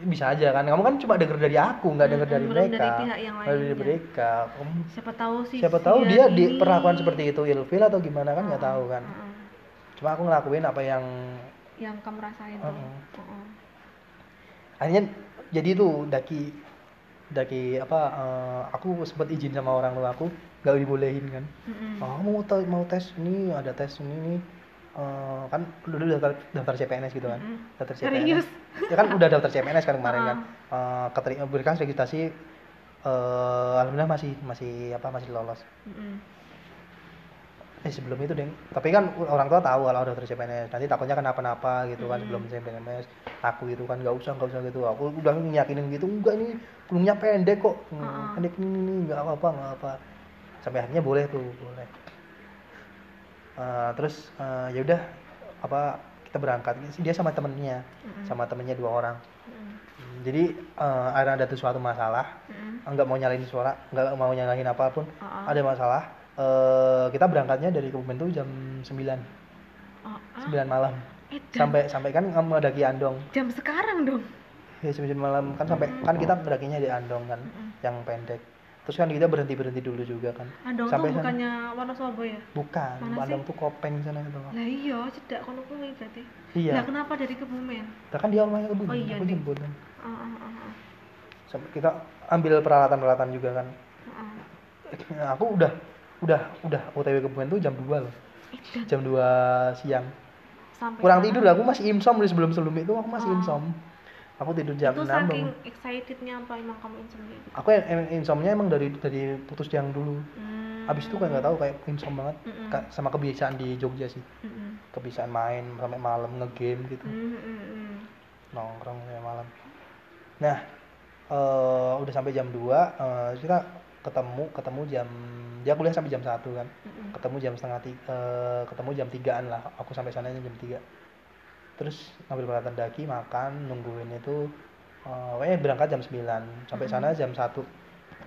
Bisa aja kan kamu kan cuma denger dari aku nggak denger Mm-mm, dari belum dari mereka pihak yang dari mereka Kamu- Siapa tahu sih. siapa tahu dia ini- diperlakukan seperti itu ilfil atau gimana kan nggak tahu kan Heeh. cuma aku ngelakuin apa yang Yang kamu rasain tuh. Heeh. Heeh. akhirnya jadi tuh daki daki apa eh, aku sempat izin sama orang tua aku nggak dibolehin kan Mm-mm. oh mau mau tes ini ada tes ini nih Eh, kan dulu daftar daftar CPNS gitu kan? Mm-mm. daftar Serius? CPNS ya kan udah daftar CPNS kan kemarin kan? Eh, keterima berikan registrasi eh alhamdulillah masih masih apa masih lolos. Mm-mm. eh sebelum itu deng. Tapi kan orang tua tahu kalau udah daftar CPNS nanti takutnya kenapa-napa gitu kan Mm. sebelum CPNS aku itu kan nggak usah nggak usah gitu. Aku udah nyakinin gitu enggak ini gunungnya pendek kok. Hmm, pendek ini ini nggak apa-apa nggak apa sampai akhirnya boleh tuh boleh Eh, terus eh, ya udah apa kita berangkat. Dia sama temennya Mm-mm. sama temennya dua orang. Mm-mm. Hmm, jadi eh, ada ada suatu masalah. Mm-mm. nggak mau nyalain suara nggak mau nyalahin apa pun. Oh, ada masalah eh, kita berangkatnya dari Kebumen tuh jam 9 oh, ah, 9 malam jam, sampai sampai kan kamu daki Andong. Jam sekarang dong. ya jam 9 malam. Kan sampai kan kita dakinya di Andong kan Mm-mm. yang pendek terus kan kita berhenti berhenti dulu juga kan Andong Sampai tuh bukannya Wonosobo ya? bukan Mana Andong tuh kopeng sana gitu Lah iya, cedak kono kuwi berarti. Lah iya kenapa dari Kebumen? Lah kan dia rumahnya Kebumen Oh iya, aku Ding. jemput kan Oh, oh, oh, oh. sampai kita ambil peralatan-peralatan juga kan Heeh. Nah, aku udah udah udah OTW ke Bumen tuh jam 2 loh jam 2 siang sampai kurang tidur aku masih imsom sebelum sebelum itu aku masih Oh. imsom aku tidur jam itu 6 saking bangun. excitednya apa emang kamu insomnia gitu aku em- em- insomnia emang dari dari putus yang dulu hmm. abis itu kayak nggak tahu kayak insom banget Mm-mm. Ka- sama kebiasaan di Jogja sih Mm-mm. kebiasaan main sampai malam ngegame gitu Hmm, hmm, hmm. nongkrong sampai malam nah eh, udah sampai jam 2 eh, kita ketemu ketemu jam dia kuliah sampai jam 1 kan Mm-mm. ketemu jam setengah tiga eh, ketemu jam tigaan lah aku sampai sana jam 3 terus ngambil peralatan daki makan nungguin itu eh pokoknya berangkat jam 9 sampai Mhm. sana jam 1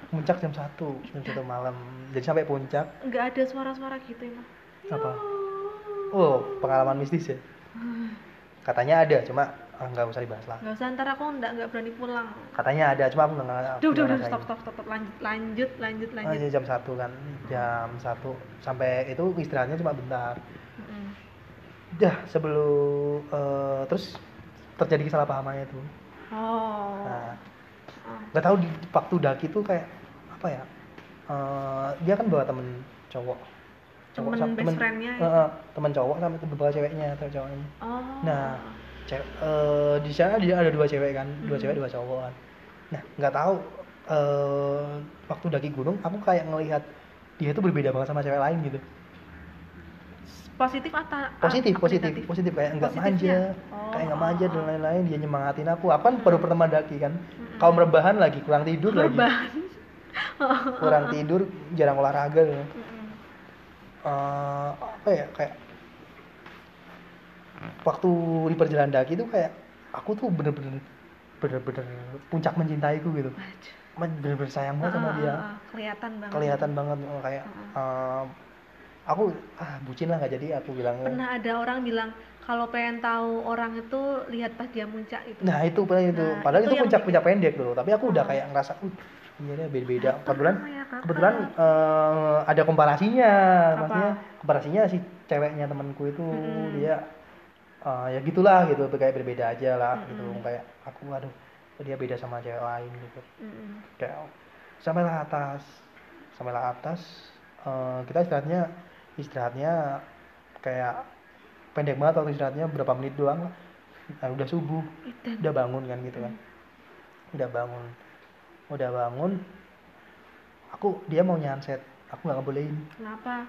puncak jam 1 jam 1 malam. Jadi sampai puncak. Nggak ada suara-suara gitu emang apa? Oh pengalaman mistis ya? (sighs) Katanya ada cuma ah, nggak usah dibahas lah. Nggak usah ntar aku nggak nggak berani pulang. Katanya ada cuma aku nggak duh duh ngerasain. stop stop stop lanjut lanjut lanjut Oh, lanjut. iya, jam 1 kan jam 1 sampai itu istirahatnya cuma bentar. Dah sebelum eh, terus terjadi kesalahpahamannya itu. oh Nah, Ah. nggak tahu di waktu daki tuh kayak apa ya? eh, dia kan bawa temen cowok. Temen sama- best friend-nya eh, eh, temen cowok sama temen bawa ceweknya atau cowoknya. oh Nah, cewek, eh, di sana dia ada dua cewek kan, dua Mhm. cewek dua cowok kan. Nah, nggak tahu eh, waktu daki gunung aku kayak ngelihat dia tuh berbeda banget sama cewek lain gitu. Positif atau positif apa positif negatif? positif kayak nggak Positifnya? manja Oh, kayak nggak manja dan lain-lain dia nyemangatin aku aku kan baru pertama daki kan Mm-mm. kaum rebahan lagi kurang tidur lagi Rebahan. (laughs) kurang tidur jarang olahraga gitu. Mm-mm. Eh, apa ya kayak waktu di perjalanan daki itu kayak aku tuh bener-bener bener-bener puncak mencintaiku gitu bener-bener sayang banget sama Ah, dia ah, ah, kelihatan banget kelihatan banget oh, kayak eh, aku ah bucin lah nggak jadi aku bilang pernah ada orang bilang kalau pengen tahu orang itu lihat pas dia muncak itu Nah itu paling itu. Nah, Padahal itu itu, puncak puncak pendek loh. Tapi aku udah Oh. kayak ngerasa, uh, iya deh beda-beda. Kebetulan namanya kakak. kebetulan eh, ada komparasinya. Apa? Maksudnya komparasinya si ceweknya temanku itu Mm-mm. dia eh, ya gitulah gitu. Kayak berbeda aja lah gitu. Mm-mm. Kayak aku aduh dia beda sama cewek lain gitu. Mm-mm. Kayak sampailah atas, sampailah atas. eh, kita istirahatnya istirahatnya kayak pendek banget waktu istirahatnya berapa menit doang lah. Nah, udah subuh udah bangun kan gitu kan. Udah bangun. Udah bangun aku dia mau nyanset. Aku nggak ngebolehin. Kenapa?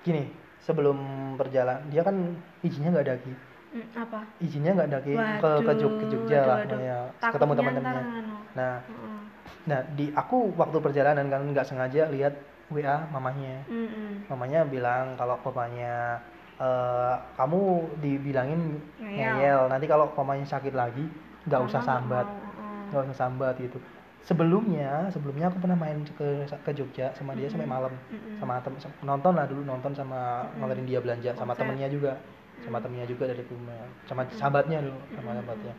Gini sebelum perjalanan dia kan izinnya nggak daki Mm, apa? Izinnya nggak daki ke ke, Jog- ke Jogja waduh, lah waduh. ya, Takutnya ketemu teman-temannya nah Mm-mm. nah di aku waktu perjalanan kan nggak sengaja lihat WA mamahnya. Mm-mm. mamanya bilang kalau papanya eh, kamu dibilangin Ngeyel. ngeyel. Nanti kalau papanya sakit lagi nggak usah sambat. mm. nggak usah sambat gitu. Sebelumnya sebelumnya aku pernah main ke ke Jogja sama dia sampai malam. Mm-mm. sama tem nonton lah dulu nonton sama Mm-mm. nganterin dia belanja sama Konser. temennya juga. Sama temennya juga dari rumah. Sama sahabatnya dulu sama sahabatnya.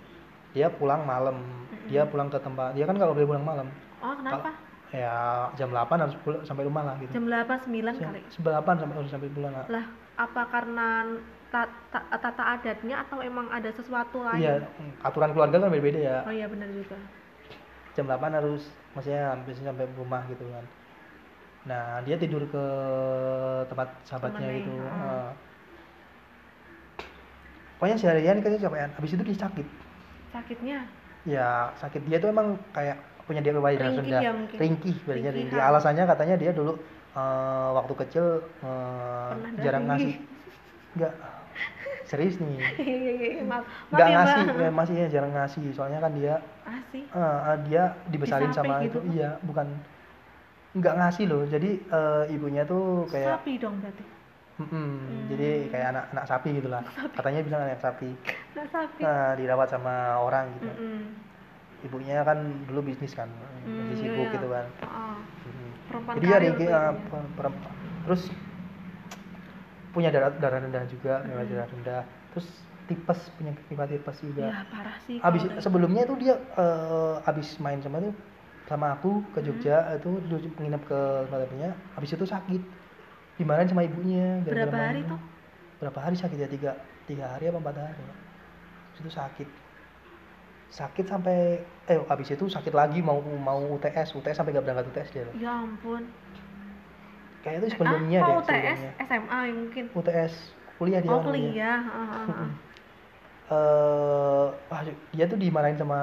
Dia pulang malam. Dia pulang ke tempat dia kan kalau boleh pulang malam. Oh kenapa ya jam 8 harus pulang sampai rumah lah gitu. Jam 8 9 kali. Jam 8 sampai harus sampai pulang lah. Lah apa karena ta- ta- tata adatnya atau emang ada sesuatu lain? Iya aturan keluarga kan beda-beda ya. Oh iya benar juga. Jam 8 harus maksudnya biasanya sampai rumah gitu kan. Nah dia tidur ke tempat sahabatnya Temennya, gitu. heeh. Heeh. pokoknya seharian katanya capean habis itu dia sakit. Sakitnya? Ya sakit. Dia tuh emang kayak punya dia riwayat darah Ringkih rendah ya mungkin? ringkih alasannya katanya dia dulu eh, waktu kecil eh, Pernah jarang dari. ngasih enggak serius nih. (laughs) Iya, iya, iya, maaf maaf nggak ya ngasih ya, masih ya jarang ngasih. Soalnya kan dia asih Eh, eh, dia dibesarin sama gitu? itu. iya bukan. Nggak ngasih loh. Jadi eh, ibunya tuh kayak sapi dong berarti? Mm-mm, jadi kayak anak anak sapi gitulah katanya bilang anak sapi? Nah sapi. Nah, dirawat sama orang gitu. Mm-mm. Ibunya kan dulu bisnis kan Hmm, masih iya, sibuk iya. gitu kan Mm. perempuan jadi ya karir Ringki, tuh eh, ibunya. per- per- terus punya darah darah rendah juga darah Mm. darah rendah terus tipes punya sifat tipes juga ya parah sih abis sebelumnya itu dia eh, abis main sama itu sama aku ke Jogja Hmm. itu dulu menginap ke tempatnya abis itu sakit dimarahin sama ibunya Berapa hari tuh? berapa hari sakit ya tiga tiga hari apa empat hari ya. Itu sakit sakit sampai eh habis itu sakit lagi mau mau UTS UTS sampai gak berangkat UTS dia ya ampun. Kayak itu sebelumnya ah, deh UTS sebelumnya. SMA ya mungkin. UTS kuliah dia oh kuliah ah, ah, ah. Mm-mm. eh wah, dia tuh dimarahin sama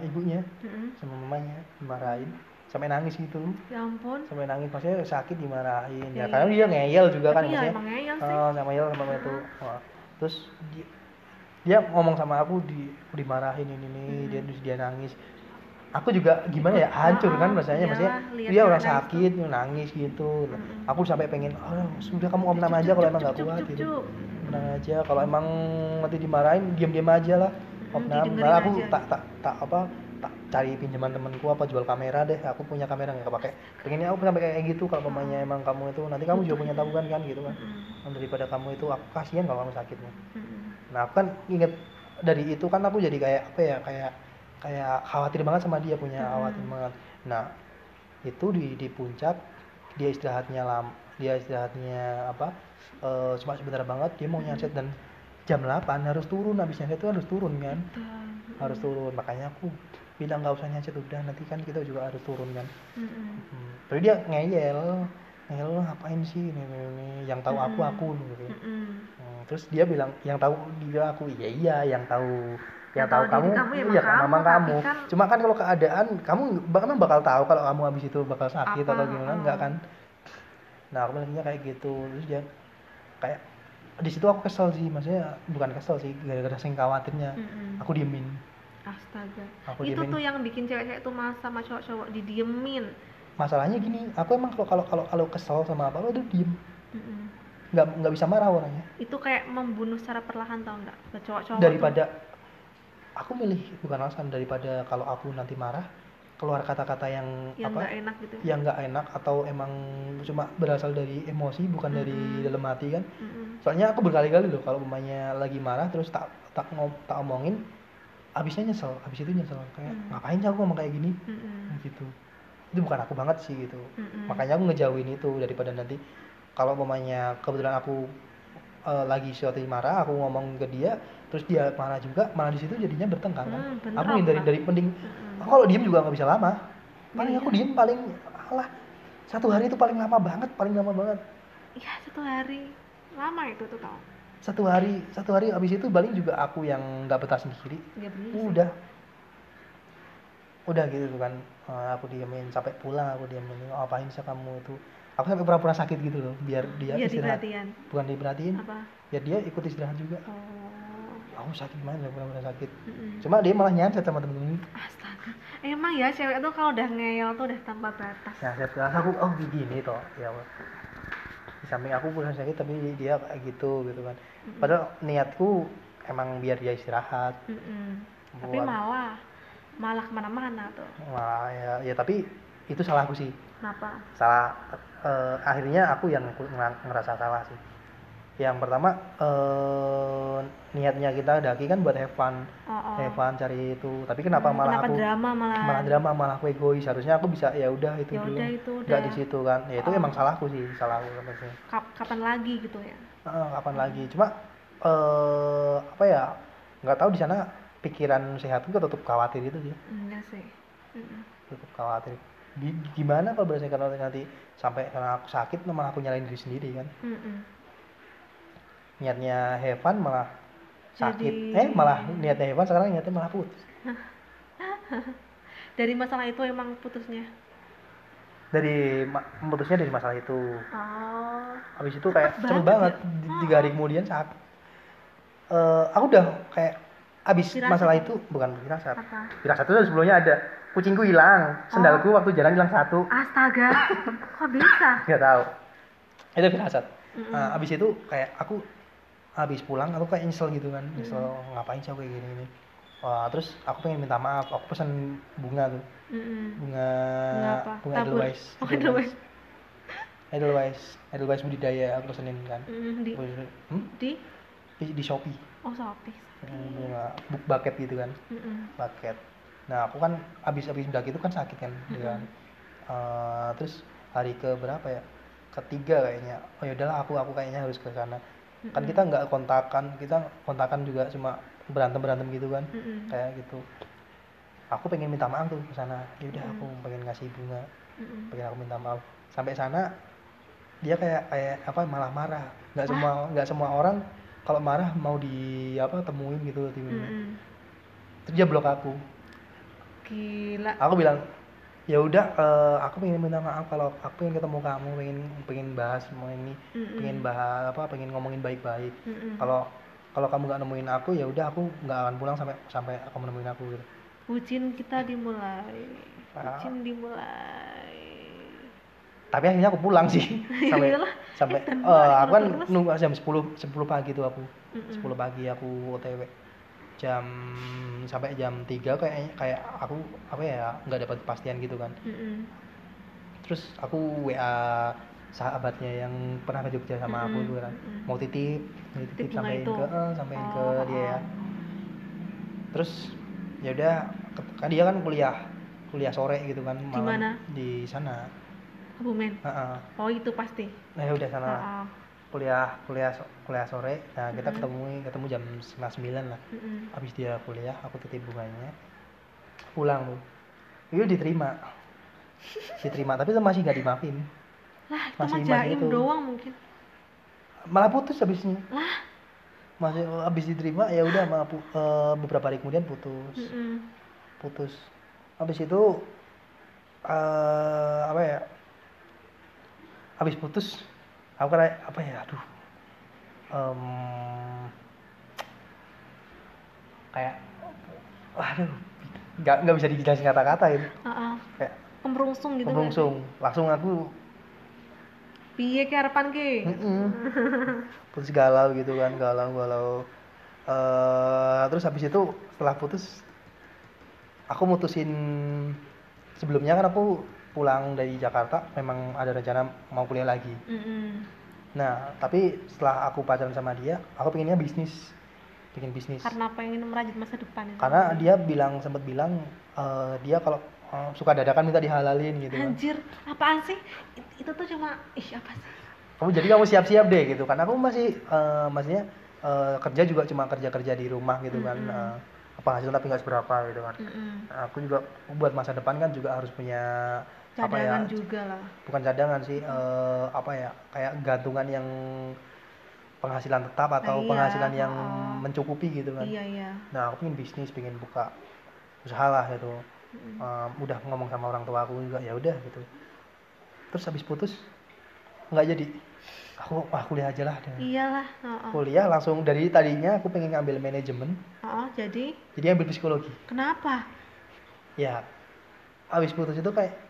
ibunya Mm-mm. sama mamanya dimarahin. Sampai nangis gitu. Ya ampun. Sampai nangis maksudnya sakit dimarahin. Ya Iya, karena dia ngeyel juga kan tapi ya maksudnya. emang ngeyel sih. Oh, sama ngeyel sama itu Wah, terus dia, dia ngomong sama aku di dimarahin ini nih Hmm. dia terus dia nangis. Aku juga gimana ya hancur kan rasanya maksudnya iyalah, lihat dia orang dia nangis sakit nangis gitu. Mm-mm. aku sampai pengen oh sudah kamu om aja kalau emang nggak kuat gitu. tenang aja kalau emang nanti dimarahin diam diam aja lah. Mm, opnam didengerin malah aku tak tak tak apa tak cari pinjaman temanku apa jual kamera deh. Aku punya kamera nggak kepake. Pengennya aku sampai kayak gitu kalau mamanya emang kamu itu. Nanti kamu juga punya tabungan kan gitu kan. Mm-mm. daripada kamu itu aku kasihan kalau kamu sakit nih Mm-mm. nah aku kan inget dari itu kan aku jadi kayak apa ya kayak kayak khawatir banget sama dia punya Hmm. khawatir banget. Nah itu di di puncak dia istirahatnya lam dia istirahatnya apa eh, cuma sebentar banget dia mau nyanset dan jam 8 harus turun. Habis nyanset itu harus turun kan? Harus turun. Makanya aku bilang nggak usah nyanset udah nanti kan kita juga harus turun kan Mm-mm. hmm. tapi dia ngeyel ngeyel "Lu ngapain sih ini, ini, ini. yang tahu aku Mm-mm. aku gitu Mm-mm. Hmm, terus dia bilang yang tahu dia aku iya iya yang tahu Yang tahu kamu, kamu ya iya kan memang kamu kan- cuma kan kalau keadaan kamu bak- emang bakal tahu kalau kamu habis itu bakal sakit Apa, atau gimana oh. enggak kan nah aku bilangnya kayak gitu terus dia kayak di situ aku kesel sih maksudnya bukan kesel sih gara-gara sing khawatirnya Mm-mm. aku diemin Astaga. Aku itu diemin. tuh yang bikin cewek-cewek tuh mas sama cowok-cowok didiemin. masalahnya gini aku emang kalau kalau kalau kalau kesel sama apa aku tuh diem nggak nggak bisa marah orangnya Itu kayak membunuh secara perlahan tau nggak? Ke cowok-cowok. daripada aku milih bukan alasan daripada kalau aku nanti marah keluar kata-kata yang, tuh, yang apa nggak enak gitu. yang nggak enak atau emang cuma berasal dari emosi bukan dari Mm-mm. dalam hati kan Mm-mm. soalnya aku berkali-kali loh kalau umpamanya lagi marah terus tak tak ngom, tak omongin abisnya nyesel abis itu nyesel kayak Mm. ngapain sih aku ngomong kayak gini Mm-mm. gitu itu bukan aku banget sih gitu Mm-mm. makanya aku ngejauhin itu daripada nanti kalau umpamanya kebetulan aku eh, lagi suatu marah aku ngomong ke dia terus dia marah juga malah di situ jadinya bertengkar kan Hmm, bener aku hindari dari mending aku kalau diem juga nggak bisa lama paling Iya. aku diem paling alah satu hari itu paling lama banget paling lama banget Iya satu hari lama itu tuh tau. Satu hari satu hari abis itu paling juga aku yang nggak betah sendiri sih. udah udah gitu tuh kan Eh, aku diemin sampai pulang aku diemin oh, apain sih kamu itu aku sampai pura-pura sakit gitu loh biar dia Iya istirahat diperhatian. bukan diperhatiin Apa? biar dia ikut istirahat juga Oh. aku sakit ya pura-pura sakit Mm-mm. cuma dia malah nyanset sama temen-temen Astaga. Emang ya cewek tuh kalau udah ngeyel tuh udah tanpa batas. nyanset terus aku oh gini toh ya. Di samping aku pura sakit tapi dia kayak gitu gitu kan Mm-mm. padahal niatku emang biar dia istirahat Mm-mm. Tapi malah malah ke mana-mana tuh. Wah, ya, ya tapi itu salahku sih Kenapa? salah eh, akhirnya aku yang ngerasa salah sih yang pertama eh, niatnya kita daki kan buat have fun Oh, oh. have fun cari itu tapi kenapa Hmm, malah kenapa aku drama malah? malah drama malah aku egois harusnya aku bisa ya udah itu Ya dulu udah itu nggak di situ kan ya itu Oh. emang salahku sih salahku Kap- kapan lagi gitu ya? Eh, kapan lagi cuma eh apa ya nggak tahu di sana pikiran sehatku tetap khawatir itu sih Enggak sih. Mm-mm. tetap khawatir Di- gimana kalau berdasarkan nanti, nanti sampai karena aku sakit malah aku nyalain diri sendiri kan Mm-mm. Niatnya Heaven malah sakit Jadi- eh malah niatnya Heaven sekarang niatnya malah putus (laughs) Dari masalah itu emang putusnya. dari putusnya dari masalah itu Oh. habis itu kayak Cepet banget banget ya? tiga hari kemudian sakit Eh, aku udah kayak habis Firasat. masalah itu bukan firasat Apa? firasat itu sebelumnya ada kucingku hilang sendalku waktu jalan hilang satu Astaga. (laughs) Kok bisa? nggak tahu itu firasat Mm-mm. Nah, abis itu kayak aku habis pulang aku kayak nyesel gitu kan. Nyesel ngapain sih aku kayak gini gini? Wah, terus aku pengen minta maaf aku pesen bunga tuh. Mm-mm. bunga Bunga apa? bunga Tabur. Edelweiss. Oh, Edelweiss. Edelweiss. Edelweiss. Budidaya aku pesenin kan. Mm, di hmm? di? Di, di Shopee. Oh Shopee. Hmm, bunga book bucket gitu kan. Mm-mm. bucket. Nah aku kan abis abis mendaki itu kan sakit kan Mm-mm. dengan Eh, terus hari ke berapa ya? Ketiga kayaknya. Oh ya udahlah aku aku kayaknya harus ke sana kan Mm-mm. kita nggak kontakan kita kontakan juga cuma berantem berantem gitu kan. Mm-mm. kayak gitu. Aku pengen minta maaf tuh ke sana. Ya udah aku pengen ngasih bunga. Mm-mm. pengen aku minta maaf. Sampai sana dia kayak kayak apa malah marah. Nggak semua nggak semua orang kalau marah mau di apa temuin gitu tiba-tiba Mm-mm. terus dia blok aku. Gila. Aku bilang ya udah eh, aku pengen minta maaf kalau aku pengen ketemu kamu pengen pengen bahas semua ini. Mm-mm. pengen bahas apa pengen ngomongin baik-baik. Kalau kalau kamu nggak nemuin aku ya udah aku nggak akan pulang sampai sampai kamu nemuin aku gitu. Bucin kita dimulai. Ah. bucin dimulai. Tapi akhirnya aku pulang sih. (laughs) Sampai sampai eh, banget aku kan nunggu jam 10 10 pagi tuh aku. Mm-mm. 10 pagi aku OTW jam sampai jam 3 kayak kayak aku apa ya nggak dapat kepastian gitu kan Mm-mm. terus aku WA sahabatnya yang pernah ke Jogja sama aku Mm-mm, tuh kan mau titip mau titip Titip itu. ke eh, sampein ke Oh, dia ya oh. terus ya udah ke- kan dia kan kuliah kuliah sore gitu kan Di malam mana? di sana Kebumen Heeh. oh itu pasti nah ya udah sana Ah, ah. Kuliah kuliah kuliah sore. Nah kita Mm-mm. ketemu ketemu jam setengah sembilan lah. Mm-mm. habis dia kuliah aku titip bunganya. Pulang tuh itu diterima. (laughs) Diterima tapi itu masih nggak dimaafin. Lah itu Masih- jaim itu. doang mungkin. Malah putus habisnya. Lah. Masih habis diterima ya udah malah eh, beberapa hari kemudian putus. Mm-mm. putus. Habis itu eh apa ya? Habis putus aku kayak apa ya aduh. Em, kayak waduh nggak nggak bisa dijelasin kata-kata itu Ah, ah. kayak kemerungsung gitu nggak merungsung langsung aku piye ke harapan ke putus galau gitu kan galau galau. Eh, terus habis itu setelah putus aku mutusin sebelumnya kan aku pulang dari Jakarta memang ada rencana mau kuliah lagi. Mm-mm. nah tapi setelah aku pacaran sama dia aku pengennya bisnis. Bikin bisnis. Karena pengen merajut masa depan ya. karena dia bilang sempat bilang eh, dia kalau eh, suka dadakan minta dihalalin gitu. Kan anjir apaan sih? It- itu tuh cuma ih apa sih? Kamu jadi kamu siap-siap deh gitu. Kan aku masih eh, maksudnya eh, kerja juga cuma kerja-kerja di rumah gitu kan. Mm-mm. eh, penghasilan tapi nggak seberapa gitu kan. Mm-mm. Nah, aku juga buat masa depan kan juga harus punya apa ya? Cadangan juga lah. Bukan cadangan sih eh, apa ya kayak gantungan yang penghasilan tetap atau Iya, penghasilan yang oh. mencukupi gitu kan. Iya iya. Nah aku pengen bisnis pengen buka usaha lah gitu. Mm-mm. Eh, udah ngomong sama orang tua aku juga ya udah gitu. Terus habis putus nggak jadi. Aku wah kuliah aja lah. Deh. iyalah oh, oh. kuliah langsung dari tadinya aku pengen ngambil manajemen. Oh, jadi? Jadi ambil psikologi. Kenapa? Ya habis putus itu kayak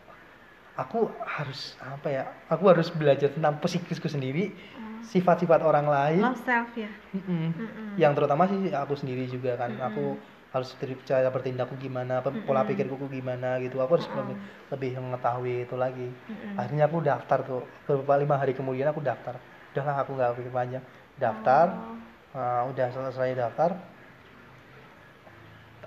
aku harus apa ya aku harus belajar tentang psikisku sendiri Oh. sifat-sifat orang lain love self ya Mm-mm. Mm-mm. yang terutama sih aku sendiri juga kan Mm-mm. aku harus cara bertindakku gimana pola Mm-mm. pikirku gimana gitu aku harus Mm-mm. lebih, lebih mengetahui itu lagi Mm-mm. akhirnya aku daftar tuh beberapa lima hari kemudian aku daftar udahlah aku nggak pikir panjang daftar Oh. uh, udah selesai daftar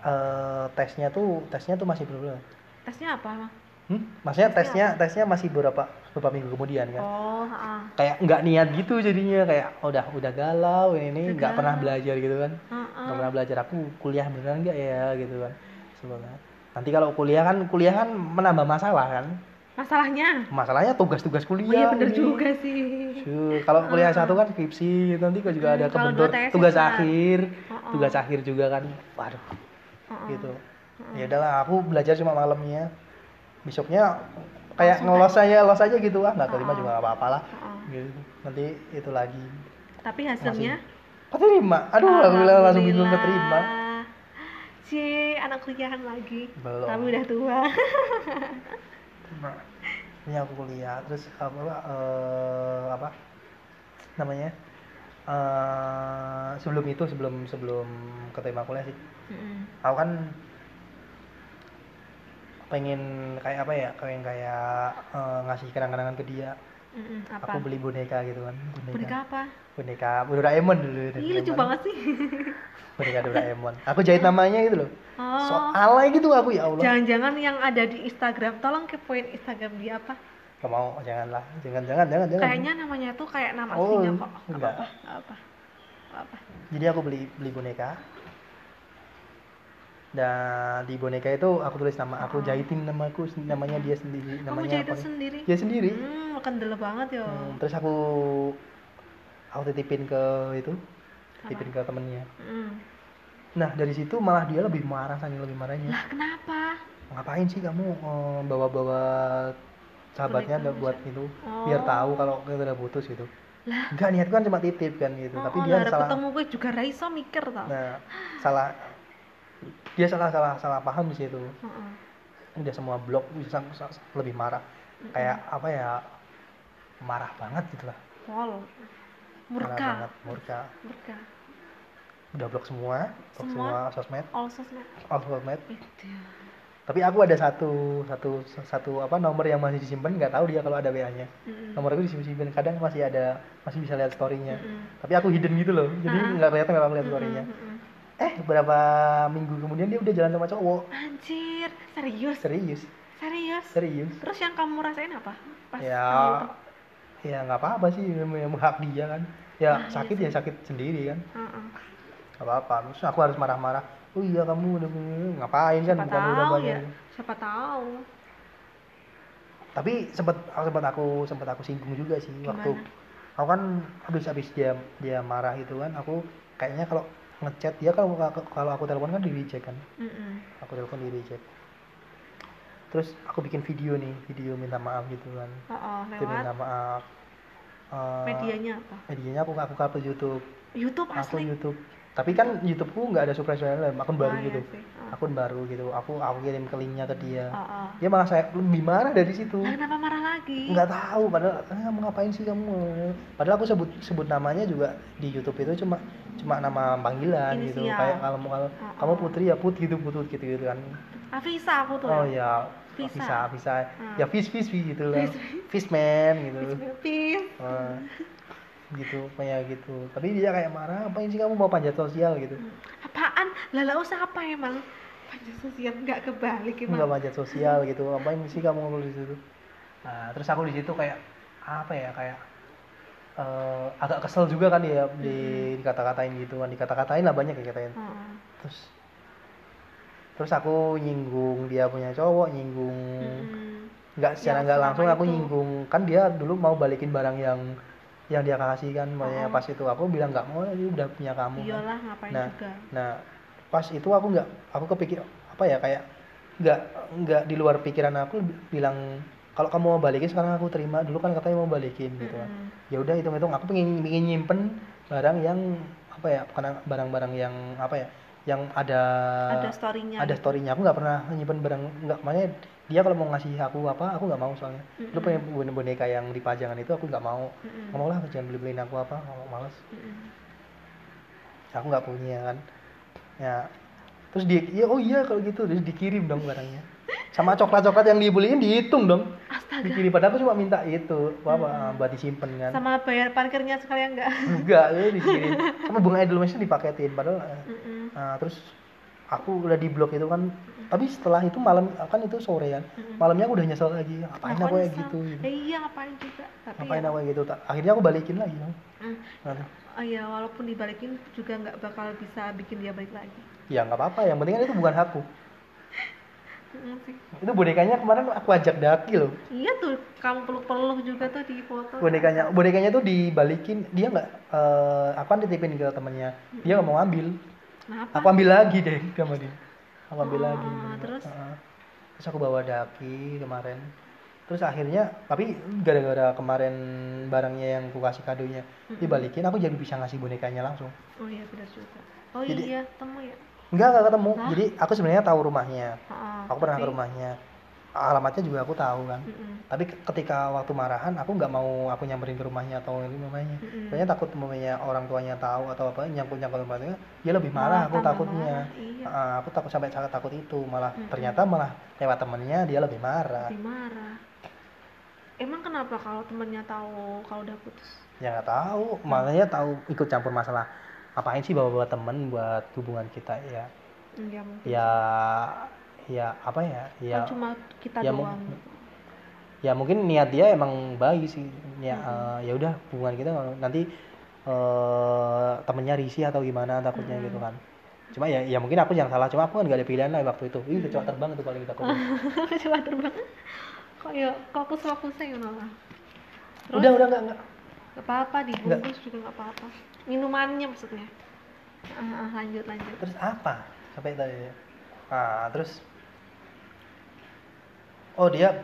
eh, tesnya tuh tesnya tuh masih belum tesnya apa hmm? maksudnya Tesnya tesnya tesnya masih beberapa beberapa minggu kemudian kan oh ah. kayak nggak niat gitu jadinya kayak udah udah galau ini nggak pernah belajar gitu kan Ah, ah. nggak pernah belajar aku kuliah beneran nggak ya gitu kan sebenarnya nanti kalau kuliah kan kuliah kan menambah masalah kan masalahnya masalahnya tugas-tugas oh kuliah iya bener ini. juga sih Sure. kalau kuliah satu kan skripsi nanti kok juga Hmm, ada kebentur tugas bisa. akhir Oh-oh. tugas akhir juga kan waduh Oh, oh. gitu ya udahlah aku belajar cuma malamnya besoknya kayak ngelos aja. los aja gitu. Ah nggak terima juga nggak apa-apa lah. Oh, oh. gitu. Nanti itu lagi. Tapi hasilnya? keterima aduh aku bilang langsung bingung keterima. Cie, anak kuliahan lagi. Belum. Tapi udah tua. Nah, ini aku kuliah. Terus apa apa, eh, apa namanya? Eh sebelum itu sebelum sebelum keterima kuliah sih. Mm-mm. aku kan pengen kayak apa ya pengen kayak eh, ngasih kenang-kenangan ke dia Mm-mm. Apa? aku beli boneka gitu kan Boneka apa? boneka Doraemon dulu Ih, lucu banget sih. (laughs) boneka Doraemon aku jahit namanya gitu loh Oh. alay gitu aku ya Allah Jangan-jangan yang ada di Instagram, tolong kepoin Instagram dia apa? Gak mau janganlah jangan jangan jangan jangan Kayaknya namanya tuh kayak nama Oh, aslinya kok. Gak apa-apa, gak apa. Gak apa. jadi aku beli beli boneka dan di boneka itu aku tulis nama aku Oh. jahitin namaku namanya dia sendiri Kamu namanya jahitin apa sendiri? dia sendiri Hmm, kendel banget ya. Hmm, terus aku aku titipin ke itu titipin ke temennya Hmm. nah dari situ malah dia lebih marah saking lebih marahnya Lah kenapa? ngapain sih kamu eh, bawa-bawa sahabatnya Boneka buat itu Oh. biar tahu kalau kita udah putus gitu Lah. enggak niatku kan cuma titip kan gitu Oh, tapi oh, dia lah, salah ketemu gue juga Raisa mikir tau. nah salah dia salah salah salah paham di situ Heeh. udah semua blok bisa sa- sa- lebih marah kayak apa ya marah banget gitu lah marah Murka. banget murka Murka. udah blok semua blok semua, Semua? sosmed All sosmed. all sosmed Itu. tapi aku ada satu satu satu apa nomor yang masih disimpan nggak tahu dia kalau ada wa nya Mm-mm. nomor aku disimpan kadang masih ada masih bisa lihat storynya Mm-mm. tapi aku hidden gitu loh jadi Ah. nggak kelihatan kalau aku lihat storynya Mm-mm. Eh beberapa minggu kemudian dia udah jalan sama cowok Anjir, serius? serius Serius? serius Terus yang kamu rasain apa? Pas ya kamu itu? ya nggak apa-apa sih yang hak dia kan ya Ah, iya sakit sih. ya sakit sendiri kan Heeh. nggak apa-apa terus aku harus marah-marah oh iya kamu udah ngapain kan Siapa udah tahu banyak ya? Siapa tahu? tapi sempet sempat aku sempat aku singgung juga sih waktu Gimana? aku kan habis habis dia dia marah itu kan aku kayaknya kalau ngechat. Dia kalau kalau aku telepon kan di reject kan. Mm-mm. aku telepon di reject terus aku bikin video nih video minta maaf gitu kan. Oh, oh, lewat? minta maaf. Eh, medianya apa? medianya aku aku upload YouTube. YouTube aku asli. YouTube tapi kan YouTubeku nggak ada subscribe channel akun baru Oh, iya gitu sih. Oh. akun baru gitu aku aku kirim ke linknya ke dia Oh, oh. dia malah saya lebih marah dari situ kenapa marah lagi? nggak tahu padahal eh, kamu ngapain sih kamu padahal aku sebut sebut namanya juga di YouTube itu cuma cuma nama panggilan gitu Inisial. kayak kalau kalau Oh, kamu oh. put ya put gitu putut gitu gitu kan Avisa aku tuh. oh ya. ya Visa. Hmm. ya fish fish fish gitu lah fishman gitu Pis. Eh, gitu kayak gitu tapi dia kayak marah ngapain sih kamu mau panjat sosial gitu Apaan? Lah lah usah apa emang? Panjang sosial nggak kebalik nggak emang. panjat sosial gitu ngapain sih kamu ngobrol di situ nah terus aku di situ kayak apa ya kayak eh, agak kesel juga kan ya di dikata-katain gitu kan dikata-katain lah banyak ya katain Oh, oh. terus terus aku nyinggung dia punya cowok nyinggung Mm-mm. nggak secara Yang nggak selama langsung aku itu. nyinggung kan dia dulu mau balikin barang yang yang dia kasih kan makanya Oh. pas itu aku bilang nggak mau ini udah punya kamu kan. Iyalah ngapain nah juga. nah pas itu aku nggak aku kepikir apa ya kayak nggak nggak di luar pikiran aku bilang kalau kamu mau balikin sekarang aku terima dulu kan katanya mau balikin gitu kan ya udah hitung hitung aku pengen pengen nyimpen barang yang apa ya bukan barang-barang yang apa ya yang ada Ada storynya. ada gitu. storynya aku nggak pernah nyimpen barang nggak makanya dia kalau mau ngasih aku apa aku nggak mau soalnya lu Mm-mm. pengen boneka boneka yang dipajangan itu aku nggak mau nggak mau lah jangan beli beliin aku apa mau, males Mm-mm. aku nggak punya kan ya terus dia ya oh iya kalau gitu terus dikirim dong barangnya sama coklat coklat yang dibeliin dihitung dong Astaga. dikirim padahal aku cuma minta itu apa, apa buat disimpan kan Sama bayar parkirnya sekalian enggak? enggak itu dikirim sama bunga edelweiss dipaketin padahal eh, Mm-mm. Nah, terus aku udah di blok itu kan. Tapi setelah itu malam kan itu sore kan. Malamnya aku udah nyesel lagi. Ngapain Ngapain aku kayak gitu? gitu. Eh, iya ngapain juga. Tapi Ngapain ya, aku kayak gitu? Akhirnya aku balikin lagi. Bang. Mm. Nah, Oh iya, walaupun dibalikin juga nggak bakal bisa bikin dia balik lagi. ya nggak apa-apa. Yang penting kan itu bukan aku. (laughs) Itu bonekanya kemarin aku ajak daki loh. Iya tuh, kamu peluk-peluk juga tuh di foto. Bonekanya, bonekanya tuh dibalikin. Dia nggak. eh aku kan dititipin ke temennya. Dia nggak mau ambil. Kenapa? Aku ambil lagi deh sama dia. Aku ambil Oh, lagi. terus? Heeh. Terus aku bawa daki kemarin. Terus akhirnya, tapi gara-gara kemarin barangnya yang aku kasih kadonya dibalikin, aku jadi bisa ngasih bonekanya langsung. Oh iya benar juga. Oh Jadi- iya, temu ya. Enggak, enggak ketemu. Hah? Jadi aku sebenarnya tahu rumahnya. Heeh, Aku pernah ke rumahnya. Alamatnya juga aku tahu kan. Mm-mm. Tapi ke- ketika waktu marahan, aku nggak mau aku nyamperin ke rumahnya atau ini mamanya. Mm-mm. Soalnya takut mamanya orang tuanya tahu atau apa nyangkut nyangkut rumahnya, dia lebih marah. Malah aku takutnya. marah, iya. Ah, aku takut sampai sangat takut itu. Malah Mm-mm. ternyata malah lewat temennya dia lebih marah. Lebih marah. Emang kenapa kalau temennya tahu kalau udah putus? Ya nggak tahu. Makanya tahu ikut campur masalah. Apain sih bawa-bawa temen buat hubungan kita ya? Enggak mungkin. Ya, ya apa ya? Ya, Kan cuma kita ya, doang. ya mungkin niat dia emang baik sih. Ya eh, ya udah hubungan kita nggak- nanti eh temennya risih atau gimana takutnya Mm-mm. gitu kan. Cuma ya ya mungkin aku yang salah. Cuma aku kan nggak ada pilihan lah waktu itu. Ih kecoa terbang itu paling takut (laughs) coba terbang. Kok ya fokus fokusnya ngono lah Terus? udah udah nggak nggak. Gak apa-apa dibungkus juga gak apa-apa. Minumannya maksudnya? Ah, ah, lanjut lanjut. Terus apa? Sampai tadi. Ya nah terus oh dia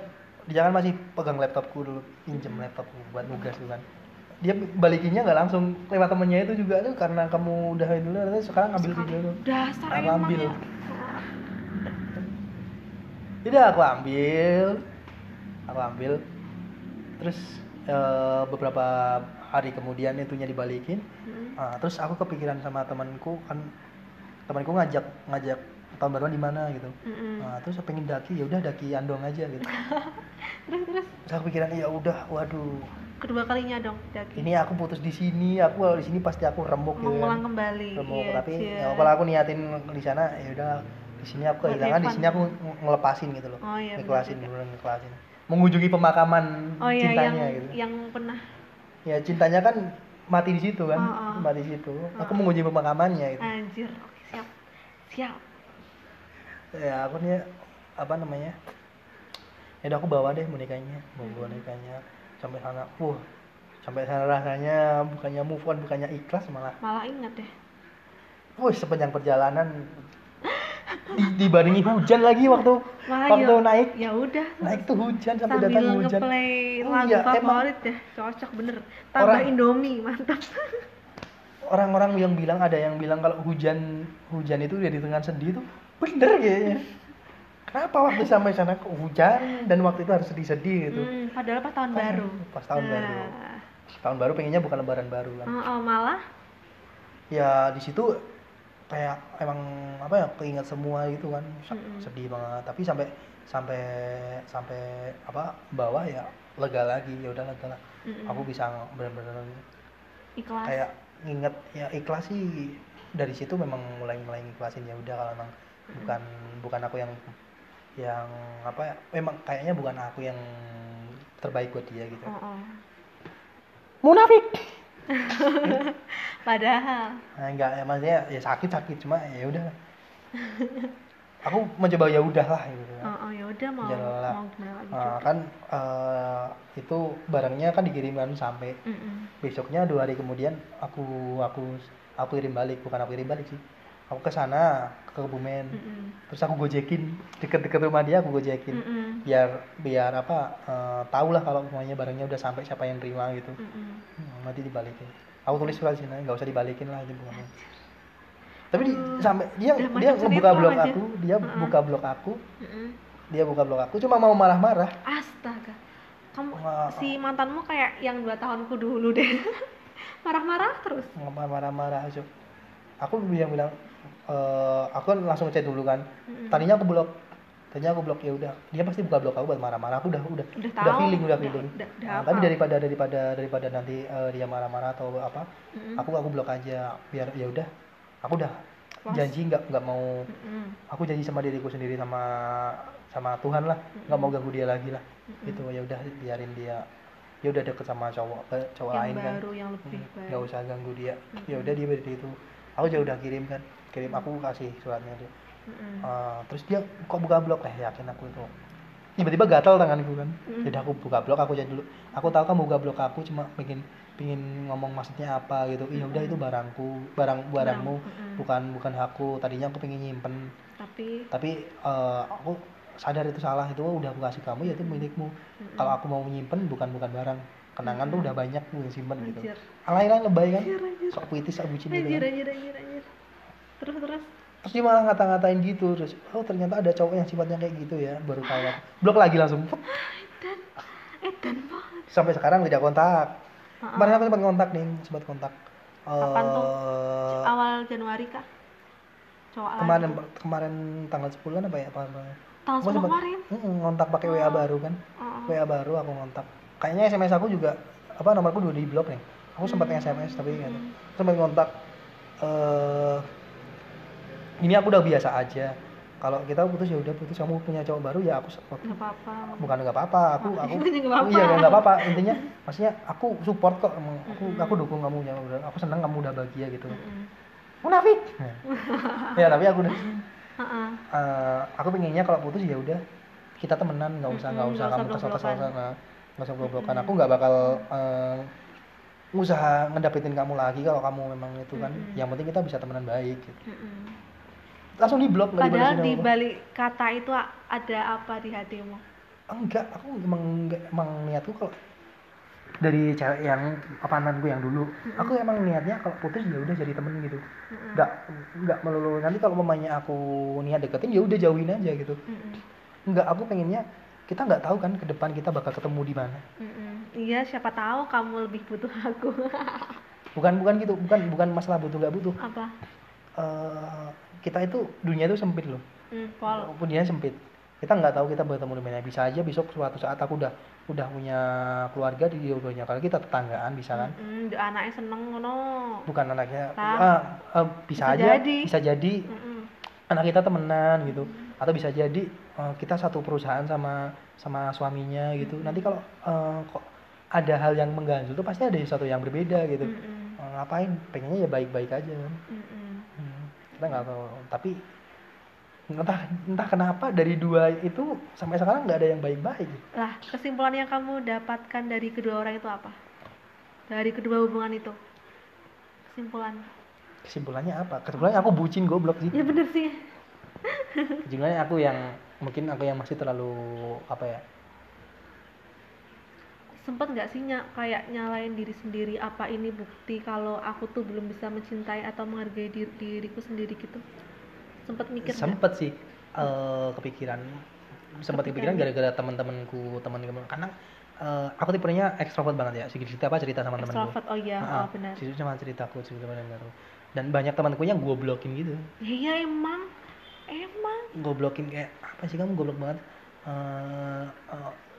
dia kan masih pegang laptopku dulu pinjem laptopku buat nugas tuh kan dia balikinnya nggak langsung lewat temennya itu juga tuh karena kamu udah dulu terus sekarang ambil video tuh dasar Aku ambil. ya Tidak aku ambil, aku ambil. Terus eh, beberapa hari kemudian itunya dibalikin. Hmm. Ah, terus aku kepikiran sama temanku kan, temanku ngajak ngajak tahun baruan di mana gitu. Mm-mm. Nah, terus aku pengen daki ya udah daki Andong aja gitu. (laughs) terus terus Terus aku pikiran ya udah, waduh, kedua kalinya dong daki ini aku putus di sini, aku kalau di sini pasti aku remuk gitu. mengulang kan. kembali Remuk, Iya, tapi Cia. ya, kalau aku niatin di sana ya udah di sini aku kehilangan, di sini aku ng- ngelepasin gitu loh. oh iya juga. bener ngekelasin mengunjungi pemakaman oh iya yang cintanya gitu yang pernah ya cintanya kan mati di situ kan Oh, oh. mati di situ aku Oh. mengunjungi pemakamannya gitu anjir oke siap siap ya aku nih apa namanya? Ya udah aku bawa deh bonekanya bawa bonekanya sampai sana wah sampai sana rasanya bukannya move on bukannya ikhlas malah. Malah ingat deh. Wah sepanjang perjalanan di, dibarengi hujan lagi waktu malah waktu ya, naik. ya udah. Naik tuh hujan sampai sambil datang hujan. ngeplay Oh lagu iya, emang. favorit deh. Cocok bener. Tambah Orang- indomie mantap. (laughs) Orang-orang yang bilang ada yang bilang kalau hujan hujan itu udah di tengah sedih itu bener kayaknya. Kenapa waktu sampai sana kok hujan dan waktu itu harus sedih-sedih gitu? Hmm, padahal pas tahun Pas- baru. pas tahun baru. Nah, tahun baru pengennya bukan lebaran baru kan. Oh, oh, malah? Ya di situ kayak emang apa ya keinget semua gitu kan. Sa- Mm-mm. sedih banget. Tapi sampai sampai sampai apa bawah ya lega lagi. Ya udah lega lah. Mm-mm, aku bisa benar-benar ikhlas? kayak nginget ya ikhlas sih. Dari situ memang mulai mulai ikhlasin ya udah kalau emang bukan bukan aku yang yang apa ya memang kayaknya bukan aku yang terbaik buat dia gitu oh, oh. munafik (laughs) padahal nah, enggak ya maksudnya ya sakit sakit cuma ya udah aku mencoba ya udah lah gitu oh, oh ya udah mau Jalan. mau gimana lagi Nah, juga. kan eh, itu barangnya kan dikirimkan sampai Mm-mm. besoknya dua hari kemudian aku aku aku kirim balik bukan aku kirim balik sih aku ke sana ke Kebumen Mm-mm. terus aku gojekin deket-deket rumah dia aku gojekin Mm-mm. biar biar apa eh, tahu lah kalau semuanya barangnya udah sampai siapa yang terima gitu Mm-mm. Hmm, nanti dibalikin aku tulis surat sini nggak usah dibalikin lah itu bukan tapi di, sampai dia udah dia sinetron blog aja. aku dia Heeh. buka blog aku Mm-mm. dia buka blog aku cuma mau marah-marah astaga kamu Wah. si mantanmu kayak yang dua tahunku dulu deh (laughs) marah-marah terus marah-marah aja aku bilang bilang eh, aku kan langsung chat dulu kan. Mm-mm. tadinya aku blok. Tadinya aku blok ya udah. Dia pasti buka blog aku buat marah-marah. Aku udah udah udah udah tahu. feeling udah feeling. udah, udah Nah, tapi daripada daripada daripada nanti eh, dia marah-marah atau apa Mm-mm. aku aku blok aja. Biar ya udah. Aku udah Puas. janji nggak nggak mau. Mm-mm. aku janji sama diriku sendiri sama sama Tuhan lah. Nggak mau ganggu dia lagi lah. Mm-mm. gitu ya udah biarin dia. Dia udah deket sama cowok cowok yang lain kan. baru yang lebih Hmm, nggak usah ganggu dia. Mm-mm. ya udah dia dari itu. Aku juga udah kirim kan kirim aku kasih suratnya dia. Mm-mm. Eh, terus dia kok buka blog? Eh yakin aku itu. Tiba-tiba gatal tanganku kan. Mm. jadi aku buka blog aku jadi dulu. Aku tahu kamu buka blog aku cuma pengen pengen ngomong maksudnya apa gitu. Iya udah itu barangku barang barangmu. Mm-mm. bukan bukan hakku. Tadinya aku pengen nyimpen. Tapi tapi eh, aku sadar itu salah. Itu udah aku kasih kamu ya itu milikmu. Mm-mm. kalau aku mau nyimpen bukan bukan barang. Kenangan tuh udah banyak gue yang simpen gitu. Alay-alay lebay kan? Anjir anjir. Sok puitis sok bucin gitu anjir kan. anjir anjir anjir terus terus. Terus dia malah ngata-ngatain gitu terus oh ternyata ada cowok yang sifatnya kayak gitu ya baru tahu aku blok lagi langsung. (laughs) Put. dan edan banget. Sampai sekarang tidak kontak. Kemarin aku sempat kontak nih sempat kontak. Kapan tuh? Eh, awal Januari kah? Cowok lagi. kemarin kemarin tanggal 10 apa ya Gua sebelum sempet- kemarin? Ngontak pakai WA baru kan. Oh, WA baru aku ngontak. Kayaknya SMS aku juga apa nomorku udah di blok nih. Aku sempat Hmm. SMS tapi. Hmm. sempat ngontak eh ini aku udah biasa aja. Kalau kita putus ya udah putus. Kamu punya cowok baru ya aku support. Nggak apa-apa. Bukan nggak apa-apa aku aku nggak apa-apa. iya nggak apa-apa. intinya maksudnya aku support kok. Emang aku Mm-mm. aku dukung kamu ya udah. Aku senang kamu udah bahagia gitu. Mm-mm. munafik. (laughs) Ya tapi aku udah Heeh. eh, aku pengennya kalau putus ya udah. Kita temenan nggak usah nggak Mm-mm, usah nggak kamu usah kesel kesel blok-blokan. sana nggak usah blok blokan aku nggak bakal eh, usaha ngedapetin kamu lagi kalau kamu memang itu kan. Yang penting kita bisa temenan baik gitu. Langsung di blok Padahal di balik kata itu ada apa di hatimu? enggak aku emang enggak, emang niatku kalau dari cewek yang mantanku yang dulu aku emang niatnya kalau putus ya udah jadi temen gitu Mm-mm. enggak enggak melulu nanti kalau mamanya aku niat deketin ya udah jauhin aja gitu enggak aku pengennya kita nggak tahu kan ke depan kita bakal ketemu di mana Mm-mm. Iya, siapa tahu kamu lebih butuh aku. bukan bukan gitu bukan bukan masalah butuh nggak butuh apa? Eh, kita itu dunia itu sempit loh Hmm, Pol. dunia sempit kita nggak tahu kita bertemu di mana bisa aja besok suatu saat aku udah udah punya keluarga di dua-duanya kalau kita tetanggaan bisa kan Mm-mm, di anaknya seneng ngono. bukan anaknya Ah. ah, bisa, Bisa aja jadi. bisa jadi Mm-mm. anak kita temenan gitu atau bisa jadi eh, kita satu perusahaan sama sama suaminya gitu nanti kalau eh, kok ada hal yang mengganjal tuh pasti ada sesuatu yang berbeda gitu Mm-mm. Eh, ngapain pengennya ya baik-baik aja kan Mm-mm. Hmm, kita nggak tahu tapi entah entah kenapa dari dua itu sampai sekarang nggak ada yang baik-baik Lah, kesimpulan yang kamu dapatkan dari kedua orang itu apa? Dari kedua hubungan itu? Kesimpulan. kesimpulannya apa kesimpulannya aku bucin goblok sih Ya bener sih. kesimpulannya aku yang mungkin aku yang masih terlalu apa ya Sempet nggak sih ny- kayak nyalain diri sendiri apa ini bukti kalau aku tuh belum bisa mencintai atau menghargai diri- diriku sendiri gitu? Sempet mikir sempet sih eh, kepikiran sempat kepikiran Kepikiran. gara-gara teman-temanku teman-teman karena eh, aku tipenya ekstrovert banget ya sih cerita apa cerita sama temanku Extrovert, oh iya, Ah, oh benar. Justru cuma ceritaku cerita temanku dan banyak temanku yang gue blokin gitu Ya, iya emang, emang. gue blokin kayak apa sih kamu goblok banget eh,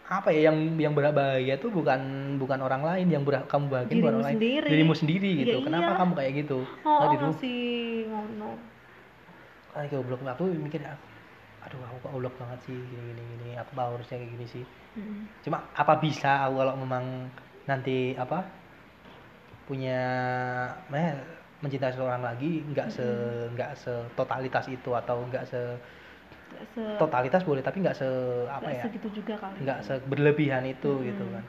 apa ya yang yang berbahagia tuh bukan bukan orang lain yang ber, kamu bahagia bukan Dirimu orang lain sendiri. dirimu sendiri gitu kenapa iya. kamu kayak gitu Oh, oh dirimu masih ngono. kayak goblok aku mikir aduh aku kok goblok banget sih gini gini gini aku mau harusnya kayak gini sih Mm. cuma apa bisa aku kalau memang nanti apa punya eh, mencintai seseorang lagi nggak se nggak se totalitas itu atau nggak se se totalitas boleh tapi nggak se apa nggak ya segitu juga kali. nggak se berlebihan itu Mm-mm. gitu kan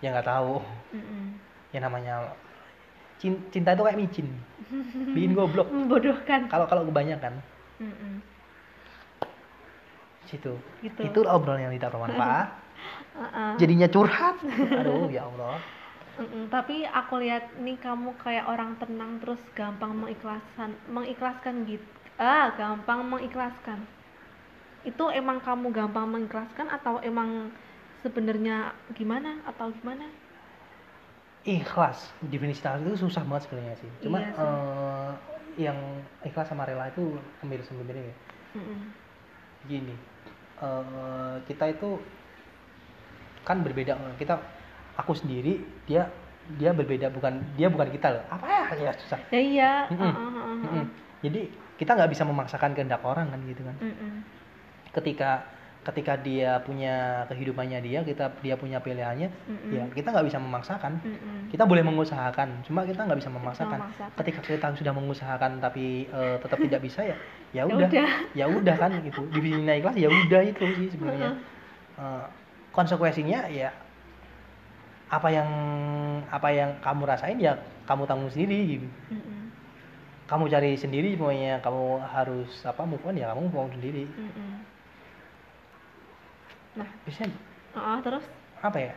ya nggak tahu Mm-mm. ya namanya cin- cinta itu kayak micin bikin goblok (laughs) Membodohkan. kalau kalau kebanyakan Mm-mm. situ Gitu. itu obrolan yang tidak bermanfaat (laughs) Uh-uh. jadinya curhat aduh ya Allah Mm-mm, tapi aku lihat nih kamu kayak orang tenang terus gampang mengikhlaskan mengikhlaskan gitu ah gampang mengikhlaskan. Itu emang kamu gampang mengikhlaskan atau emang sebenarnya gimana atau gimana? Ikhlas. Definisi ikhlas itu susah banget sebenarnya sih. Cuma Iya sih. eh, yang ikhlas sama rela itu hampir sebenarnya ya. Mm-mm. gini eh, kita itu kan berbeda. Kita aku sendiri dia dia berbeda. Bukan dia bukan kita loh. Apa ya? Ya susah. Ya iya. Mm-mm. uh-uh, uh-uh, Mm-mm. jadi kita nggak bisa memaksakan kehendak orang kan gitu kan Mm-mm. ketika ketika dia punya kehidupannya dia kita dia punya pilihannya Mm-mm. ya kita nggak bisa memaksakan Mm-mm. kita boleh mengusahakan cuma kita nggak bisa memaksakan memaksakan. ketika kita sudah mengusahakan tapi eh, tetap tidak bisa ya (laughs) ya udah ya udah kan gitu divisi naik kelas ya udah itu sih sebenarnya Eh, konsekuensinya ya apa yang apa yang kamu rasain ya kamu tanggung sendiri gitu Mm-mm. Kamu cari sendiri pokoknya kamu harus apa move on ya kamu move on sendiri. Mm-mm. nah. Biasanya uh terus? Apa ya?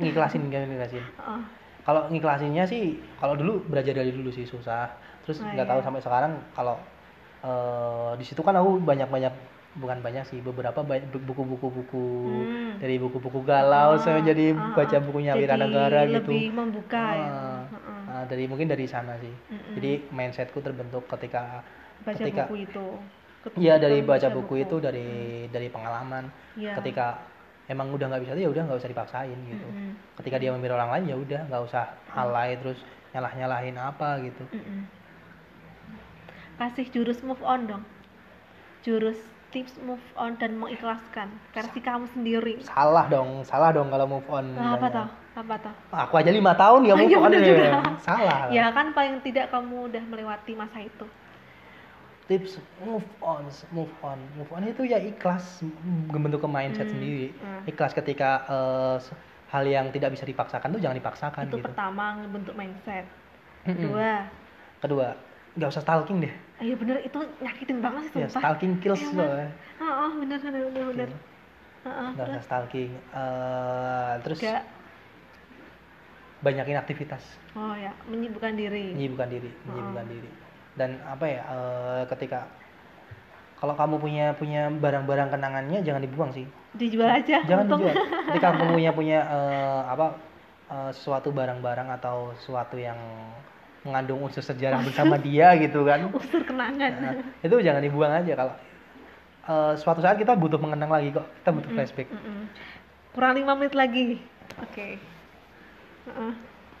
Ngiklasin kan ngiklasin. Uh kalau ngiklasinnya sih kalau dulu belajar dari dulu sih susah. Terus Oh, nggak iya. tahu sampai sekarang kalau eh, di situ kan aku banyak banyak bukan banyak sih beberapa buku-buku buku Hmm. dari buku-buku galau Ah, saya jadi ah, baca ah. bukunya Wiranegara gitu. lebih membuka ya? Ah, Ah, dari mungkin dari sana sih Mm-mm. jadi mindsetku terbentuk ketika baca ketika buku itu Iya dari baca buku itu dari dari pengalaman. Iya. Ketika emang udah nggak bisa ya udah nggak usah dipaksain gitu. Mm-mm. Ketika dia memilih orang lain ya udah nggak usah alay terus nyalah nyalahin apa gitu. Mm-mm. kasih jurus move on dong jurus tips move on dan mengikhlaskan versi kamu sendiri Salah dong, salah dong kalau move on. Nah, apa misalnya. Apa tuh aku aja lima tahun move (laughs) iya, on ya. juga. salah ya kan paling tidak kamu udah melewati masa itu tips move on move on move on itu ya ikhlas membentuk ke mindset Hmm, sendiri hmm. ikhlas ketika se- hal yang tidak bisa dipaksakan tuh jangan dipaksakan itu gitu pertama ngebentuk mindset Mm-mm. kedua kedua nggak usah stalking deh ayo bener itu nyakitin banget sih ya stalking kills Emang. loh ya. oh, oh bener bener bener bener Iya. Heeh, nggak usah stalking Eh, terus Nggak. Banyakin aktivitas. Oh ya. Menyibukkan diri. Menyibukkan diri Oh. menyibukkan diri. Dan apa ya eh, ketika kalau kamu punya punya barang-barang kenangannya jangan dibuang sih. Dijual aja jangan untung. dijual. Ketika (laughs) kamu punya punya eh, apa eh, sesuatu barang-barang atau sesuatu yang mengandung unsur sejarah (laughs) bersama dia gitu kan. Unsur kenangan. Nah, itu jangan dibuang aja. Kalau eh, suatu saat kita butuh mengenang lagi kok. Kita butuh flashback. Mm-mm. kurang lima menit lagi. Oke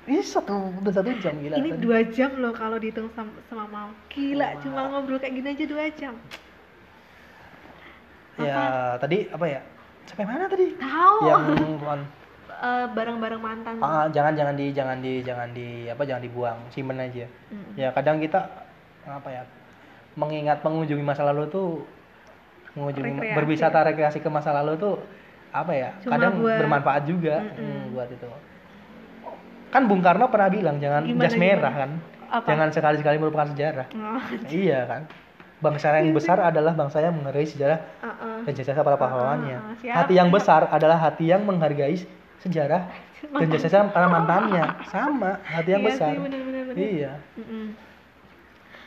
Ini satu udah satu jam gila ini tadi. dua jam loh kalau dihitung sama, sama mau gila Wah. cuma ngobrol kayak gini aja dua jam ya tadi apa ya sampai mana tadi tahu yang on. (laughs) Eh, barang-barang mantan Ah, jangan jangan di jangan di jangan di apa jangan dibuang simpen aja Mm. ya kadang kita apa ya mengingat mengunjungi masa lalu tuh mengunjungi Rekreasi. berwisata rekreasi ke masa lalu tuh apa ya Cuma kadang buat- bermanfaat juga Mm-mm. hmm, buat itu kan Bung Karno pernah bilang jangan Gimana, jas merah gimana? kan Apa? jangan sekali sekali merupakan sejarah Oh, iya kan bangsa yang besar adalah bangsa yang menghargai sejarah uh-uh. dan jasa para pahlawannya. Ah, siap. hati yang besar adalah hati yang menghargai sejarah dan jasa para mantannya. Sama, hati yang Iya besar. sih, bener-bener. Iya. Mm-mm.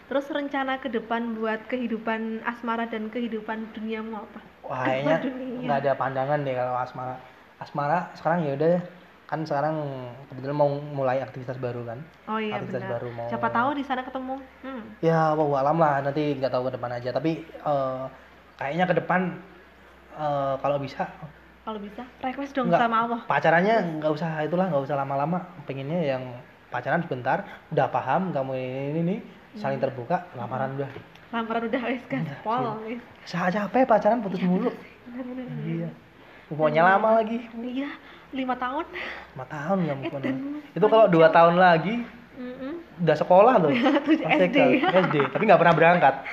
Terus rencana ke depan buat kehidupan asmara dan kehidupan duniamu apa? Wah, kayaknya (laughs) dunia. nggak ada pandangan deh kalau asmara. Asmara sekarang ya udah kan sekarang kebetulan mau mulai aktivitas baru kan. Oh iya Aktivitas benar. baru mau- Siapa tahu di sana ketemu. Hmm. Ya, wow, alam lah nanti nggak tahu ke depan aja. Tapi eh, kayaknya ke depan eh, kalau bisa Kalau bisa request dong Nggak. sama Allah. pacarannya nggak usah itulah nggak usah lama-lama pengennya yang pacaran sebentar udah paham kamu ini ini, ini saling terbuka lamaran udah Lamaran udah wes gaspol. wes. saya capek pacaran putus mulu Bener-bener. iya pokoknya lama lagi Iya, lima tahun. lima tahun nggak move on. Edan. itu kalau dua tahun lagi Mm-mm. udah sekolah loh (laughs) SD. ke- SD tapi nggak pernah berangkat (laughs)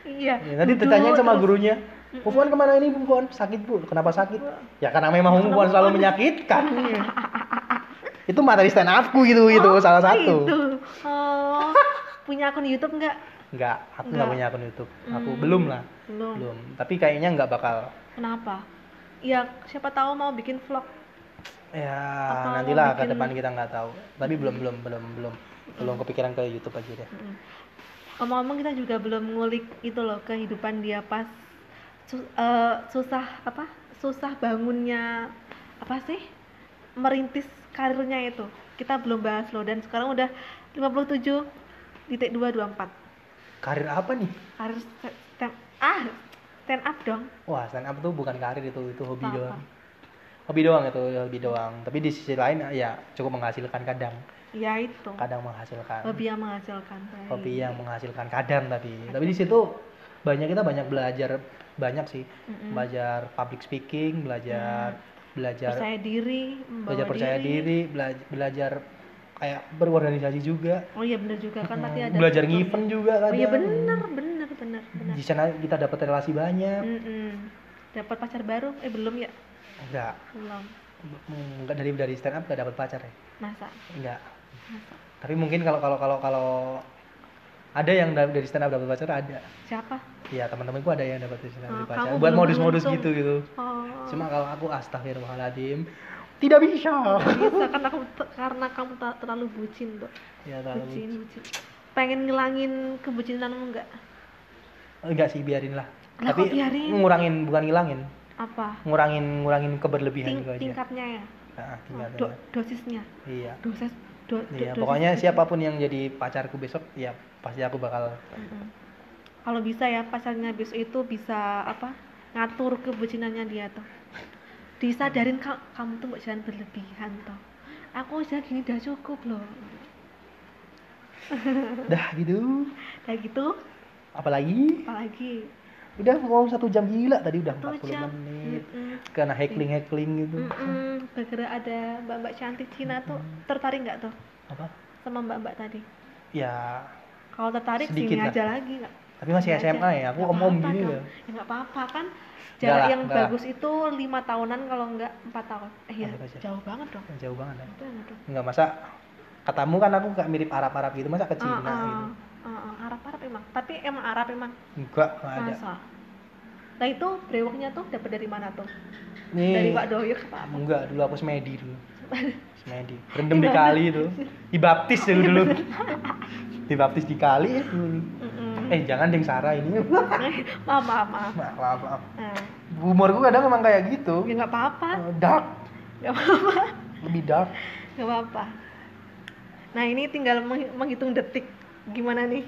Iya. ya, nanti ditanyain sama terus. gurunya on ke mana ini on sakit bu kenapa sakit ya karena memang on selalu menyakitkan (laughs) itu materi stand upku gitu itu Oh, salah satu Itu. Oh, punya akun YouTube nggak? Enggak, aku nggak Nggak. punya akun YouTube. Aku Hmm, belum lah, Belum. belum. Tapi kayaknya nggak bakal. Kenapa? Ya, siapa tahu mau bikin vlog. Ya Atau nantilah ke bikin- depan kita nggak tahu. Tapi belum belum belum belum belum kepikiran ke YouTube aja deh. Ngomong-ngomong kita juga belum ngulik itu loh kehidupan dia pas su- eh, susah apa? Susah bangunnya apa sih? Merintis karirnya itu. Kita belum bahas loh dan sekarang udah 57 titik 224. Karir apa nih? Karir ah stand up dong. Wah stand up tuh bukan karir itu itu hobi Apa? doang. Hobi doang itu hobi doang. Tapi di sisi lain ya cukup menghasilkan kadang, Ya itu. kadang menghasilkan. Hobi yang menghasilkan. Baik. Hobi yang menghasilkan kadang tapi tapi di situ banyak kita banyak belajar banyak sih Mm-mm. belajar public speaking belajar belajar percaya diri, belajar percaya diri, bela- belajar kayak berorganisasi juga Oh iya bener juga kan tadi ada belajar ngevent juga Oh kadang iya bener bener bener bener. di sana kita dapat relasi banyak Mm-mm. Dapat pacar baru? Eh belum ya? enggak Belum. enggak dari dari stand up enggak dapat pacar ya Masa? enggak tapi mungkin kalau kalau kalau kalau ada yang da- dari stand up dapat pacar ada Siapa? Iya teman-temanku ada yang dapat dari stand up Oh, pacar buat modus-modus gitu gitu Oh. cuma kalau aku astagfirullahaladzim tidak bisa bisa karena kamu karena kamu terlalu bucin, Dok. ya terlalu Bucin, bucin. Pengen ngilangin kebucinanmu enggak? Enggak sih biarin lah tapi biarin? ngurangin bukan ngilangin Apa? ngurangin ngurangin keberlebihan Ting- aja tingkatnya ya? nah, tingkatnya. do- dosisnya. iya Dosis do, do- iya dosis pokoknya bucin. siapa pun yang jadi pacarku besok ya pasti aku bakal Mm-mm. Kalau bisa ya pacarnya besok itu bisa apa? Ngatur kebucinannya dia tuh. Disadarin ka- kamu tuh nggak jangan berlebihan toh. Aku udah gini udah cukup loh. dah gitu Kayak gitu, apalagi? Apalagi? Udah mau satu jam gila tadi udah 40 jam. menit. Mm-mm. karena heckling heckling gitu. Mm-mm. gara-gara ada mbak-mbak cantik Cina tuh tertarik nggak tuh? Apa? Sama mbak-mbak tadi? Ya kalau tertarik Sedikit sini lah. aja lagi nggak? Tapi masih Nggak SMA aja. ya aku Nggak om om apa-apa gini loh. Ya nggak apa-apa kan. Nggak jarak lah, yang nggak lah. bagus itu lima tahunan kalau nggak empat tahun. Eh iya aja. jauh banget dong. Jauh banget ya nggak masa katamu kan aku kayak mirip Arab Arab gitu masa ke Cina Ah, ah, gitu ah, Arab Arab emang. Tapi emang Arab emang. Enggak nggak ada. Masa? Nah itu brewoknya tuh dapat dari mana tuh? Nih. Dari Pak Doyok apa apa? Enggak dulu aku semedi dulu. Semedi. Rendem di kali itu. Dibaptis dulu dulu. Dibaptis di kali ya dulu. Mm-mm. eh jangan deng Sarah ini. (laughs) Maaf maaf maaf. Maaf maaf, maaf. nah, humorku kadang emang kayak gitu. Ya nggak apa-apa. Eh, dark. Nggak apa-apa. Lebih dark. Nggak apa-apa. Nah ini tinggal meng- menghitung detik gimana nih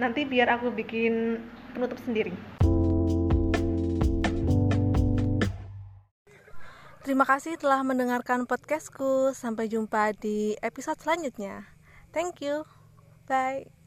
nanti biar aku bikin penutup sendiri Terima kasih telah mendengarkan podcastku. Sampai jumpa di episode selanjutnya. Thank you. Bye.